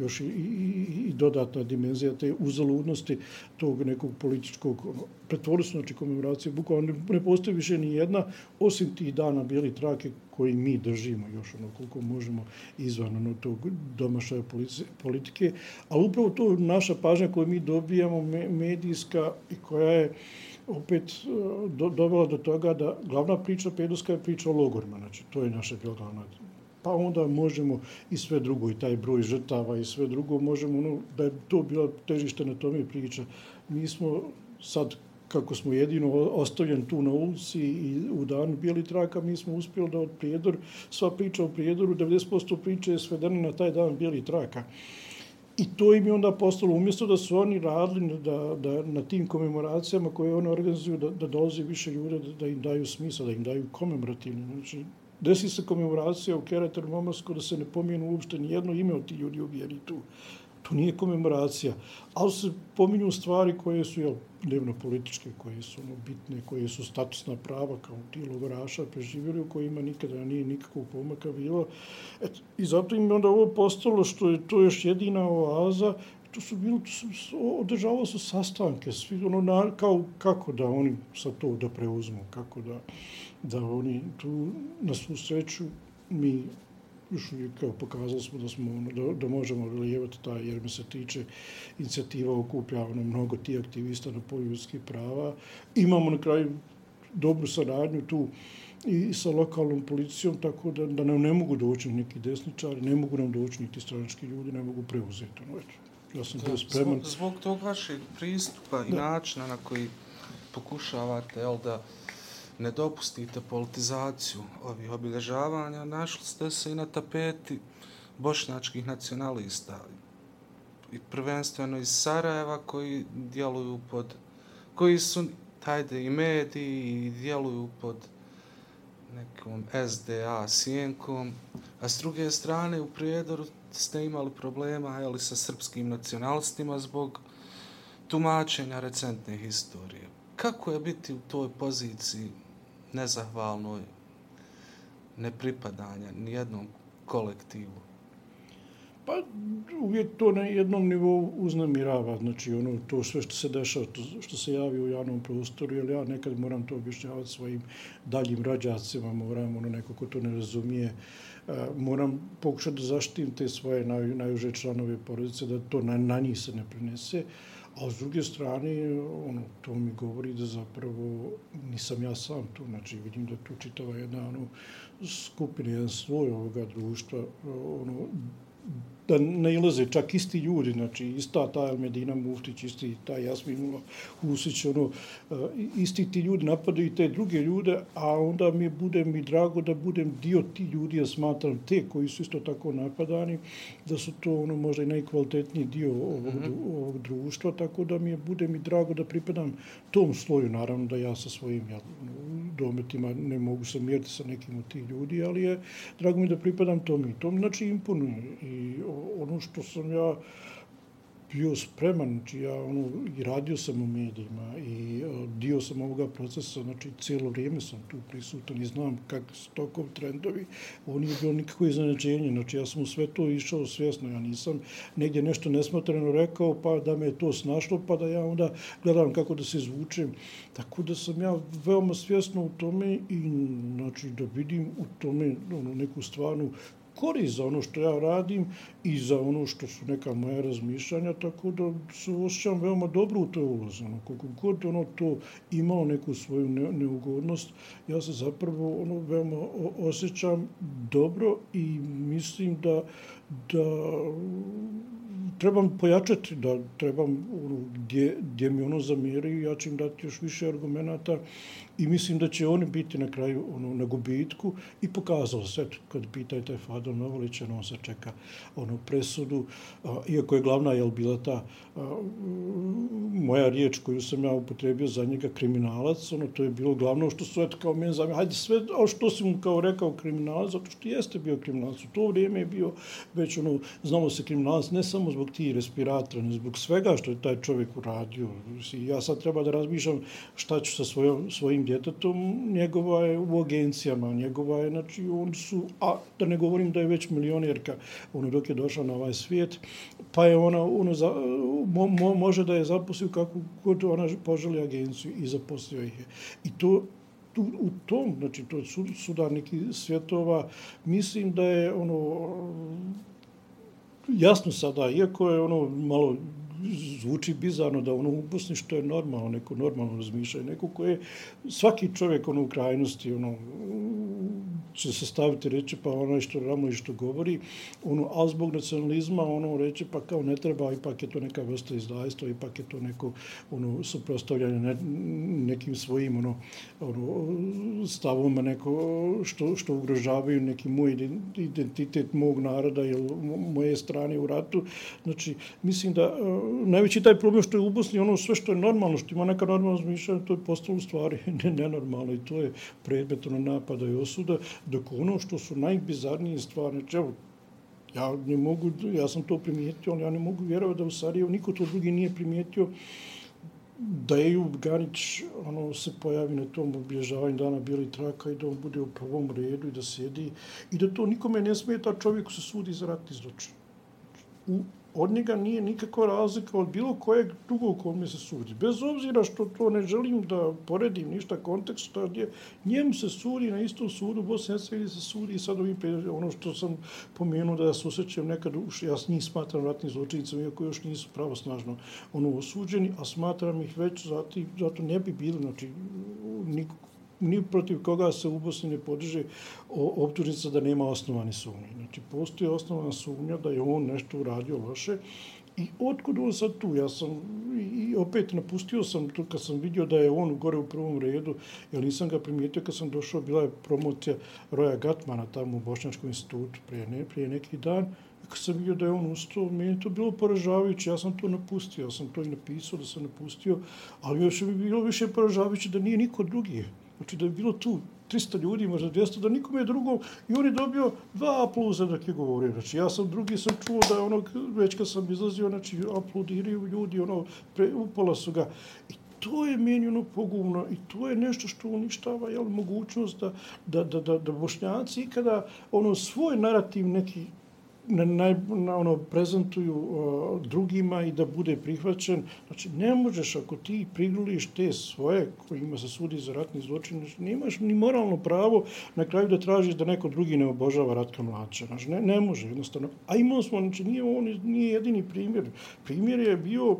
još i, i, i dodatna dimenzija te uzaludnosti tog nekog političkog ono, pretvorili znači komemoracije, bukvalno ne, ne postoji više ni jedna, osim tih dana bijeli trake koji mi držimo još ono koliko možemo izvan ono, tog domašaja politike, ali upravo to naša pažnja koju mi dobijamo medijska i koja je opet e, do, dovela do toga da glavna priča pedoska je priča o logorima, znači to je naša glavna pa onda možemo i sve drugo, i taj broj žrtava i sve drugo, možemo, ono, da je to bila težište na tome priča. Mi smo sad, kako smo jedino ostavljen tu na ulici i u danu bijeli traka, mi smo uspjeli da od prijedor, sva priča o prijedoru, 90% priče je svedena na taj dan bijeli traka. I to im je onda postalo, umjesto da su oni radili da, da na tim komemoracijama koje oni organizuju, da, da dolazi više ljude, da, da im daju smisla, da im daju komemorativne. Znači, desi se komemoracija u Kereteru Momarsko da se ne pomijenu uopšte ni jedno ime od ti ljudi ubijeni tu. To nije komemoracija, ali se pominju stvari koje su jel, dnevno političke, koje su ono, bitne, koje su statusna prava kao ti logoraša preživjeli u kojima nikada nije nikakvog pomaka bilo. Et, I zato im je onda ovo postalo što je to još jedina oaza to su bili, to su, održavali su sastanke, svi, ono, na, kao, kako da oni sa to da preuzmu, kako da, da oni tu, na svu sreću, mi kao pokazali smo da smo ono, da, da možemo relijevati taj, jer mi se tiče inicijativa okuplja ono, mnogo ti aktivista na polju ljudskih prava. Imamo na kraju dobru saradnju tu i sa lokalnom policijom, tako da, da nam ne mogu doći neki desničari, ne mogu nam doći niti stranički ljudi, ne mogu preuzeti. Ono, eto ja sam bio spreman. Zbog, zbog tog vašeg pristupa i da. načina na koji pokušavate jel, da ne dopustite politizaciju ovih obilježavanja, našli ste se i na tapeti bošnjačkih nacionalista. I prvenstveno iz Sarajeva koji djeluju pod koji su tajde i mediji i djeluju pod nekom SDA sjenkom, a s druge strane u Prijedoru ste imali problema jeli, sa srpskim nacionalistima zbog tumačenja recentne historije. Kako je biti u toj poziciji nezahvalnoj nepripadanja nijednom kolektivu? Pa uvijek to na jednom nivou uznamirava, znači ono, to sve što se dešava, to što se javi u javnom prostoru, jer ja nekad moram to objašnjavati svojim daljim rađacima, moram ono neko ko to ne razumije, uh, moram pokušati da zaštitim te svoje naj, najuže članove porodice, da to na, na njih se ne prenese. A s druge strane, ono, to mi govori da zapravo nisam ja sam tu. Znači, vidim da tu čitava jedna ono, skupina, jedan svoj ovoga društva, ono, da ne ilaze čak isti ljudi, znači ista ta Medina Muftić, isti ta Jasmin Husić, ono, e, isti ti ljudi napadaju te druge ljude, a onda mi bude mi drago da budem dio ti ljudi, ja smatram te koji su isto tako napadani, da su to ono možda i najkvalitetniji dio ovog, mm -hmm. ovog društva, tako da mi je bude mi drago da pripadam tom sloju, naravno da ja sa svojim ja, dometima ne mogu se mjeriti sa nekim od tih ljudi, ali je drago mi da pripadam tom i tom, znači imponuje i ono što sam ja bio spreman, znači ja ono, i radio sam u medijima i e, dio sam ovoga procesa, znači cijelo vrijeme sam tu prisutan i znam kakvi su tokov trendovi. Ovo nije bilo nikakvo iznenađenje, znači ja sam u sve to išao svjesno, ja nisam negdje nešto nesmotreno rekao pa da me to snašlo pa da ja onda gledam kako da se izvučem. Tako da sam ja veoma svjesno u tome i znači da vidim u tome ono, neku stvarnu korist za ono što ja radim i za ono što su neka moja razmišljanja, tako da se osjećam veoma dobro u toj ulozi. Ono, koliko god ono to imao neku svoju neugodnost, ja se zapravo ono veoma osjećam dobro i mislim da, da trebam pojačati, da trebam ono, gdje, gdje mi ono zamiri, ja ću im dati još više argumenta i mislim da će oni biti na kraju ono, na gubitku. I pokazalo se, kad pitajte Fado Fadon Novolić, on se čeka ono, presudu, a, iako je glavna jel, bila ta a, moja riječ koju sam ja upotrebio za njega kriminalac, ono, to je bilo glavno što su eto kao meni zamije, hajde sve, a što si mu kao rekao kriminalac, zato što jeste bio kriminalac, u to vrijeme je bio već ono, znamo se kriminalac, ne samo zbog ti respiratora, ne zbog svega što je taj čovjek uradio. Ja sad treba da razmišljam šta ću sa svojom, svojim djetetom, njegova je u agencijama, njegova je, znači, on su, a da ne govorim da je već milionerka, ono dok je došla na ovaj svijet, pa je ona, ono, za, mo, mo, može da je zaposlio kako god ona poželi agenciju i zaposlio ih je. I to, tu, u tom, znači, to su sudarniki svjetova, mislim da je, ono, jasno sada, iako je ono malo zvuči bizarno da ono upusni što je normalno, neko normalno razmišljanje, neko koje svaki čovjek ono u krajnosti ono, će se staviti reći pa ono što ramo i što govori, ono, a zbog nacionalizma ono reći pa kao ne treba, ipak je to neka vrsta izdajstva, ipak je to neko ono, suprostavljanje ne, nekim svojim ono, ono, stavom neko što, što ugrožavaju neki moj identitet mog naroda ili moje strane u ratu. Znači, mislim da e, najveći taj problem što je u Bosni, ono sve što je normalno, što ima neka normalna zmišljanja, to je postalo u stvari nenormalno i to je predmet ono napada i osuda, dok ono što su najbizarnije stvari, znači evo, ja ne mogu, ja sam to primijetio, ali ja ne mogu vjerovati da u Sarajevo niko to drugi nije primijetio, da je Jub Ganić ono, se pojavi na tom obilježavanju dana Bijeli traka i da on bude u prvom redu i da sjedi i da to nikome ne smeta, čovjeku se sudi za ratni zločin. U od njega nije nikakva razlika od bilo kojeg drugog kome se sudi. Bez obzira što to ne želim da poredim ništa kontekst, gdje njemu se sudi na istom sudu, Bosne Hercegovine se sudi i sad ovim ono što sam pomenuo da ja se osjećam nekad, ja s njih smatram ratnim zločinicama, iako još nisu pravosnažno ono, osuđeni, a smatram ih već zato, zato ne bi bili, znači, nikog ni protiv koga se u Bosni ne podiže optužnica da nema osnovane sumnje. Znači, postoji osnovana sumnja da je on nešto uradio loše i otkud on sad tu? Ja sam i opet napustio sam to kad sam vidio da je on gore u prvom redu, jer nisam ga primijetio kad sam došao, bila je promocija Roja Gatmana tamo u Bošnjačkom institutu prije, ne, prije neki dan, kad sam vidio da je on ustao, meni je to bilo poražavajuće, ja sam to napustio, ja sam to i napisao da sam napustio, ali još bi bilo više poražavajuće da nije niko drugi Znači da je bilo tu 300 ljudi, možda 200, da nikome je drugo. I on je dobio dva apluza dok je govorio. Znači ja sam drugi sam čuo da je ono, već kad sam izlazio, znači apludiraju ljudi, ono, pre, upala su ga. I to je meni ono pogubno i to je nešto što uništava jel, mogućnost da, da, da, da, da bošnjaci ikada ono svoj narativ neki na, na, na ono prezentuju uh, drugima i da bude prihvaćen. Znači, ne možeš ako ti prigruliš te svoje kojima se sudi za ratni zločin, znači, nemaš ni moralno pravo na kraju da tražiš da neko drugi ne obožava Ratka Mlača. Znači, ne, ne može jednostavno. A imao smo, znači, nije on nije jedini primjer. Primjer je bio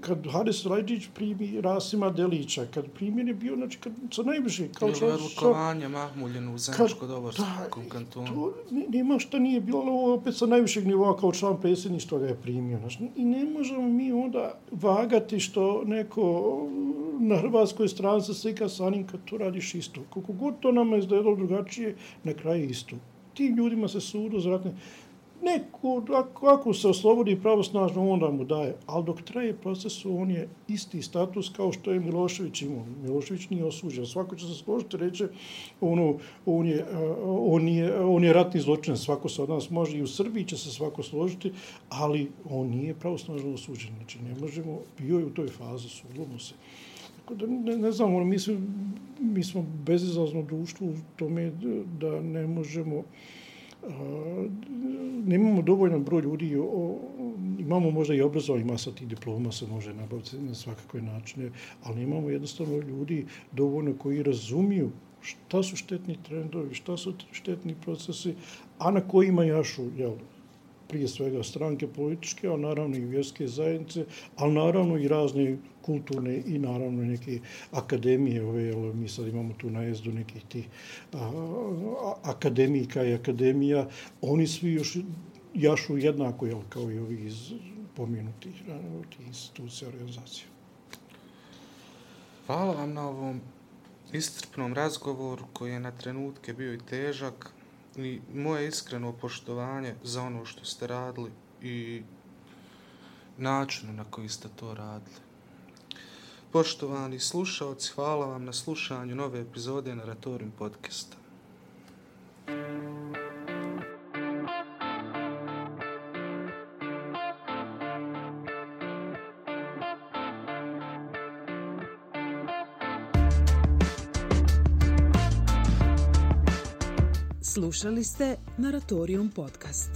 kad Haris Rajđić primi Rasima Delića, kad primjer je bio, znači, kad sa najviše... Kao što je odlukovanje Mahmuljenu u Zemčko-Doborskom kantonu. To, nema šta nije bilo, opet sa najvišeg nivoa kao član predsjedništva ga je primio. Znači, I ne možemo mi onda vagati što neko mm, na hrvatskoj strani se slika sa onim kad to radiš isto. Koliko god to nama izgledalo drugačije, na kraju isto. Tim ljudima se sudu za ratne neko, ako, ako se oslobodi pravosnažno, onda mu daje. Ali dok traje proces, on je isti status kao što je Milošević imao. Milošević nije osuđen. Svako će se složiti reći, ono, on, je, eh, on, je, on je ratni zločin. Svako se od nas može i u Srbiji će se svako složiti, ali on nije pravosnažno osuđen. Znači, ne možemo, bio je u toj fazi, sudlomo se. Tako da, ne, ne znam, ono, mi, smo, mi smo bezizlazno društvo u tome da ne možemo nemamo dovoljno broj ljudi, o, imamo možda i obrazovanje, masa tih diploma se može nabaviti na svakakve načine, ali nemamo jednostavno ljudi dovoljno koji razumiju šta su štetni trendovi, šta su štetni procesi, a na kojima jašu jel, prije svega stranke političke, a naravno i vjerske zajednice, ali naravno i razne kulturne i naravno neke akademije. Ove, jel, mi sad imamo tu najezdu nekih tih a, a, akademika i akademija. Oni svi još jašu jednako jel, kao i ovi iz pomenutih institucija organizacija. Hvala vam na ovom istrpnom razgovoru koji je na trenutke bio i težak i moje iskreno poštovanje za ono što ste radili i načinu na koji ste to radili. Poštovani slušalci, hvala vam na slušanju nove epizode Naratorim podcasta. Slušali ste Naratorium podcast.